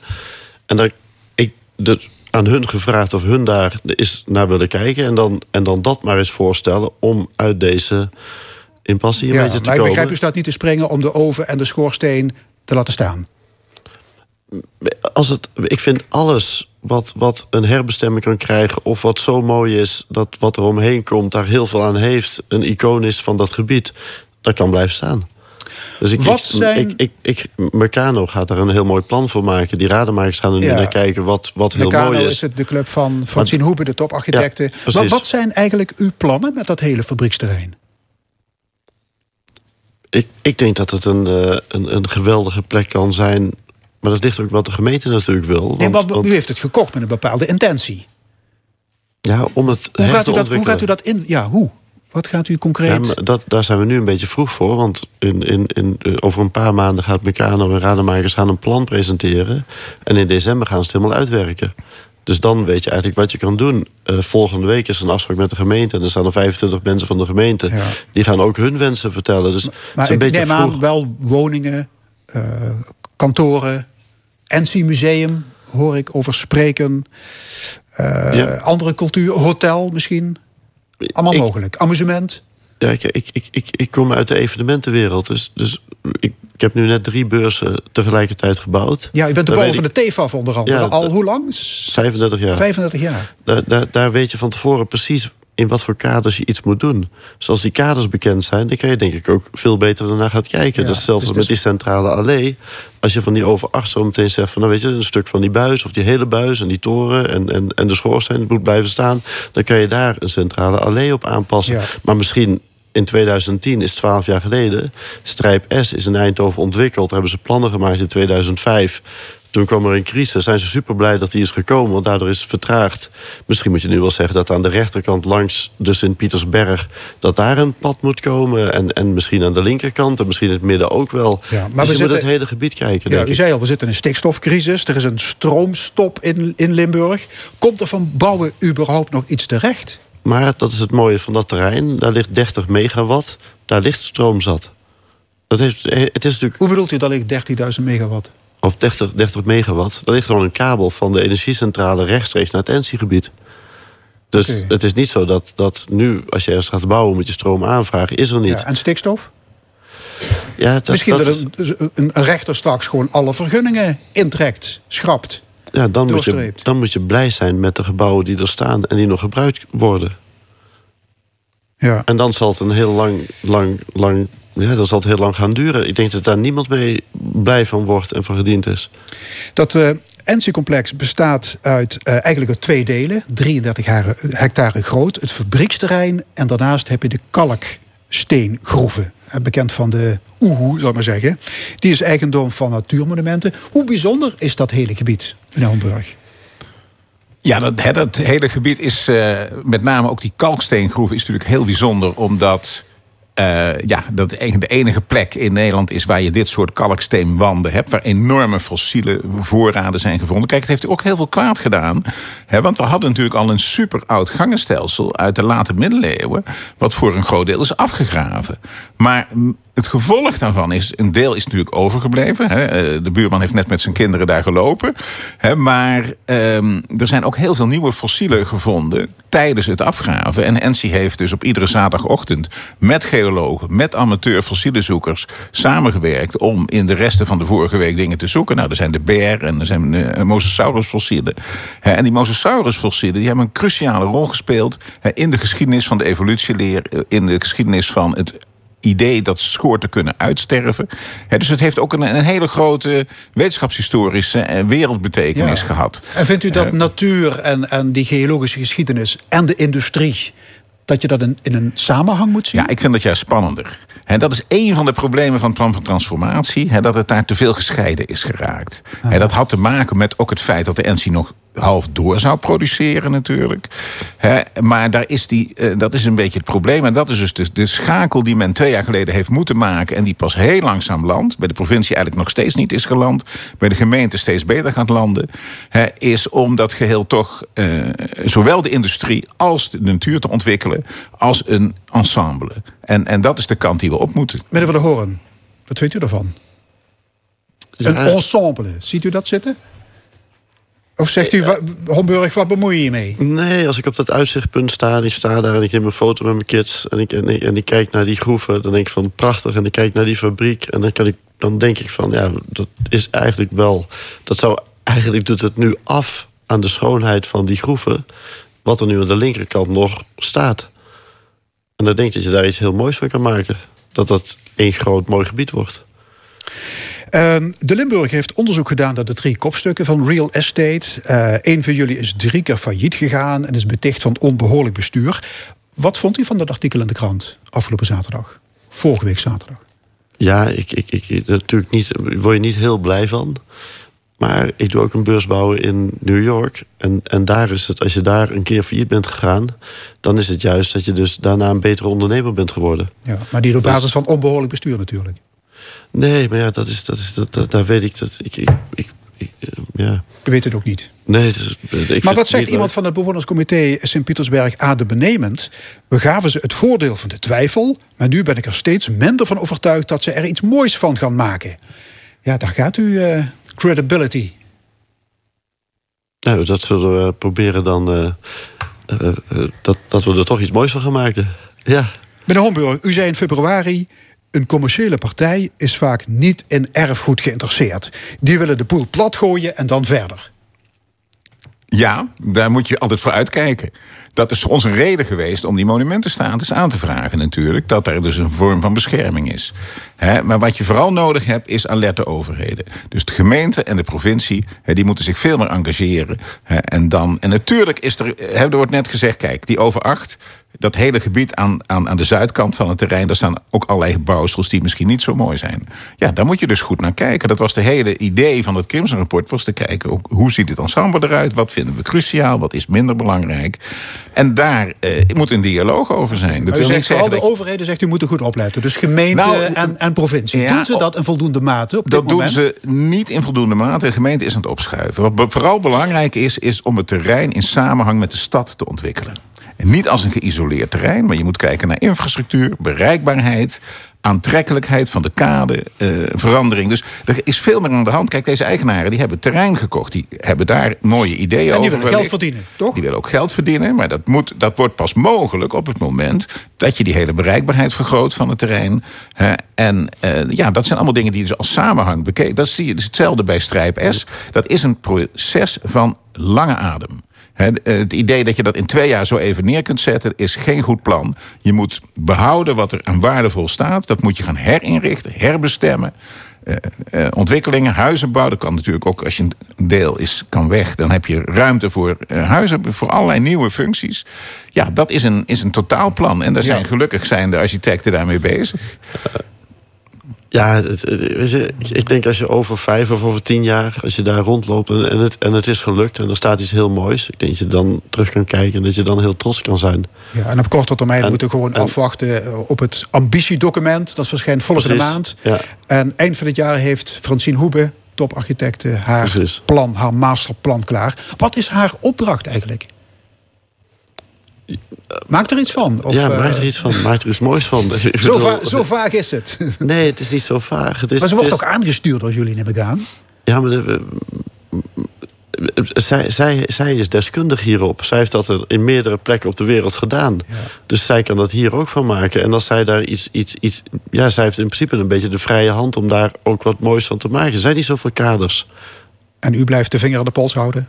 Speaker 8: En daar, ik, de, aan hun gevraagd of hun daar is naar willen kijken. En dan, en dan dat maar eens voorstellen om uit deze impasse hier een
Speaker 1: Ja,
Speaker 8: beetje te
Speaker 1: maar ik
Speaker 8: komen.
Speaker 1: begrijp u staat niet te springen om de oven en de schoorsteen te laten staan.
Speaker 8: Als het, ik vind alles wat, wat een herbestemming kan krijgen... of wat zo mooi is dat wat er omheen komt... daar heel veel aan heeft, een icoon is van dat gebied... dat kan blijven staan. Dus ik,
Speaker 1: Wat
Speaker 8: ik,
Speaker 1: zijn-
Speaker 8: ik, ik, ik- Meccano gaat daar een heel mooi plan voor maken. Die rademakers gaan er nu
Speaker 1: Ja.
Speaker 8: naar kijken wat, wat heel mooi is.
Speaker 1: is het de club van Francine Hoebe, de toparchitecten.
Speaker 8: Ja, precies.
Speaker 1: wat, zijn eigenlijk uw plannen met dat hele fabrieksterrein?
Speaker 8: Ik, ik denk dat het een, eh, een, een geweldige plek kan zijn. Maar dat ligt ook wat de gemeente natuurlijk wil.
Speaker 1: Nee,
Speaker 8: want,
Speaker 1: u heeft het gekocht met een bepaalde intentie.
Speaker 8: ja, om het
Speaker 1: Hoe gaat,
Speaker 8: te
Speaker 1: u dat, hoe gaat u dat in? Ja, hoe? Wat gaat u concreet?
Speaker 8: Ja, dat, daar zijn we nu een beetje vroeg voor. Want in, in, in, eh, over een paar maanden gaat Meccano en Rademakers gaan een plan presenteren. En in december gaan ze het helemaal uitwerken. Dus dan weet je eigenlijk wat je kan doen. Eh, volgende week is er een afspraak met de gemeente. En er staan er 25 mensen van de gemeente.
Speaker 1: Ja.
Speaker 8: Die gaan ook hun wensen vertellen. Dus het
Speaker 1: maar
Speaker 8: is een
Speaker 1: ik
Speaker 8: beetje
Speaker 1: neem
Speaker 8: vroeg.
Speaker 1: aan wel woningen, eh, kantoren, NC Museum, hoor ik over spreken.
Speaker 8: Ja.
Speaker 1: Andere cultuur, hotel misschien. Allemaal
Speaker 8: Ik-
Speaker 1: mogelijk. Amusement.
Speaker 8: Ja, ik, ik, ik, ik, ik kom uit de evenementenwereld. Dus, dus ik, ik heb nu net drie beurzen tegelijkertijd gebouwd.
Speaker 1: Ja, u bent de boven van de TFAF onder andere.
Speaker 8: Ja,
Speaker 1: Al hoe lang?
Speaker 8: 35 jaar.
Speaker 1: 35 jaar.
Speaker 8: Daar, daar, daar weet je van tevoren precies in wat voor kaders je iets moet doen. Dus als die kaders bekend zijn, dan kan je denk ik ook veel beter daarna gaan kijken.
Speaker 1: Ja,
Speaker 8: dat is hetzelfde
Speaker 1: dus-
Speaker 8: met
Speaker 1: dus-
Speaker 8: die centrale allee. Als je van die overacht zo meteen zegt van, nou weet je, een stuk van die buis of die hele buis en die toren en, en, en de schoorsteen moet blijven staan, dan kan je daar een centrale allee op aanpassen.
Speaker 1: Ja.
Speaker 8: Maar misschien in 2010 is 12 jaar geleden. Strijp S is in Eindhoven ontwikkeld. Hebben ze plannen gemaakt in 2005. Toen kwam er een crisis. Zijn ze super blij dat die is gekomen, want daardoor is het vertraagd. Misschien moet je nu wel zeggen dat aan de rechterkant langs de Sint-Pietersberg... dat daar een pad moet komen. En, en misschien aan de linkerkant en misschien in het midden ook wel.
Speaker 1: Ja, maar
Speaker 8: dus
Speaker 1: we zitten-
Speaker 8: moet het hele gebied kijken.
Speaker 1: Ja, u
Speaker 8: ik.
Speaker 1: zei al, we zitten in een stikstofcrisis. Er is een stroomstop in, in Limburg. Komt er van bouwen überhaupt nog iets terecht?
Speaker 8: Maar dat is het mooie van dat terrein. Daar ligt 30 megawatt. Daar ligt stroom zat. Dat heeft, het is natuurlijk
Speaker 1: Hoe bedoelt u dat ligt 13.000 megawatt?
Speaker 8: Of 30, 30 megawatt. Daar ligt gewoon een kabel van de energiecentrale rechtstreeks naar het NC-gebied. Dus het is niet zo dat, dat nu, als je ergens gaat bouwen, moet je stroom aanvragen. Is er niet.
Speaker 1: Ja, en stikstof?
Speaker 8: Ja, dat,
Speaker 1: Misschien
Speaker 8: dat
Speaker 1: dat,
Speaker 8: is-
Speaker 1: een, rechter straks gewoon alle vergunningen intrekt, schrapt.
Speaker 8: ja, dan, moet je, dan moet je blij zijn met de gebouwen die er staan en die nog gebruikt worden.
Speaker 1: Ja.
Speaker 8: En dan zal het een heel lang, lang, lang, ja, dan zal het heel lang gaan duren. Ik denk dat daar niemand mee blij van wordt en van gediend is.
Speaker 1: Dat eh NC-complex bestaat uit eh, eigenlijk uit twee delen. 33 hectare- hectare groot, het fabrieksterrein... en daarnaast heb je de kalksteengroeven. eh, Bekend van de Oehoe, zal ik maar zeggen. Die is eigendom van Natuurmonumenten. Hoe bijzonder is dat hele gebied in Hamburg?
Speaker 9: Ja, dat, hè, dat hele gebied is, eh, met name ook die kalksteengroeven, is natuurlijk heel bijzonder. Omdat eh, ja, dat de enige plek in Nederland is waar je dit soort kalksteenwanden hebt. Waar enorme fossiele voorraden zijn gevonden. Kijk, het heeft ook heel veel kwaad gedaan. Hè, want we hadden natuurlijk al een super oud gangenstelsel uit de late middeleeuwen. Wat voor een groot deel is afgegraven. Maar het gevolg daarvan is, een deel is natuurlijk overgebleven. Hè. Eh, De buurman heeft net met zijn kinderen daar gelopen. Hè, maar ehm, er zijn ook heel veel nieuwe fossielen gevonden tijdens het afgraven. En NC heeft dus op iedere zaterdagochtend met geologen, met amateur fossielenzoekers samengewerkt om in de resten van de vorige week dingen te zoeken. Nou, er zijn de bear en er zijn eh, Mosasaurus fossielen. En die Mosasaurus fossielen die hebben een cruciale rol gespeeld in de geschiedenis van de evolutieleer, eh, in de geschiedenis van het idee dat soorten kunnen uitsterven. Dus het heeft ook een, een hele grote wetenschapshistorische en wereldbetekenis
Speaker 1: Ja.
Speaker 9: gehad.
Speaker 1: En vindt u dat natuur en, en die geologische geschiedenis en de industrie... dat je dat in, in een samenhang moet zien?
Speaker 9: Ja, ik vind dat juist spannender. En dat is één van de problemen van het plan van transformatie. Dat het daar te veel gescheiden is geraakt. Dat had te maken met ook het feit dat de NC nog half door zou produceren natuurlijk. Hè, maar daar is die, eh, dat is een beetje het probleem. En dat is dus de, de schakel die men twee jaar geleden heeft moeten maken... en die pas heel langzaam landt. Bij de provincie eigenlijk nog steeds niet is geland. Bij de gemeente steeds beter gaat landen. Hè, is om dat geheel toch eh, zowel de industrie als de natuur te ontwikkelen... als een ensemble. En, en dat is de kant die we op moeten.
Speaker 1: Meneer Van der Hoorn, wat vindt u daarvan? Een ensemble, ziet u dat zitten? Of zegt u, wa- Homburg, wat bemoei je je mee?
Speaker 8: Nee, als ik op dat uitzichtpunt sta en ik sta daar en ik neem een foto met mijn kids en ik, en ik, en ik kijk naar die groeven, dan denk ik van prachtig. En ik kijk naar die fabriek en dan, kan ik, dan denk ik van ja, dat is eigenlijk wel. Dat zou eigenlijk doet het nu af aan de schoonheid van die groeven, wat er nu aan de linkerkant nog staat. En dan denk ik dat je daar iets heel moois van kan maken. Dat dat één groot mooi gebied wordt.
Speaker 1: Ehm, de Limburg heeft onderzoek gedaan naar de drie kopstukken van real estate. Eh een van jullie is drie keer failliet gegaan en is beticht van onbehoorlijk bestuur. Wat vond u van dat artikel in de krant afgelopen zaterdag? Vorige week zaterdag.
Speaker 8: Ja, ik, ik, ik, natuurlijk niet, word je niet heel blij van. Maar ik doe ook een beurs bouwen in New York. En, en daar is het, als je daar een keer failliet bent gegaan... dan is het juist dat je dus daarna een betere ondernemer bent geworden.
Speaker 1: Ja, maar die op basis van onbehoorlijk bestuur natuurlijk.
Speaker 8: Nee, maar ja, dat is, dat is, dat, dat- daar weet ik dat. Ik, ik, ik, ik, eh, ja.
Speaker 1: U weet het ook niet.
Speaker 8: Nee, het is, ik
Speaker 1: Maar wat zegt iemand
Speaker 8: leuk.
Speaker 1: van het bewonerscomité Sint-Pietersberg Ade Benemend? We gaven ze het voordeel van de twijfel, maar nu ben ik er steeds minder van overtuigd dat ze er iets moois van gaan maken. Ja, daar gaat u eh, credibility.
Speaker 8: Nou, dat zullen we proberen dan. eh, dat, dat we er toch iets moois van gaan maken. Ja.
Speaker 1: Meneer Homburg, u zei in februari. Een commerciële partij is vaak niet in erfgoed geïnteresseerd. Die willen de boel platgooien en dan verder.
Speaker 9: Ja, daar moet je altijd voor uitkijken. Dat is voor ons een reden geweest om die monumentenstatus aan te vragen natuurlijk. Dat er dus een vorm van bescherming is. Maar wat je vooral nodig hebt is alerte overheden. Dus de gemeente en de provincie die moeten zich veel meer engageren. En, dan, en natuurlijk is er, er wordt net gezegd, kijk, die over acht dat hele gebied aan, aan, aan de zuidkant van het terrein... daar staan ook allerlei bouwsels die misschien niet zo mooi zijn. Ja, daar moet je dus goed naar kijken. Dat was de hele idee van het Crimson-rapport... was te kijken ook, hoe ziet het ensemble eruit? Wat vinden we cruciaal? Wat is minder belangrijk? En daar eh, moet een dialoog over zijn. Dat
Speaker 1: u zegt vooral de overheden zegt u moet er goed opletten. Dus gemeente
Speaker 9: Nou,
Speaker 1: en, en provincie.
Speaker 9: ja,
Speaker 1: doen ze dat in voldoende mate op dit
Speaker 9: Dat doen ze niet in voldoende mate. De gemeente is aan het opschuiven. Wat vooral belangrijk is, is om het terrein in samenhang met de stad te ontwikkelen. En niet als een geïsoleerd terrein, maar je moet kijken naar infrastructuur, bereikbaarheid, aantrekkelijkheid van de kade, eh, verandering. Dus er is veel meer aan de hand. Kijk, deze eigenaren die hebben terrein gekocht. Die hebben daar mooie ideeën over.
Speaker 1: En die willen geld verdienen, toch?
Speaker 9: Die willen ook geld verdienen, maar dat, moet, dat wordt pas mogelijk op het moment dat je die hele bereikbaarheid vergroot van het terrein. Hè. En eh, ja, dat zijn allemaal dingen die dus als samenhang bekeken. Dat zie je dus hetzelfde bij Strijp S. Dat is een proces van lange adem. Eh, Het idee dat je dat in twee jaar zo even neer kunt zetten, is geen goed plan. Je moet behouden wat er aan waardevol staat. Dat moet je gaan herinrichten, herbestemmen. Eh, eh, ontwikkelingen, huizenbouw. Dat kan natuurlijk ook als je een deel is, kan weg. Dan heb je ruimte voor huizen, voor allerlei nieuwe functies. Ja, dat is een, is een totaalplan. En daar zijn gelukkig zijn de architecten daarmee bezig.
Speaker 8: Ja, het, het- weet je, ik denk als je over vijf of over tien jaar, als je daar rondloopt en, en, het, en het is gelukt en er staat iets heel moois, ik denk dat je dan terug kan kijken en dat je dan heel trots kan zijn.
Speaker 1: Ja, en op korte termijn
Speaker 8: En-
Speaker 1: moeten we gewoon
Speaker 8: en-
Speaker 1: afwachten eh, op het ambitiedocument. Dat verschijnt volgende maand.
Speaker 8: ja.
Speaker 1: En eind van het jaar heeft Francine Hoebe, toparchitecte, haar
Speaker 8: Precies.
Speaker 1: plan, haar masterplan klaar. Wat is haar opdracht eigenlijk? Maak er iets van. Of,
Speaker 8: ja,
Speaker 1: eh,
Speaker 8: maak er iets van, maak er iets moois van. *laughs*
Speaker 1: Zo,
Speaker 8: bedoel,
Speaker 1: va- zo vaag is het. *laughs*
Speaker 8: Nee, het is niet zo vaag. Het is,
Speaker 1: Maar ze wordt
Speaker 8: is-
Speaker 1: ook aangestuurd door jullie, neem ik aan.
Speaker 8: Ja, maar de- zij, zij, zij is deskundig hierop. Zij heeft dat in meerdere plekken op de wereld gedaan. Dus zij kan dat hier ook van maken. En als zij daar iets, iets, iets. Ja, zij heeft in principe een beetje de vrije hand om daar ook wat moois van te maken. Er zijn niet zoveel kaders.
Speaker 1: En u blijft de vinger aan de pols houden.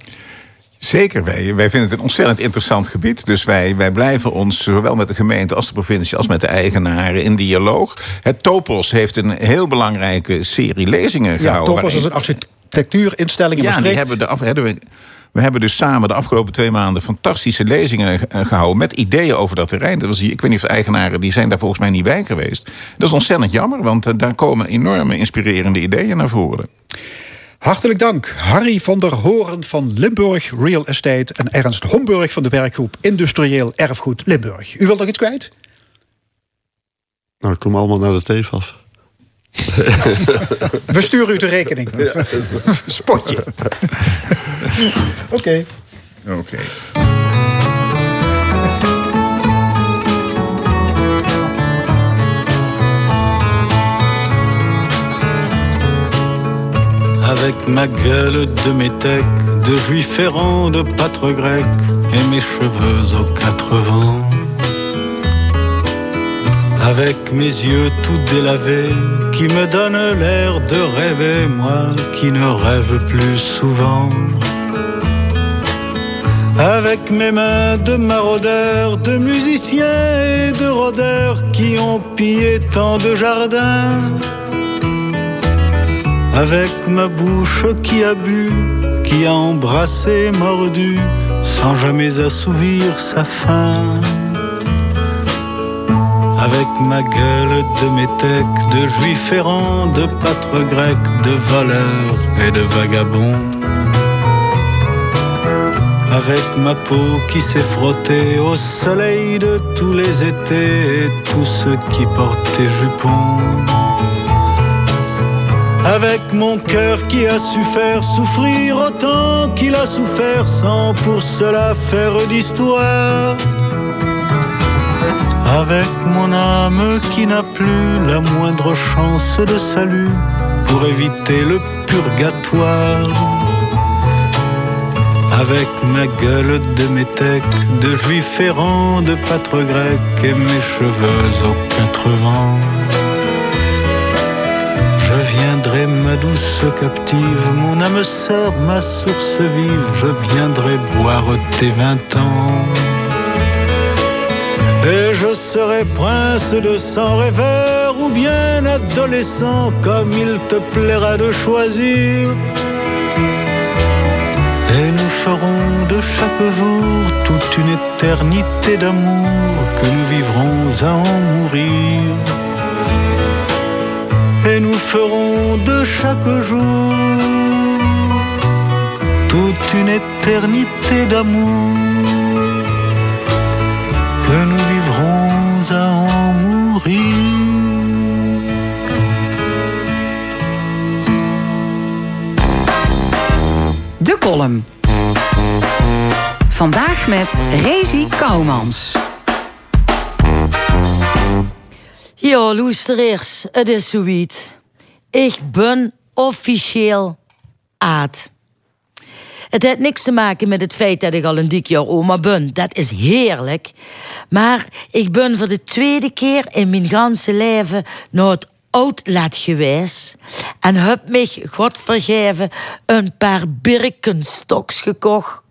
Speaker 9: Zeker, wij, wij vinden het een ontzettend interessant gebied. Dus wij, wij blijven ons, zowel met de gemeente als de provincie... als met de eigenaren in dialoog. Het Topos heeft een heel belangrijke serie lezingen
Speaker 1: Ja,
Speaker 9: gehouden.
Speaker 1: Topos is een architectuurinstelling in
Speaker 9: Ja, die
Speaker 1: Maastricht.
Speaker 9: hebben de hebben we, we hebben dus samen de afgelopen twee maanden fantastische lezingen eh, gehouden met ideeën over dat terrein. Dat was, ik weet niet of de eigenaren die zijn daar volgens mij niet bij geweest. Dat is ontzettend jammer, want eh, daar komen enorme inspirerende ideeën naar voren.
Speaker 1: Hartelijk dank, Harry van der Hoorn van Limburg Real Estate... en Ernst Homburg van de werkgroep Industrieel Erfgoed Limburg. U wilt nog iets kwijt?
Speaker 8: Nou, ik kom allemaal naar de teef af.
Speaker 1: We sturen u de rekening. Spotje. *laughs* Oké.
Speaker 9: Oké.
Speaker 10: Avec ma gueule de métèque, de juif errant, de pâtre grec, et mes cheveux aux quatre vents. Avec mes yeux tout délavés, qui me donnent l'air de rêver, moi qui ne rêve plus souvent. Avec mes mains de maraudeurs, de musiciens et de rôdeurs qui ont pillé tant de jardins. Avec ma bouche qui a bu, qui a embrassé, mordu, sans jamais assouvir sa faim. Avec ma gueule de métèque, de juif errant, de pâtre grec, de voleur et de vagabond. Avec ma peau qui s'est frottée au soleil de tous les étés et tous ceux qui portaient jupons. Avec mon cœur qui a su faire souffrir autant qu'il a souffert sans pour cela faire d'histoire. Avec mon âme qui n'a plus la moindre chance de salut pour éviter le purgatoire. Avec ma gueule de métèque, de juif errant, de pâtre grec et mes cheveux aux quatre vents. Je viendrai, ma douce captive, mon âme sœur, ma source vive, je viendrai boire tes vingt ans. Et je serai prince de sang rêveur ou bien adolescent comme il te plaira de choisir. Et nous ferons de chaque jour toute une éternité d'amour que nous vivrons à en mourir. Ferons de chaque jour toute une éternité d'amour que nous vivrons à en mourir.
Speaker 11: De column. Vandaag met Rezi Kouwmans.
Speaker 12: Ja, luisteraars, het is zoiets. Ik ben officieel aad. Het heeft niks te maken met het feit dat ik al een dik jaar oma ben. Dat is heerlijk. Maar ik ben voor de tweede keer in mijn ganse leven naar het outlet geweest. En heb mich, God vergeven, een paar birkenstoks gekocht.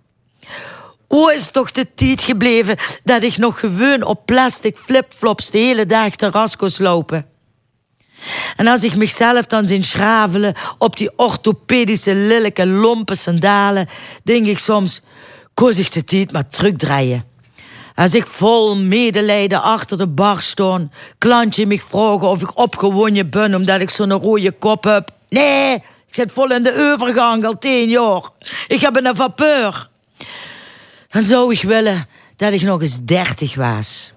Speaker 12: Hoe is toch de tijd gebleven dat ik nog gewoon op plastic flipflops de hele dag terras kon lopen? En als ik mezelf dan zie schravelen op die orthopedische, lelijke, lompe sandalen, denk ik soms, koos ik de tijd maar terugdraaien. Als ik vol medelijden achter de bar stond, klantje me vragen of ik opgewonden ben omdat ik zo'n rode kop heb. Nee, ik zit vol in de overgang al tien jaar. Ik heb een vapeur. Dan zou ik willen dat ik nog eens dertig was.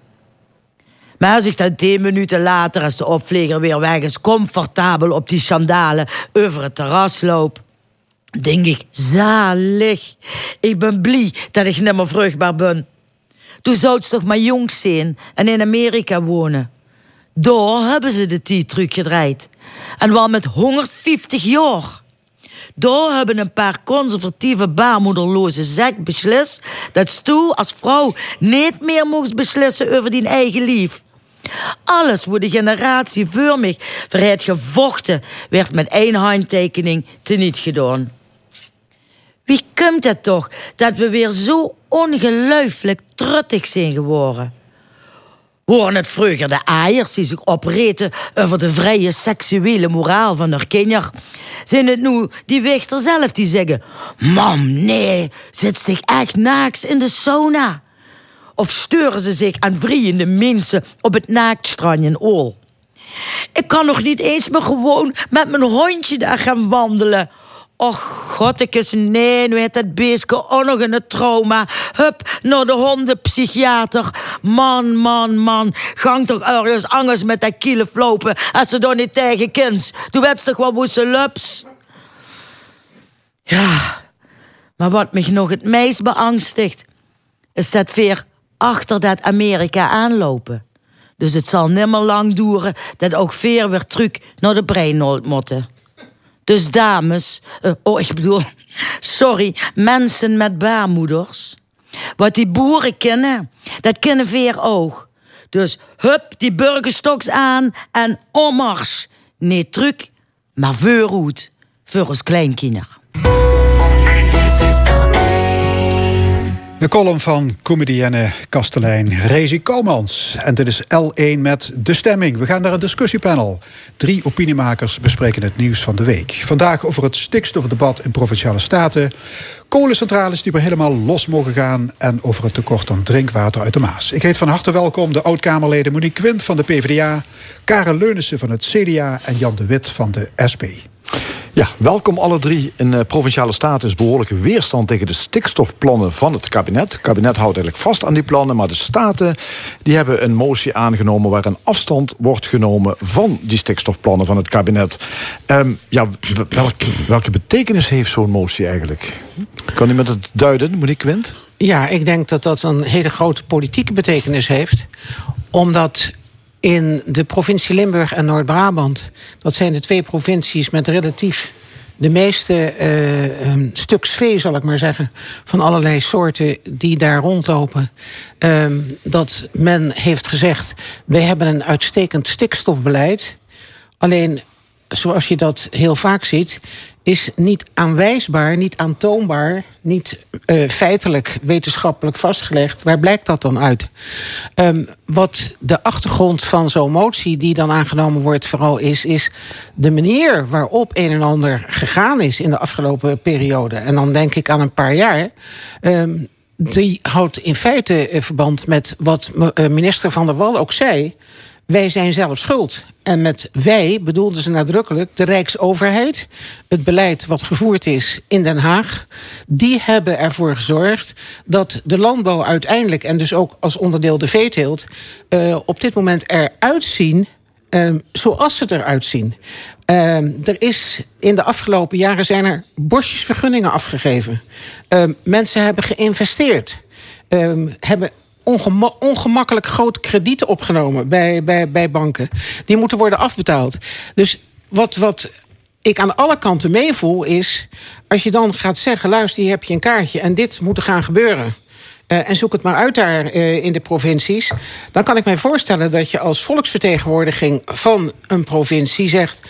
Speaker 12: Maar als ik dan tien minuten later, als de opvlieger weer weg is, comfortabel op die sandalen over het terras loop, denk ik, zalig. Ik ben blij dat ik niet meer vruchtbaar ben. Toen zou het toch maar jong zijn en in Amerika wonen. Daar hebben ze de tijd teruggedraaid. En wel met 150 jaar. Daar hebben een paar conservatieve baarmoederloze zek beslist dat Stoel als vrouw niet meer moest beslissen over die eigen lief. Alles wordt de generatie voor mij verheid gevochten, werd met één handtekening teniet gedaan. Wie komt het toch dat we weer zo ongelooflijk truttig zijn geworden? Waren het vroeger de eiers die zich opreten over de vrije seksuele moraal van haar kinder? Zijn het nu die wichter zelf die zeggen: Mam, nee, zit zich echt naaks in de sauna? Of sturen ze zich aan vriende mensen op het naaktstrand in Ool? Ik kan nog niet eens meer gewoon met mijn hondje daar gaan wandelen. Och, godtekes, nee, nu heeft dat beestje ook nog een trauma. Hup, naar de hondenpsychiater. Man, man, man. Gang toch ergens anders met dat kiele lopen als ze door niet tegen kind. Toen werd toch wel moesten lups. Ja, maar wat me nog het meest beangstigt, is dat weer achter dat Amerika aanlopen. Dus het zal nimmer lang duren dat ook veer weer terug naar de brein moeten. Dus dames, uh, oh ik bedoel, *laughs* sorry, mensen met baarmoeders. Wat die boeren kennen, dat kennen veer ook. Dus hup, die burgerstoks aan en ommars. Nee, terug, maar vooruit, voor ons kleinkinder.
Speaker 1: De column van comedienne kastelein Rezi Komans. En dit is L1 met De Stemming. We gaan naar een discussiepanel. Drie opiniemakers bespreken het nieuws van de week. Vandaag over het stikstofdebat in Provinciale Staten... kolencentrales die weer helemaal los mogen gaan... en over het tekort aan drinkwater uit de Maas. Ik heet van harte welkom de oud-Kamerleden Monique Quint van de PvdA... Karen Leunissen van het CDA en Jan de Wit van de SP.
Speaker 2: Ja, welkom alle drie. In de Provinciale Staten is behoorlijke weerstand tegen de stikstofplannen van het kabinet. Het kabinet houdt eigenlijk vast aan die plannen, maar de Staten die hebben een motie aangenomen waar een afstand wordt genomen van die stikstofplannen van het kabinet. Um, ja, welke, welke betekenis heeft zo'n motie eigenlijk? Kan iemand het duiden, Monique Quint?
Speaker 13: Ja, ik denk dat dat een hele grote politieke betekenis heeft. Omdat in de provincie Limburg en Noord-Brabant. Dat zijn de twee provincies met relatief de meeste uh, um, stuks vee, zal ik maar zeggen, van allerlei soorten die daar rondlopen. Um, dat men heeft gezegd: wij hebben een uitstekend stikstofbeleid. Alleen zoals je dat heel vaak ziet, is niet aanwijsbaar, niet aantoonbaar, niet uh, feitelijk wetenschappelijk vastgelegd. Waar blijkt dat dan uit? Um, wat de achtergrond van zo'n motie die dan aangenomen wordt vooral is, is de manier waarop een en ander gegaan is in de afgelopen periode. En dan denk ik aan een paar jaar. Um, die houdt in feite verband met wat eh, minister Van der Wal ook zei. Wij zijn zelf schuld. En met wij bedoelden ze nadrukkelijk de Rijksoverheid, het beleid wat gevoerd is in Den Haag. Die hebben ervoor gezorgd dat de landbouw uiteindelijk, en dus ook als onderdeel de veeteelt, uh, op dit moment eruit zien uh, zoals ze eruit zien. Uh, er is in de afgelopen jaren zijn er bosjes vergunningen afgegeven. mensen hebben geïnvesteerd. hebben ongema ongemakkelijk grote kredieten opgenomen bij, bij, bij banken. Die moeten worden afbetaald. Dus wat, wat ik aan alle kanten meevoel is... als je dan gaat zeggen, luister, hier heb je een kaartje... en dit moet er gaan gebeuren... Uh, en zoek het maar uit daar uh, in de provincies. Dan kan ik mij voorstellen dat je als volksvertegenwoordiging van een provincie zegt: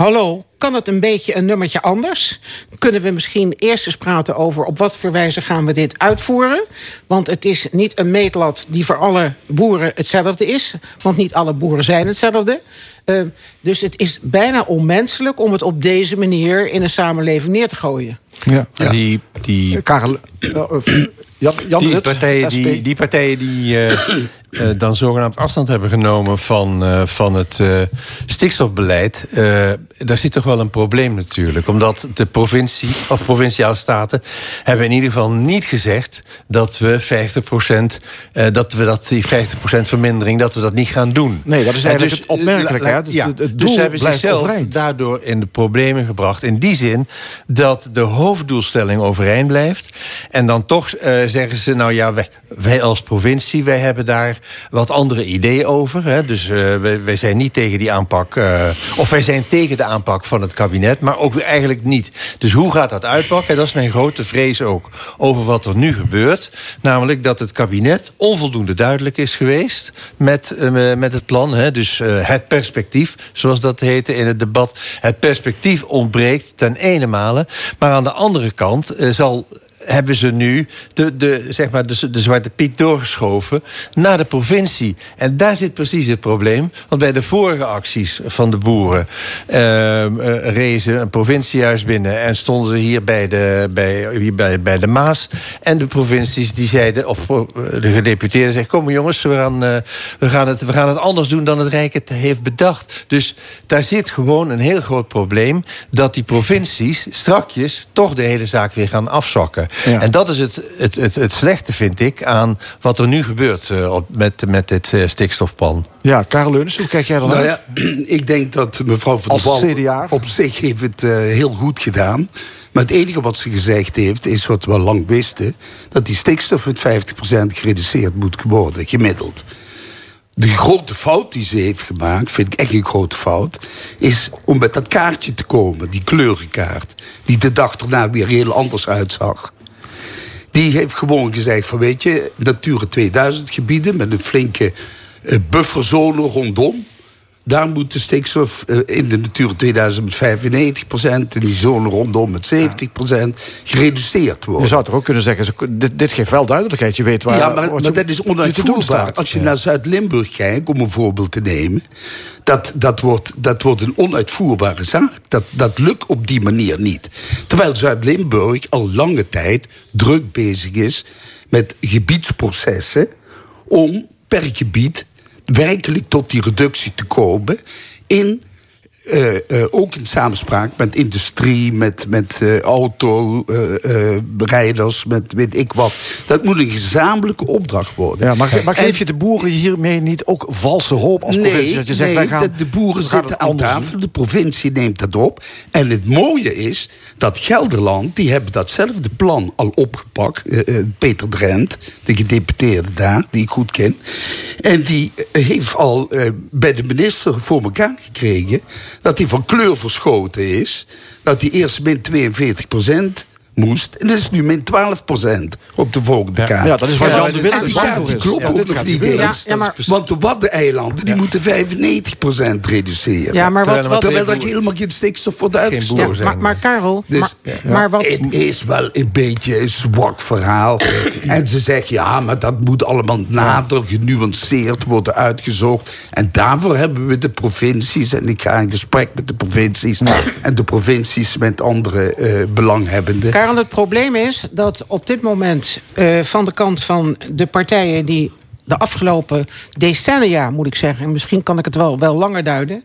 Speaker 13: Hallo, kan het een beetje een nummertje anders? Kunnen we misschien eerst eens praten over op wat voor wijze gaan we dit uitvoeren? Want het is niet een meetlat die voor alle boeren hetzelfde is. Want niet alle boeren zijn hetzelfde. Uh, dus het is bijna onmenselijk om het op deze manier in een samenleving neer te gooien.
Speaker 14: Ja, ja. die. die... Karel, Jan, Jan
Speaker 15: die, partijen, die, die partijen die uh, uh, dan zogenaamd afstand hebben genomen van, uh, van het stikstofbeleid, daar zit toch wel een probleem natuurlijk. Omdat de provincie of provinciale staten hebben in ieder geval niet gezegd dat we 50%, dat we dat die 50% vermindering, dat we dat niet gaan doen.
Speaker 14: Nee, dat is eigenlijk dus, het opmerkelijke. La, la, dus
Speaker 15: ja,
Speaker 14: het, het
Speaker 15: dus ze hebben zichzelf overeind. daardoor in de problemen gebracht. In die zin dat de hoofddoelstelling overeind blijft. En dan toch zeggen ze, nou ja, wij, als provincie, wij hebben daar wat andere ideeën over. Hè? Dus uh, wij, wij, zijn niet tegen die aanpak, uh, of wij zijn tegen de aanpak van het kabinet, maar ook eigenlijk niet. Dus hoe gaat dat uitpakken? Dat is mijn grote vrees ook over wat er nu gebeurt. Namelijk dat het kabinet onvoldoende duidelijk is geweest met, met het plan. Hè? Dus het perspectief, zoals dat heette in het debat. Het perspectief ontbreekt ten ene male. Maar aan de andere kant zal hebben ze nu de, de, zeg maar de, de Zwarte Piet doorgeschoven naar de provincie. En daar zit precies het probleem. Want bij de vorige acties van de boeren uh, uh, rezen een provinciehuis binnen en stonden ze hier bij de, bij, hier bij, bij de Maas. En de provincies die zeiden, of de gedeputeerden zeiden: Kom jongens, we gaan, uh, we, gaan het, we gaan het anders doen dan het Rijk het heeft bedacht. Dus daar zit gewoon een heel groot probleem dat die provincies strakjes toch de hele zaak weer gaan afzakken. Ja. En dat is het, het, het, het, slechte, vind ik, aan wat er nu gebeurt uh, met, met dit uh, stikstofplan.
Speaker 14: Ja, Karel Leunis, hoe kijk jij dan
Speaker 16: nou ja, *clears throat* ik denk dat mevrouw Van der Wal op zich heeft het uh, heel goed gedaan. Maar het enige wat ze gezegd heeft, is wat we al lang wisten... dat die stikstof met 50% gereduceerd moet worden, gemiddeld. De grote fout die ze heeft gemaakt, vind ik echt een grote fout... is om met dat kaartje te komen, die kleurenkaart... die de dag erna weer heel anders uitzag. Die heeft gewoon gezegd van weet je, Natura 2000 gebieden met een flinke uh, bufferzone rondom. Daar moet de stikstof uh, in de Natura 2000 met 95 procent... in die zone rondom met 70 procent gereduceerd worden.
Speaker 14: Je zou toch ook kunnen zeggen, dit, dit geeft wel duidelijkheid. Je weet waar...
Speaker 16: Ja, maar, maar dat is onuitvoerbaar. Als je ja. naar Zuid-Limburg kijkt, om een voorbeeld te nemen... Dat, dat, wordt, dat wordt een onuitvoerbare zaak. Dat, dat lukt op die manier niet. Terwijl Zuid-Limburg al lange tijd druk bezig is... met gebiedsprocessen om per gebied werkelijk tot die reductie te komen in uh, uh, ook in samenspraak met industrie, met, met uh, autorijders, met weet ik wat. Dat moet een gezamenlijke opdracht worden.
Speaker 14: Ja, maar, maar geef je de boeren hiermee niet ook valse hoop als
Speaker 16: nee,
Speaker 14: provincie? Dat je zegt,
Speaker 16: nee,
Speaker 14: wij gaan,
Speaker 16: de, boeren zitten aan tafel, de provincie neemt dat op. En het mooie is dat Gelderland, die hebben datzelfde plan al opgepakt. Peter Drent, de gedeputeerde daar, die ik goed ken. En die heeft al bij de minister voor elkaar gekregen dat hij van kleur verschoten is. Dat hij eerst min 42 procent moest. En dat is nu min 12% op de volgende kaart.
Speaker 14: Ja, dat is waar
Speaker 16: Ja,
Speaker 14: Jan de Witte
Speaker 16: en die
Speaker 14: bang
Speaker 16: gaat
Speaker 14: voor
Speaker 16: die
Speaker 14: is.
Speaker 16: kloppen
Speaker 14: Ja,
Speaker 16: ook nog niet eens.
Speaker 13: Ja, ja, maar-
Speaker 16: Want de Waddeneilanden die moeten 95% reduceren.
Speaker 13: Ja, maar wat- wat-
Speaker 16: Terwijl er helemaal geen stikstof wordt uitgestoten.
Speaker 13: Ja, maar, maar Karel,
Speaker 16: Dus,
Speaker 13: maar, maar wat...
Speaker 16: Het is wel een beetje een zwak verhaal. *coughs* en ze zeggen, ja, maar dat moet allemaal nader genuanceerd worden uitgezocht. En daarvoor hebben we de provincies... en ik ga in gesprek met de provincies... en de provincies met andere eh, belanghebbenden.
Speaker 13: Karel, het probleem is dat op dit moment eh, van de kant van de partijen die de afgelopen decennia, moet ik zeggen, en misschien kan ik het wel, wel langer duiden,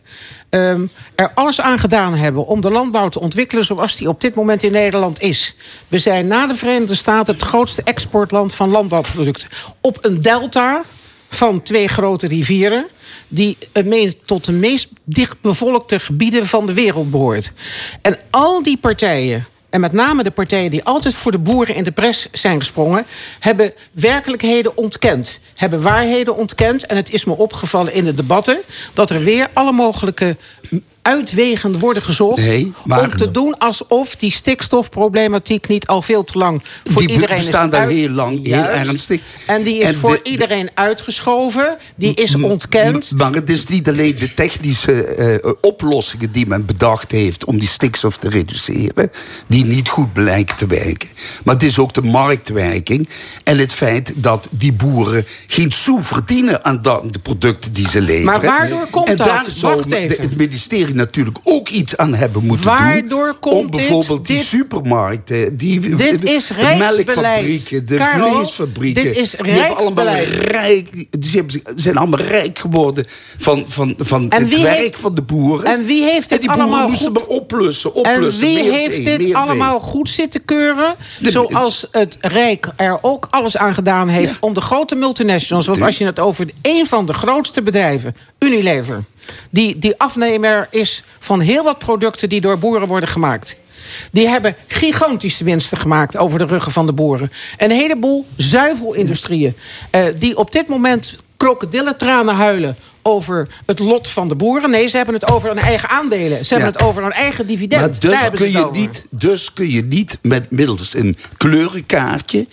Speaker 13: ehm, er alles aan gedaan hebben om de landbouw te ontwikkelen zoals die op dit moment in Nederland is. We zijn na de Verenigde Staten het grootste exportland van landbouwproducten. Op een delta van twee grote rivieren. die tot de meest dichtbevolkte gebieden van de wereld behoort. En al die partijen. En met name de partijen die altijd voor de boeren in de pres zijn gesprongen, hebben werkelijkheden ontkend. Hebben waarheden ontkend. En het is me opgevallen in de debatten dat er weer alle mogelijke uitwegen worden gezocht.
Speaker 16: Nee, maar-
Speaker 13: om te doen alsof die stikstofproblematiek niet al veel te lang voor
Speaker 16: Die
Speaker 13: iedereen is
Speaker 16: bestaan daar heel lang, heel
Speaker 13: Juist.
Speaker 16: ernstig.
Speaker 13: En die is
Speaker 16: En
Speaker 13: voor
Speaker 16: de- de-
Speaker 13: iedereen uitgeschoven. Die is ontkend.
Speaker 16: Maar het is niet alleen de technische eh, oplossingen die men bedacht heeft om die stikstof te reduceren, die niet goed blijken te werken. Maar het is ook de marktwerking en het feit dat die boeren geen sou verdienen aan de producten die ze leveren.
Speaker 13: Maar waardoor komt
Speaker 16: en
Speaker 13: dat? Wacht even.
Speaker 16: het ministerie natuurlijk ook iets aan hebben moeten
Speaker 13: Waardoor
Speaker 16: doen.
Speaker 13: komt
Speaker 16: om bijvoorbeeld
Speaker 13: dit-
Speaker 16: die supermarkten, die
Speaker 13: Dit
Speaker 16: de,
Speaker 13: is
Speaker 16: de melkfabrieken, de vleesfabrieken.
Speaker 13: dit is
Speaker 16: die hebben allemaal rijk, ze zijn allemaal rijk geworden van, van, van
Speaker 13: En
Speaker 16: het werk
Speaker 13: heeft-
Speaker 16: van de boeren.
Speaker 13: en wie heeft
Speaker 16: En
Speaker 13: dit
Speaker 16: die boeren
Speaker 13: allemaal
Speaker 16: moesten
Speaker 13: goed-
Speaker 16: maar oplussen,
Speaker 13: En wie
Speaker 16: meer
Speaker 13: heeft
Speaker 16: vee,
Speaker 13: dit
Speaker 16: vee.
Speaker 13: allemaal goed zitten keuren?
Speaker 16: De-
Speaker 13: Zoals het Rijk er ook alles aan gedaan heeft om de grote multinationals. Want als je het over een van de grootste bedrijven, Unilever, die, die afnemer is van heel wat producten die door boeren worden gemaakt. Die hebben gigantische winsten gemaakt over de ruggen van de boeren. En een heleboel zuivelindustrieën. eh, die op dit moment krokodillentranen huilen over het lot van de boeren. Nee, ze hebben het over hun eigen aandelen. Ze hebben het over hun eigen dividend.
Speaker 16: Maar dus kun, je
Speaker 13: over.
Speaker 16: niet, dus kun je niet met middels een kleurenkaartje...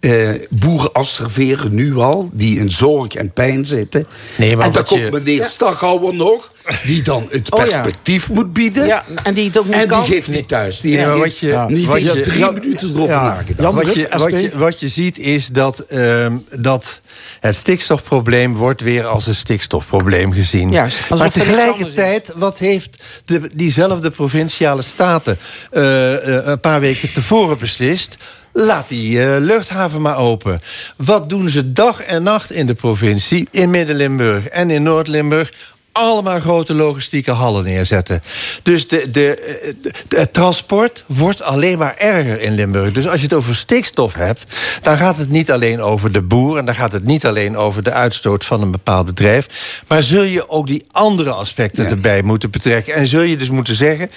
Speaker 16: eh, boeren afserveren nu al, die in zorg en pijn zitten.
Speaker 15: Nee, maar
Speaker 16: en dan
Speaker 15: wat je-
Speaker 16: komt meneer Staghouwer nog... die dan het
Speaker 13: Oh ja.
Speaker 16: perspectief moet bieden.
Speaker 13: Ja, en die het ook niet
Speaker 16: en die geeft niet thuis. Die
Speaker 15: Nee,
Speaker 16: heeft
Speaker 15: je-
Speaker 16: niet
Speaker 15: wat
Speaker 16: eens
Speaker 15: je-
Speaker 16: drie
Speaker 15: Jan-
Speaker 16: minuten erover
Speaker 14: ja,
Speaker 16: nagedacht.
Speaker 15: Wat,
Speaker 14: Rutte,
Speaker 15: wat, je, wat je ziet is dat, ehm, dat het stikstofprobleem wordt weer als een stikstofprobleem gezien.
Speaker 13: Juist,
Speaker 15: maar
Speaker 13: er
Speaker 15: tegelijkertijd, wat heeft de, diezelfde provinciale staten eh, eh, een paar weken tevoren beslist? Laat die eh, luchthaven maar open. Wat doen ze dag en nacht in de provincie, in Midden-Limburg en in Noord-Limburg? Allemaal grote logistieke hallen neerzetten. Dus de, de, de- het transport wordt alleen maar erger in Limburg. Dus als je het over stikstof hebt, dan gaat het niet alleen over de boer... en dan gaat het niet alleen over de uitstoot van een bepaald bedrijf... maar zul je ook die andere aspecten erbij moeten betrekken. En zul je dus moeten zeggen...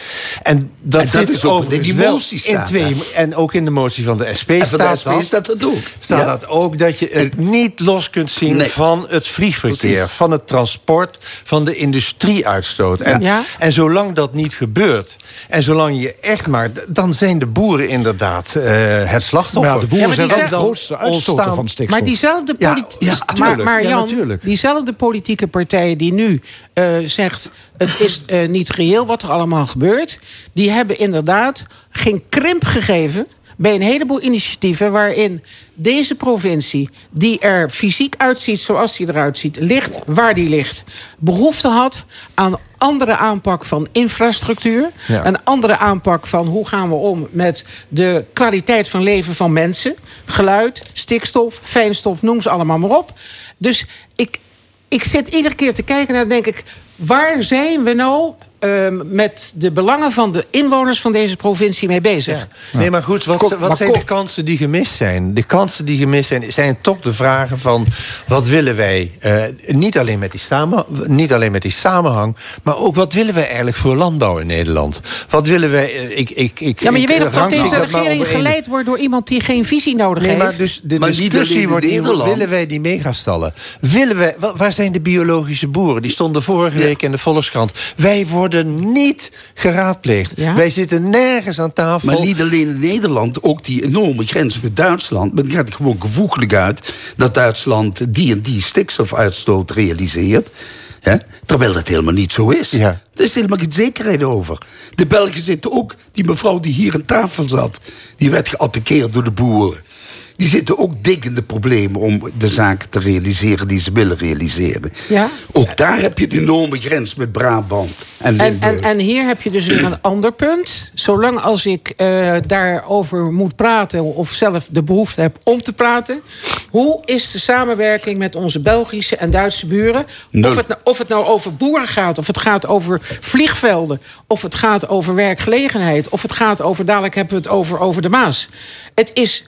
Speaker 15: en dat,
Speaker 16: En dat is ook in die motie
Speaker 15: in
Speaker 16: staat,
Speaker 15: twee? En ook in de motie van de SP
Speaker 16: van de
Speaker 15: staat
Speaker 16: SP
Speaker 15: dat.
Speaker 16: staat dat ook.
Speaker 15: Staat
Speaker 16: Ja.
Speaker 15: dat ook dat je het niet los kunt zien
Speaker 16: Nee.
Speaker 15: van het vliegverkeer,
Speaker 16: Precies.
Speaker 15: van het transport, van de industrieuitstoot. En,
Speaker 13: Ja.
Speaker 15: en zolang dat niet gebeurt, en zolang je echt maar, dan zijn de boeren inderdaad eh, het slachtoffer.
Speaker 14: Maar ja, de boeren
Speaker 13: Ja, maar
Speaker 14: zijn wel de grootste uitstoter van stikstof.
Speaker 13: Maar diezelfde,
Speaker 15: Ja,
Speaker 13: politi-
Speaker 15: ja,
Speaker 13: maar, maar
Speaker 15: Ja,
Speaker 13: Jan,
Speaker 15: natuurlijk.
Speaker 13: diezelfde politieke partijen die nu eh, zegt... het is eh, niet reëel wat er allemaal gebeurt... die hebben inderdaad geen krimp gegeven... bij een heleboel initiatieven waarin deze provincie... die er fysiek uitziet zoals die eruit ziet... ligt waar die ligt, behoefte had aan andere aanpak van infrastructuur...
Speaker 15: Ja.
Speaker 13: een andere aanpak van hoe gaan we om met de kwaliteit van leven van mensen. Geluid, stikstof, fijnstof, noem ze allemaal maar op. Dus ik, ik zit iedere keer te kijken naar, denk ik, waar zijn we nou ehm, met de belangen van de inwoners van deze provincie mee bezig?
Speaker 15: Nee, maar goed, wat,
Speaker 13: Kom,
Speaker 15: wat
Speaker 13: maar
Speaker 15: zijn
Speaker 13: kom.
Speaker 15: de kansen die gemist zijn? De kansen die gemist zijn, zijn toch de vragen van... wat willen wij, eh, niet, alleen met die samen, niet alleen met die samenhang... maar ook wat willen wij eigenlijk voor landbouw in Nederland? Wat willen wij... eh, ik, ik, ik,
Speaker 13: Ja, maar je
Speaker 15: ik
Speaker 13: weet dat
Speaker 15: rangschik
Speaker 13: deze
Speaker 15: dat maar
Speaker 13: regering geleid wordt door iemand die geen visie nodig
Speaker 15: Nee,
Speaker 13: heeft?
Speaker 15: maar dus de
Speaker 16: Maar
Speaker 15: discussie
Speaker 16: in
Speaker 15: wordt
Speaker 16: Nederland.
Speaker 15: willen wij die megastallen? Willen wij, wa- waar zijn de biologische boeren? Die stonden vorige week in de Volkskrant. Wij worden niet geraadpleegd. Wij zitten nergens aan tafel.
Speaker 16: Maar niet alleen in Nederland, ook die enorme grens met Duitsland. Maar dan gaat het gewoon gevoeglijk uit dat Duitsland die en die stikstofuitstoot realiseert. Hè? Terwijl dat helemaal niet zo is. Er is helemaal geen zekerheid over. De Belgen zitten ook, die mevrouw die hier aan tafel zat, die werd geattaqueerd door de boeren. Die zitten ook dik in de problemen om de zaken te realiseren die ze willen realiseren.
Speaker 13: Ja.
Speaker 16: Ook daar heb je een enorme grens met Brabant en
Speaker 13: En,
Speaker 16: Limburg.
Speaker 13: en, en hier heb je dus weer een ander punt. Zolang als ik eh, daarover moet praten of zelf de behoefte heb om te praten... hoe is de samenwerking met onze Belgische en Duitse buren? Of het, nou- of het nou over boeren gaat, of het gaat over vliegvelden... of het gaat over werkgelegenheid, of het gaat over... dadelijk hebben we het over, over de Maas. Het is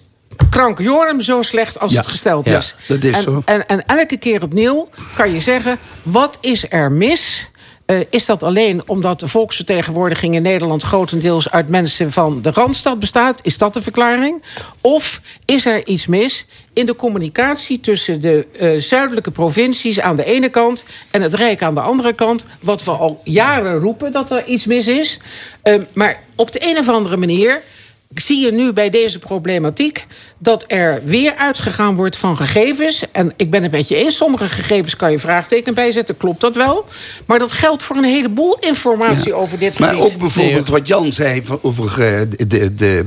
Speaker 13: krankjorum zo slecht als
Speaker 16: Ja,
Speaker 13: het gesteld
Speaker 16: ja,
Speaker 13: is.
Speaker 16: dat is
Speaker 13: en,
Speaker 16: zo.
Speaker 13: En, en elke keer opnieuw kan je zeggen... wat is er mis... Eh, is dat alleen omdat de volksvertegenwoordiging in Nederland grotendeels uit mensen van de Randstad bestaat? Is dat de verklaring? Of is er iets mis in de communicatie tussen de eh, zuidelijke provincies aan de ene kant en het Rijk aan de andere kant? Wat we al jaren roepen dat er iets mis is. Eh, maar op de een of andere manier zie je nu bij deze problematiek dat er weer uitgegaan wordt van gegevens. En ik ben het met je eens, sommige gegevens kan je vraagteken bijzetten, klopt dat wel. Maar dat geldt voor een heleboel informatie over dit
Speaker 16: Maar
Speaker 13: gebied.
Speaker 16: ook bijvoorbeeld wat Jan zei over eh, de, de, de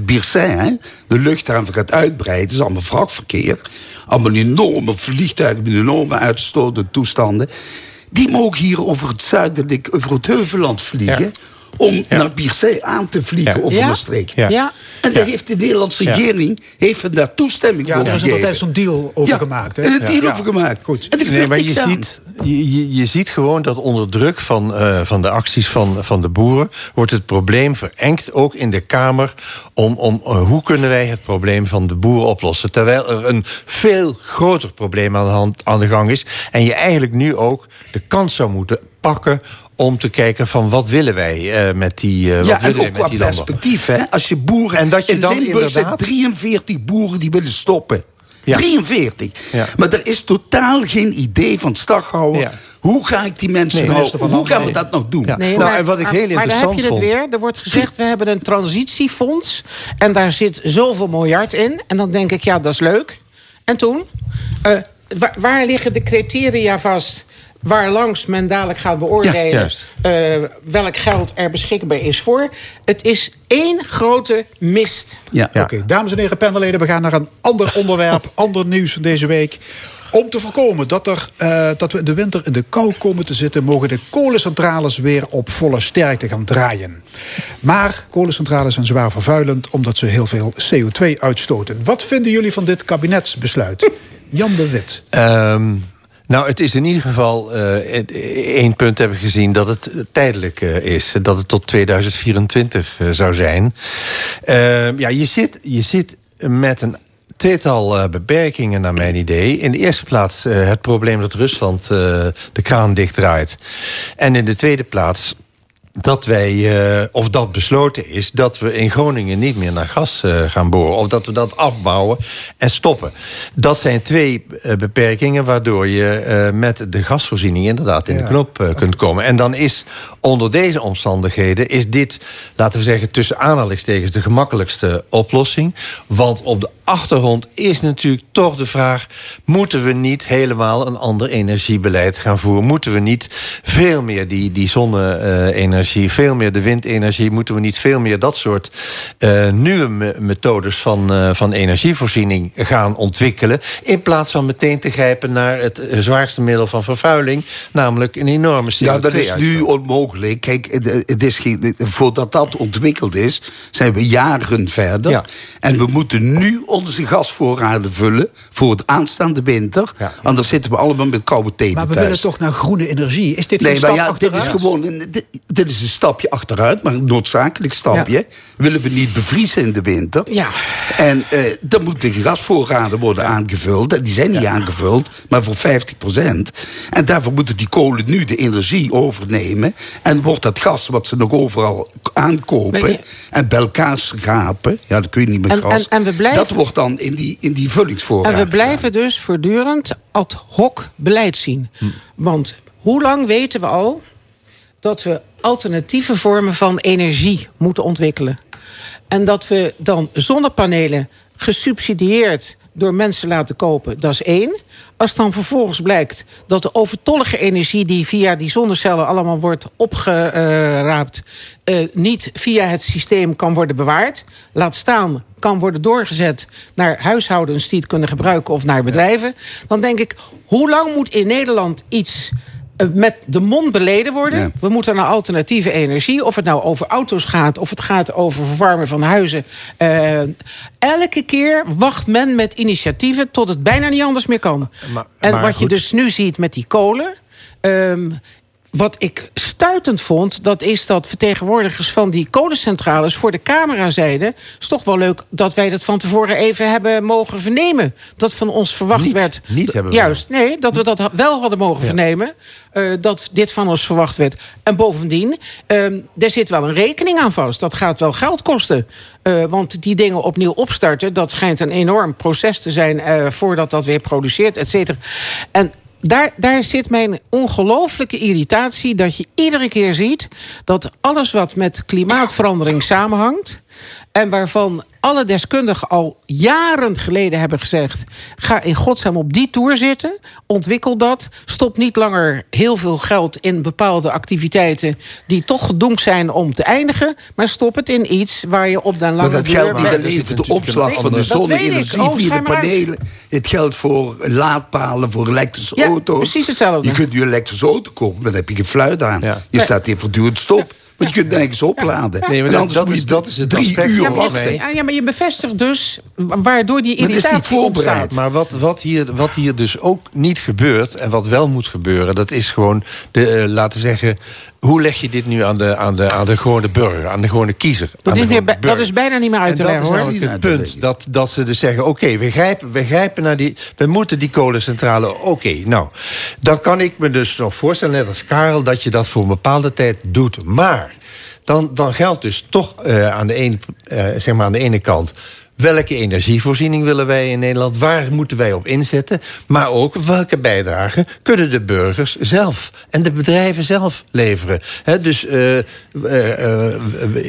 Speaker 16: de luchthaven gaat uitbreiden. Het is allemaal vrachtverkeer. Allemaal enorme vliegtuigen met enorme uitstoten toestanden. Die mogen hier over het zuidelijk, over het Heuvelland vliegen. Om naar Birsij aan te vliegen over
Speaker 1: Ja.
Speaker 16: Maastricht.
Speaker 1: Ja. Ja.
Speaker 16: En daar
Speaker 1: Ja.
Speaker 16: heeft de Nederlandse
Speaker 1: Ja.
Speaker 16: regering heeft daar toestemming
Speaker 1: Ja,
Speaker 16: voor
Speaker 1: daar is
Speaker 16: gegeven.
Speaker 1: altijd zo'n deal over
Speaker 16: Ja,
Speaker 1: gemaakt. Hè?
Speaker 16: Een deal
Speaker 1: Ja.
Speaker 16: over gemaakt.
Speaker 1: Goed.
Speaker 16: En er
Speaker 15: Nee, maar je
Speaker 16: aan.
Speaker 15: ziet, je, je, je ziet gewoon dat onder druk van, eh, van de acties van, van de boeren... wordt het probleem verengd, ook in de Kamer... om, om eh, hoe kunnen wij het probleem van de boeren oplossen. Terwijl er een veel groter probleem aan de, hand, aan de gang is... en je eigenlijk nu ook de kans zou moeten pakken om te kijken van wat willen wij eh, met die, eh, wat
Speaker 16: Ja, en
Speaker 15: willen wij met
Speaker 16: qua
Speaker 15: die landen.
Speaker 16: perspectief, hè. Als je boeren...
Speaker 15: En dat je
Speaker 16: in
Speaker 15: dan
Speaker 16: Limburg zijn
Speaker 15: inderdaad-
Speaker 16: 43 boeren die willen stoppen. 43.
Speaker 15: Ja.
Speaker 16: Maar er is totaal geen idee van staghouden. Hoe ga ik die mensen
Speaker 15: Nee,
Speaker 16: nou...
Speaker 15: minister van
Speaker 16: Hoe gaan we dat nog doen?
Speaker 13: Nee,
Speaker 15: Nou,
Speaker 13: maar,
Speaker 15: en wat ik
Speaker 13: maar-
Speaker 15: heel
Speaker 13: maar daar heb
Speaker 15: interessant
Speaker 13: je het weer. Er wordt gezegd, we hebben een transitiefonds. En daar zit zoveel miljard in. En dan denk ik, ja, dat is leuk. En toen? Eh, waar, waar liggen de criteria vast... waar langs men dadelijk gaat beoordelen... eh, welk geld er beschikbaar is voor? Het is één grote mist.
Speaker 16: Ja.
Speaker 1: Oké, dames en heren panelleden, we gaan naar een ander *laughs* onderwerp, ander nieuws van deze week. Om te voorkomen dat, er, eh, dat we in de winter in de kou komen te zitten, mogen de kolencentrales weer op volle sterkte gaan draaien. Maar kolencentrales zijn zwaar vervuilend omdat ze heel veel CO2 uitstoten. Wat vinden jullie van dit kabinetsbesluit? *laughs* Jan de Wit.
Speaker 15: Ehm, nou, het is in ieder geval eh, één punt hebben gezien dat het tijdelijk eh, is. Dat het tot 2024 eh, zou zijn. Ehm, ja, je zit, je zit met een tweetal beperkingen naar mijn idee. In de eerste plaats het probleem dat Rusland de kraan dichtdraait. En in de tweede plaats dat wij, eh, of dat besloten is, dat we in Groningen niet meer naar gas eh, gaan boren. Of dat we dat afbouwen en stoppen. Dat zijn twee eh, beperkingen waardoor je met de gasvoorziening inderdaad in de knop kunt komen. En dan is onder deze omstandigheden, is dit, laten we zeggen, tussen aanhalingstekens de gemakkelijkste oplossing. Want op de achtergrond is natuurlijk toch de vraag: moeten we niet helemaal een ander energiebeleid gaan voeren? Moeten we niet veel meer die, die zonne-energie, veel meer de windenergie, moeten we niet veel meer dat soort eh, nieuwe me- methodes van, eh, van energievoorziening gaan ontwikkelen? In plaats van meteen te grijpen naar het eh, zwaarste middel van vervuiling, namelijk een enorme CO2.
Speaker 16: Ja, dat is nu onmogelijk. Kijk, het- is geen, voordat dat ontwikkeld is, zijn we jaren verder.
Speaker 15: Ja.
Speaker 16: En we moeten nu onze gasvoorraden vullen voor het aanstaande winter. Anders zitten we allemaal met koude tenen
Speaker 1: Maar we
Speaker 16: thuis.
Speaker 1: willen toch naar groene energie? Is dit
Speaker 16: Nee,
Speaker 1: een
Speaker 16: maar ja, dit is gewoon een, dit, dit is een stapje achteruit, maar een noodzakelijk stapje. Willen we niet bevriezen in de winter?
Speaker 13: Ja.
Speaker 16: En eh, dan moeten de gasvoorraden worden aangevuld. En die zijn niet aangevuld, maar voor 50% En daarvoor moeten die kolen nu de energie overnemen. En wordt dat gas wat ze nog overal aankopen
Speaker 13: je-
Speaker 16: en bij elkaar schrapen. Ja, dat kun je niet met
Speaker 13: En-
Speaker 16: gas.
Speaker 13: en- en we blijven-
Speaker 16: Dat wordt dan in die, in die vullingsvoorraad.
Speaker 13: En we blijven dus voortdurend ad hoc beleid zien. Want hoe lang weten we al dat we alternatieve vormen van energie moeten ontwikkelen. En dat we dan zonnepanelen gesubsidieerd door mensen laten kopen, dat is één. Als dan vervolgens blijkt dat de overtollige energie die via die zonnecellen allemaal wordt opgeraapt, uh, niet via het systeem kan worden bewaard, laat staan kan worden doorgezet naar huishoudens die het kunnen gebruiken of naar bedrijven, dan denk ik, hoe lang moet in Nederland iets eh, met de mond beleden worden. We moeten naar alternatieve energie. Of het nou over auto's gaat, of het gaat over verwarmen van huizen. Uh, elke keer wacht men met initiatieven tot het bijna niet anders meer kan. Maar, en wat je dus nu ziet met die kolen. Um, wat ik stuitend vond, dat is dat vertegenwoordigers van die kolencentrales voor de camera zeiden: Het is toch wel leuk dat wij dat van tevoren even hebben mogen vernemen. Dat van ons verwacht
Speaker 15: niet,
Speaker 13: werd.
Speaker 15: Niet hebben
Speaker 13: Juist, nee, dat we dat wel hadden mogen vernemen. Uh, dat dit van ons verwacht werd. En bovendien, uh, er zit wel een rekening aan vast. Dat gaat wel geld kosten. Uh, want die dingen opnieuw opstarten, dat schijnt een enorm proces te zijn uh, voordat dat weer produceert, et cetera. En daar, daar zit mijn ongelooflijke irritatie dat je iedere keer ziet dat alles wat met klimaatverandering samenhangt en waarvan alle deskundigen al jaren geleden hebben gezegd: ga in godsnaam op die toer zitten, ontwikkel dat, stop niet langer heel veel geld in bepaalde activiteiten die toch gedoemd zijn om te eindigen, maar stop het in iets waar je op den lange
Speaker 16: Maar dat geldt niet alleen voor de opslag van de zonne-energie
Speaker 13: Oh,
Speaker 16: via de panelen. Het geldt voor laadpalen, voor elektrische
Speaker 13: ja,
Speaker 16: auto's.
Speaker 13: Precies hetzelfde.
Speaker 16: Je kunt je elektrische auto kopen, maar dan heb je geen fluit aan.
Speaker 15: Ja.
Speaker 16: Je staat hier voortdurend stop. Want je kunt nergens opladen.
Speaker 15: Nee, maar
Speaker 16: en anders
Speaker 15: dat
Speaker 16: moet
Speaker 15: is-
Speaker 16: je
Speaker 15: dat is het
Speaker 16: drie
Speaker 15: aspect
Speaker 16: uur wachten.
Speaker 13: Ja, ja, maar je bevestigt dus waardoor die irritatie
Speaker 16: voorbereid.
Speaker 13: ontstaat.
Speaker 15: Maar wat, wat, hier, wat hier dus ook niet gebeurt en wat wel moet gebeuren, dat is gewoon de, eh, laten we zeggen. Hoe leg je dit nu aan de, aan de, aan de gewone burger, aan de gewone kiezer?
Speaker 13: Dat
Speaker 15: aan
Speaker 13: is,
Speaker 15: de
Speaker 13: meer,
Speaker 15: gewone
Speaker 13: dat
Speaker 15: burger?
Speaker 13: is bijna niet meer uit te
Speaker 15: dat
Speaker 13: leggen
Speaker 15: is
Speaker 13: hoor.
Speaker 15: namelijk het punt. Dat, dat ze dus zeggen: oké, we, grijpen, we grijpen naar die. We moeten die kolencentrale. Oké, nou. Dan kan ik me dus nog voorstellen, net als Karel, dat je dat voor een bepaalde tijd doet. Maar dan, dan geldt dus toch eh, aan, de ene, eh, zeg maar aan de ene kant. Welke energievoorziening willen wij in Nederland? Waar moeten wij op inzetten? Maar ook welke bijdrage kunnen de burgers zelf en de bedrijven zelf leveren? Dus eh, eh, eh,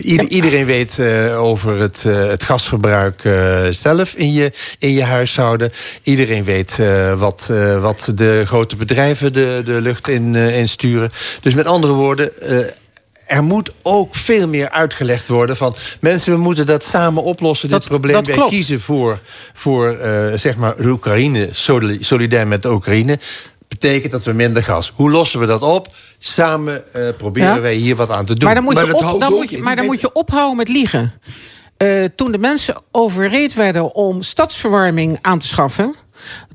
Speaker 15: ieder- iedereen weet over het, het gasverbruik zelf in je, in je huishouden. Iedereen weet wat, wat de grote bedrijven de, de lucht in, eh, insturen. Dus met andere woorden. Er moet ook veel meer uitgelegd worden van mensen, we moeten dat samen oplossen, dit probleem. Wij kiezen voor, voor eh, zeg maar de Oekraïne, soli- solidair met de Oekraïne. Betekent dat we minder gas. Hoe lossen we dat op? Samen eh, proberen
Speaker 13: Ja.
Speaker 15: wij hier wat aan te doen.
Speaker 13: Maar dan moet, je, op- dan moet je, maar dan moet je ophouden met liegen. Eh, toen de mensen overreed werden om stadsverwarming aan te schaffen...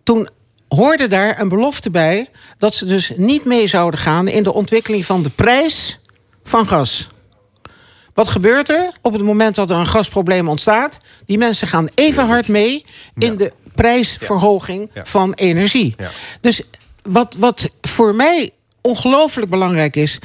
Speaker 13: toen hoorde daar een belofte bij... dat ze dus niet mee zouden gaan in de ontwikkeling van de prijs van gas. Wat gebeurt er op het moment dat er een gasprobleem ontstaat? Die mensen gaan even hard mee in de prijsverhoging van energie. Dus wat, wat voor mij ongelooflijk belangrijk is...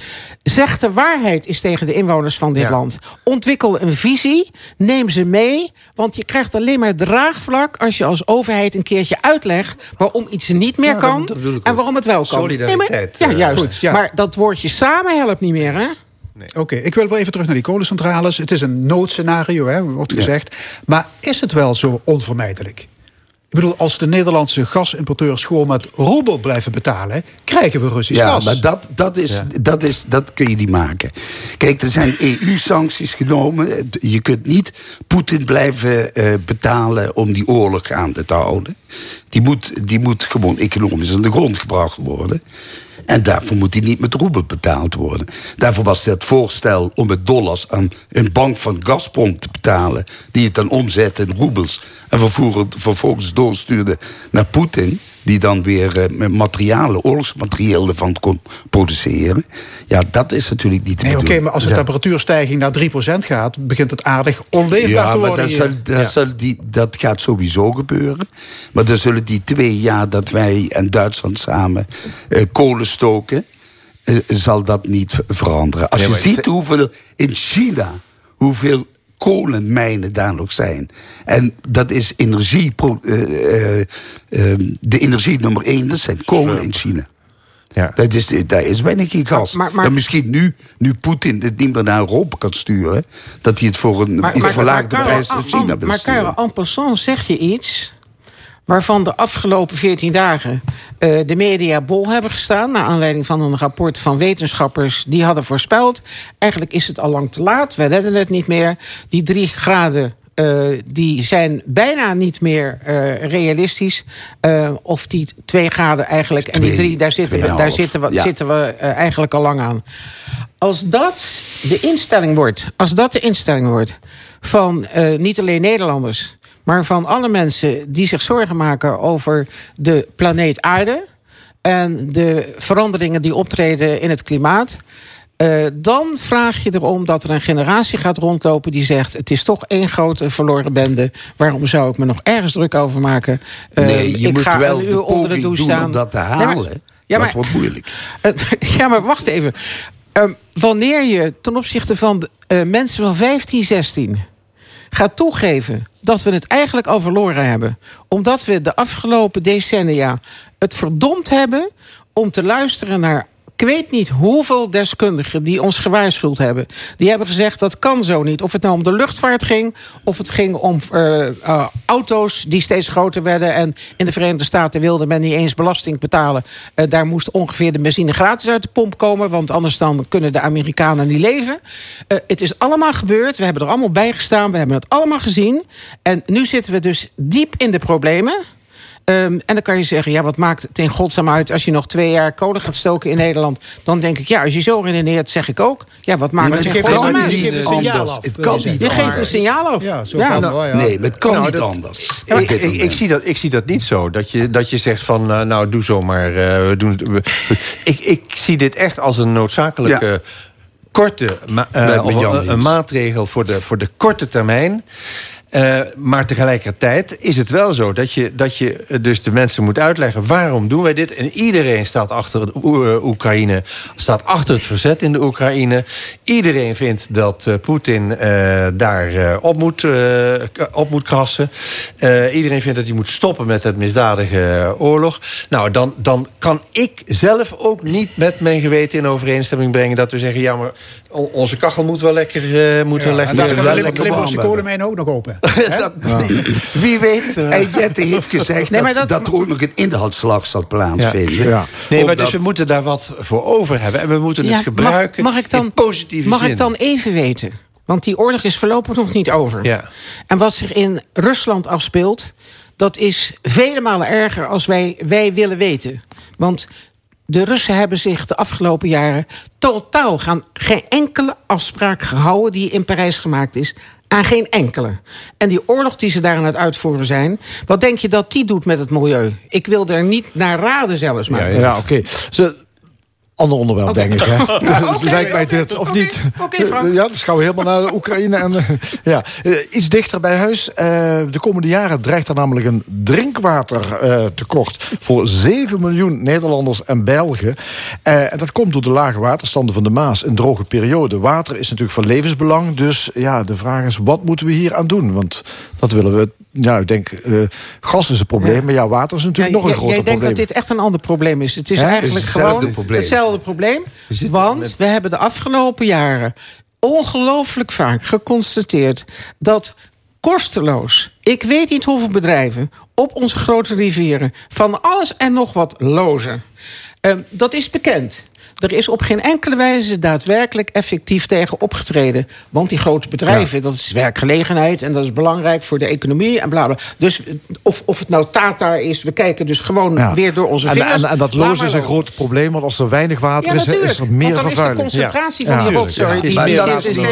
Speaker 13: zeg de waarheid eens tegen de inwoners van dit
Speaker 15: Ja.
Speaker 13: land. Ontwikkel een visie, neem ze mee... want je krijgt alleen maar draagvlak... als je als overheid een keertje uitlegt... waarom iets niet meer
Speaker 15: Ja,
Speaker 13: kan en waarom het wel kan.
Speaker 15: Solidariteit,
Speaker 13: Nee, maar, ja,
Speaker 15: eh,
Speaker 13: juist.
Speaker 1: goed, ja.
Speaker 13: Maar dat woordje samen helpt niet meer, hè?
Speaker 1: Oké, ik wil wel even terug naar die kolencentrales. Het is een noodscenario, hè, wordt gezegd. Maar is het wel zo onvermijdelijk? Ik bedoel, als de Nederlandse gasimporteurs gewoon met roebel blijven betalen, krijgen we Russisch
Speaker 16: Ja,
Speaker 1: gas.
Speaker 16: maar dat, dat, is, dat, is, dat kun je niet maken. Kijk, er zijn EU-sancties genomen. Je kunt niet Poetin blijven eh, betalen om die oorlog aan te houden. Die moet, die moet gewoon economisch aan de grond gebracht worden. En daarvoor moet die niet met roebel betaald worden. Daarvoor was het voorstel om met dollars aan een bank van Gazprom te betalen... die het dan omzette in roebels... en vervolgens doorstuurde naar Poetin die dan weer eh, met materialen, oorlogsmaterieel ervan kon produceren. Ja, dat is natuurlijk niet te
Speaker 1: Nee, oké, maar als de
Speaker 16: Ja.
Speaker 1: temperatuurstijging naar 3% gaat, begint het aardig onleefbaar
Speaker 16: Ja,
Speaker 1: te worden.
Speaker 16: dat, zal, dat, zal die, dat gaat sowieso gebeuren. Maar dan zullen die twee jaar dat wij en Duitsland samen eh, kolen stoken... eh, zal dat niet ver- veranderen. Als
Speaker 15: Nee,
Speaker 16: je ziet hoeveel in China... hoeveel kolenmijnen daar nog zijn. En dat is energie... eh, eh, eh, de energie nummer één, dat zijn kolen in China.
Speaker 15: Ja.
Speaker 16: Dat is, daar is bijna geen gas.
Speaker 13: Maar- maar-
Speaker 16: En misschien nu, nu Poetin het niet meer naar Europa kan sturen... dat hij het voor een iets verlaagde prijs naar China wil
Speaker 13: Maar. Karel, en passant zeg je iets... waarvan de afgelopen 14 dagen eh, de media bol hebben gestaan... naar aanleiding van een rapport van wetenschappers... die hadden voorspeld, eigenlijk is het al lang te laat... we redden het niet meer. Die drie graden eh, die zijn bijna niet meer eh, realistisch. Eh, of die twee graden eigenlijk... en die drie, daar zitten we, daar zitten we,
Speaker 16: ja.
Speaker 13: zitten we eigenlijk al lang aan. Als dat de instelling wordt, als dat de instelling wordt van eh, niet alleen Nederlanders, maar van alle mensen die zich zorgen maken over de planeet Aarde en de veranderingen die optreden in het klimaat. eh, dan vraag je erom dat er een generatie gaat rondlopen die zegt: Het is toch één grote verloren bende. Waarom zou ik me nog ergens druk over maken?
Speaker 16: Nee, je
Speaker 13: ik
Speaker 16: moet
Speaker 13: ga
Speaker 16: wel
Speaker 13: een
Speaker 16: de
Speaker 13: uur onder de douche
Speaker 16: doen
Speaker 13: staan.
Speaker 16: om dat te
Speaker 13: Nee, maar-
Speaker 16: halen.
Speaker 13: ja, maar-
Speaker 16: dat wordt moeilijk. *laughs*
Speaker 13: Ja, maar wacht even. Ehm, wanneer je ten opzichte van eh, mensen van 15, 16 gaat toegeven dat we het eigenlijk al verloren hebben, omdat we de afgelopen decennia het verdomd hebben om te luisteren naar. Ik weet niet hoeveel deskundigen die ons gewaarschuwd hebben. Die hebben gezegd dat kan zo niet. Of het nou om de luchtvaart ging, of het ging om eh, eh, auto's die steeds groter werden. En in de Verenigde Staten wilde men niet eens belasting betalen. Eh, daar moest ongeveer de benzine gratis uit de pomp komen. Want anders dan kunnen de Amerikanen niet leven. Het is allemaal gebeurd. We hebben er allemaal bij gestaan. We hebben het allemaal gezien. En nu zitten we dus diep in de problemen. Ehm, en dan kan je zeggen, ja, wat maakt het in godsnaam uit... als je nog twee jaar kolen gaat stoken in Nederland? Dan denk ik, ja, als je zo redeneert, zeg ik ook... ja, wat maakt
Speaker 16: maar
Speaker 13: het in
Speaker 16: geeft
Speaker 13: godsnaam
Speaker 16: een
Speaker 13: uit?
Speaker 16: signaal- Het kan niet anders. Het kan niet
Speaker 13: Je geeft een signaal af.
Speaker 1: Ja, zo
Speaker 13: Ja.
Speaker 1: van,
Speaker 13: Nou,
Speaker 1: ja.
Speaker 16: Nee, maar het kan
Speaker 15: Nou,
Speaker 16: niet
Speaker 15: dat-
Speaker 16: anders.
Speaker 15: Ja, ik, zie dat, ik zie dat niet zo. Dat je, dat je zegt van, eh, nou, doe zomaar. eh, we doen ik, ik zie dit echt als een noodzakelijke... korte ma- eh, een, een maatregel voor de, voor de korte termijn. Eh, maar tegelijkertijd is het wel zo dat je, dat je dus de mensen moet uitleggen... waarom doen wij dit? En iedereen staat achter eh, Oekraïne, staat achter het verzet in de Oekraïne. Iedereen vindt dat eh, Poetin daar op, moet, op moet krassen. Iedereen vindt dat hij moet stoppen met het misdadige oorlog. Nou, dan, dan kan ik zelf ook niet met mijn geweten in overeenstemming brengen... dat we zeggen, ja, maar onze kachel moet wel lekker... eh, moet wel
Speaker 1: En
Speaker 15: lekker
Speaker 1: dat
Speaker 16: wel
Speaker 1: gaan de Limburgse
Speaker 16: warm
Speaker 1: kolenmijnen ook nog open. *laughs*
Speaker 15: Dat- Wie weet... eh.
Speaker 16: En Jette heeft gezegd
Speaker 13: Nee,
Speaker 16: dat,
Speaker 13: dat-
Speaker 16: dat er ook nog een inhaalslag zal plaatsvinden.
Speaker 15: Ja. Nee, maar dus we moeten daar wat voor over hebben. En we moeten het
Speaker 13: Ja,
Speaker 15: gebruiken
Speaker 13: mag, mag ik dan,
Speaker 15: in positieve
Speaker 13: mag
Speaker 15: zin.
Speaker 13: ik dan even weten? Want die oorlog is voorlopig nog niet over.
Speaker 15: Ja.
Speaker 13: En wat zich in Rusland afspeelt, dat is vele malen erger als wij, wij willen weten. Want de Russen hebben zich de afgelopen jaren totaal gaan geen enkele afspraak gehouden die in Parijs gemaakt is. Aan geen enkele. En die oorlog die ze daar aan het uitvoeren zijn, wat denk je dat die doet met het milieu? Ik wil er niet naar raden zelfs maar.
Speaker 14: Ja, oké. Ze- Ander onderwerp, denk ik. Hè? *laughs*
Speaker 13: Oké,
Speaker 14: Lijkt mij dit, of niet?
Speaker 13: oké, Frank.
Speaker 14: Ja, dus gaan we helemaal naar de Oekraïne. En, eh, ja. Eh, iets dichter bij huis. Eh, de komende jaren dreigt er namelijk een drinkwatertekort... voor 7 miljoen Nederlanders en Belgen. Eh, en dat komt door de lage waterstanden van de Maas. Een droge periode. Water is natuurlijk van levensbelang. Dus ja, de vraag is, wat moeten we hier aan doen? Want dat willen we... Ja, ik denk, eh, gas is een probleem, maar ja, water is natuurlijk
Speaker 13: Ja,
Speaker 14: nog een groter
Speaker 13: Jij denkt
Speaker 14: probleem.
Speaker 13: dat dit echt een ander probleem is. Het is eigenlijk
Speaker 16: is hetzelfde
Speaker 13: gewoon
Speaker 16: probleem.
Speaker 13: hetzelfde probleem.
Speaker 15: zitten
Speaker 13: Want
Speaker 15: met-
Speaker 13: we hebben de afgelopen jaren ongelooflijk vaak geconstateerd dat kosteloos, ik weet niet hoeveel bedrijven op onze grote rivieren van alles en nog wat lozen. Ehm, dat is bekend. Er is op geen enkele wijze daadwerkelijk effectief tegen opgetreden. Want die grote bedrijven, dat is werkgelegenheid en dat is belangrijk voor de economie en bla bla. Dus eh, of, of het nou Tata is, we kijken dus gewoon
Speaker 14: Ja.
Speaker 13: weer door onze
Speaker 14: en,
Speaker 13: vingers.
Speaker 14: en, en dat loos is een groot probleem, want als er weinig water
Speaker 13: Ja,
Speaker 14: is, is er meer
Speaker 13: Want dan is de
Speaker 14: vervuiling.
Speaker 13: concentratie
Speaker 14: Ja.
Speaker 13: van die
Speaker 14: Ja.
Speaker 13: rotzooi, die
Speaker 16: Maar is-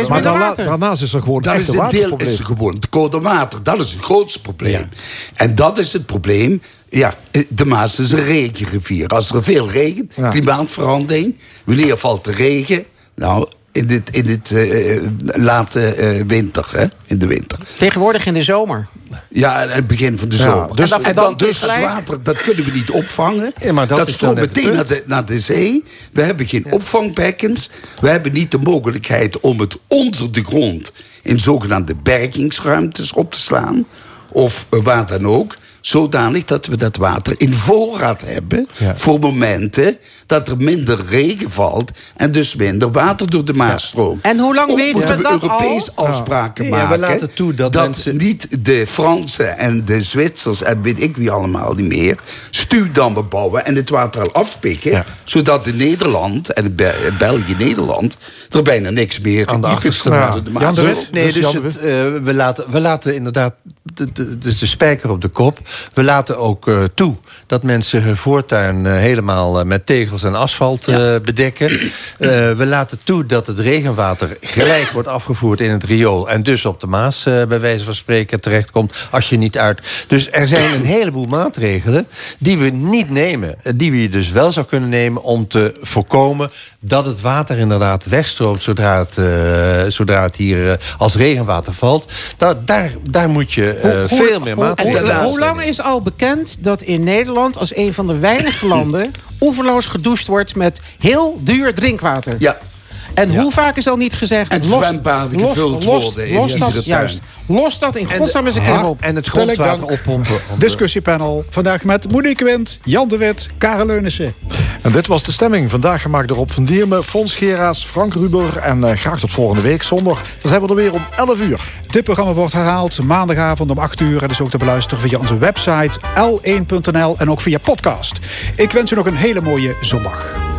Speaker 16: maar
Speaker 14: daarnaast is er gewoon
Speaker 16: Dat
Speaker 14: echt
Speaker 16: is
Speaker 14: een
Speaker 16: deel is er gewoon tekort aan water. Dat is het grootste probleem. En dat is het probleem. Ja, de Maas is een regenrivier. Als er veel regent,
Speaker 14: Ja.
Speaker 16: klimaatverandering. Wanneer valt de regen? Nou, in dit, in dit eh, eh, late eh, winter, hè? In de winter.
Speaker 13: Tegenwoordig in de zomer.
Speaker 16: Ja, aan het begin van de
Speaker 14: Ja,
Speaker 16: zomer.
Speaker 14: dus-
Speaker 16: en dan,
Speaker 13: en dan
Speaker 16: dus
Speaker 13: dus
Speaker 16: het water, dat kunnen we niet opvangen.
Speaker 15: Ja, maar dat
Speaker 16: stroomt meteen naar
Speaker 15: het
Speaker 16: de, naar de zee. We hebben geen opvangbekkens. We hebben niet de mogelijkheid om het onder de grond... in zogenaamde bergingsruimtes op te slaan. Of waar dan ook. Zodanig dat we dat water in voorraad hebben. Voor momenten dat er minder regen valt. En dus minder water door de Maas stroomt.
Speaker 13: En hoe lang weten
Speaker 16: moeten
Speaker 13: we
Speaker 16: we
Speaker 13: dat
Speaker 16: Europees
Speaker 13: al?
Speaker 16: afspraken
Speaker 15: Ja, we
Speaker 16: maken.
Speaker 15: laten toe dat
Speaker 16: niet de Fransen en de Zwitsers en weet ik wie allemaal niet meer... stuwdammen bouwen en het water al afpikken. Zodat in Nederland en Be- België-Nederland... er bijna niks meer
Speaker 15: aan de achterste
Speaker 16: de Maas stroomt.
Speaker 15: Nee, dus het, eh, we, laten, we laten inderdaad de, de, dus de spijker op de kop. We laten ook eh, toe dat mensen hun voortuin eh, helemaal eh, met tegels en asfalt bedekken. *clears throat* We laten toe dat het regenwater gelijk wordt afgevoerd in het riool... en dus op de Maas, bij wijze van spreken, terechtkomt als je niet uit... Dus er zijn een heleboel maatregelen die we niet nemen. Die we dus wel zou kunnen nemen om te voorkomen... dat het water inderdaad wegstroomt zodra het, zodra het hier als regenwater valt. Da- daar, daar moet je
Speaker 13: Hoe-
Speaker 15: veel
Speaker 13: hoe-
Speaker 15: meer maatregelen nemen.
Speaker 13: hoe lang is al bekend dat in Nederland als een van de weinige landen oeverloos gedoucht wordt met heel duur drinkwater?
Speaker 16: Ja.
Speaker 13: En hoe vaak is al niet gezegd...
Speaker 16: En zwembaden gevuld worden in
Speaker 13: los dat,
Speaker 16: tuin.
Speaker 13: juist, los dat in godsnaam eens een keer op.
Speaker 15: En het grondwater oppompen. *laughs*
Speaker 1: Discussiepanel. Vandaag met Monique Wind, Jan de Wit, Karel Leunissen.
Speaker 14: En dit was de stemming. Vandaag gemaakt door Rob van Dierme, Fons Geraas, Frank Ruber. En eh, graag tot volgende week zondag. Dan zijn we er weer om 11 uur.
Speaker 1: Dit programma wordt herhaald maandagavond om 8 uur. En is ook te beluisteren via onze website l1.nl en ook via podcast. Ik wens u nog een hele mooie zondag.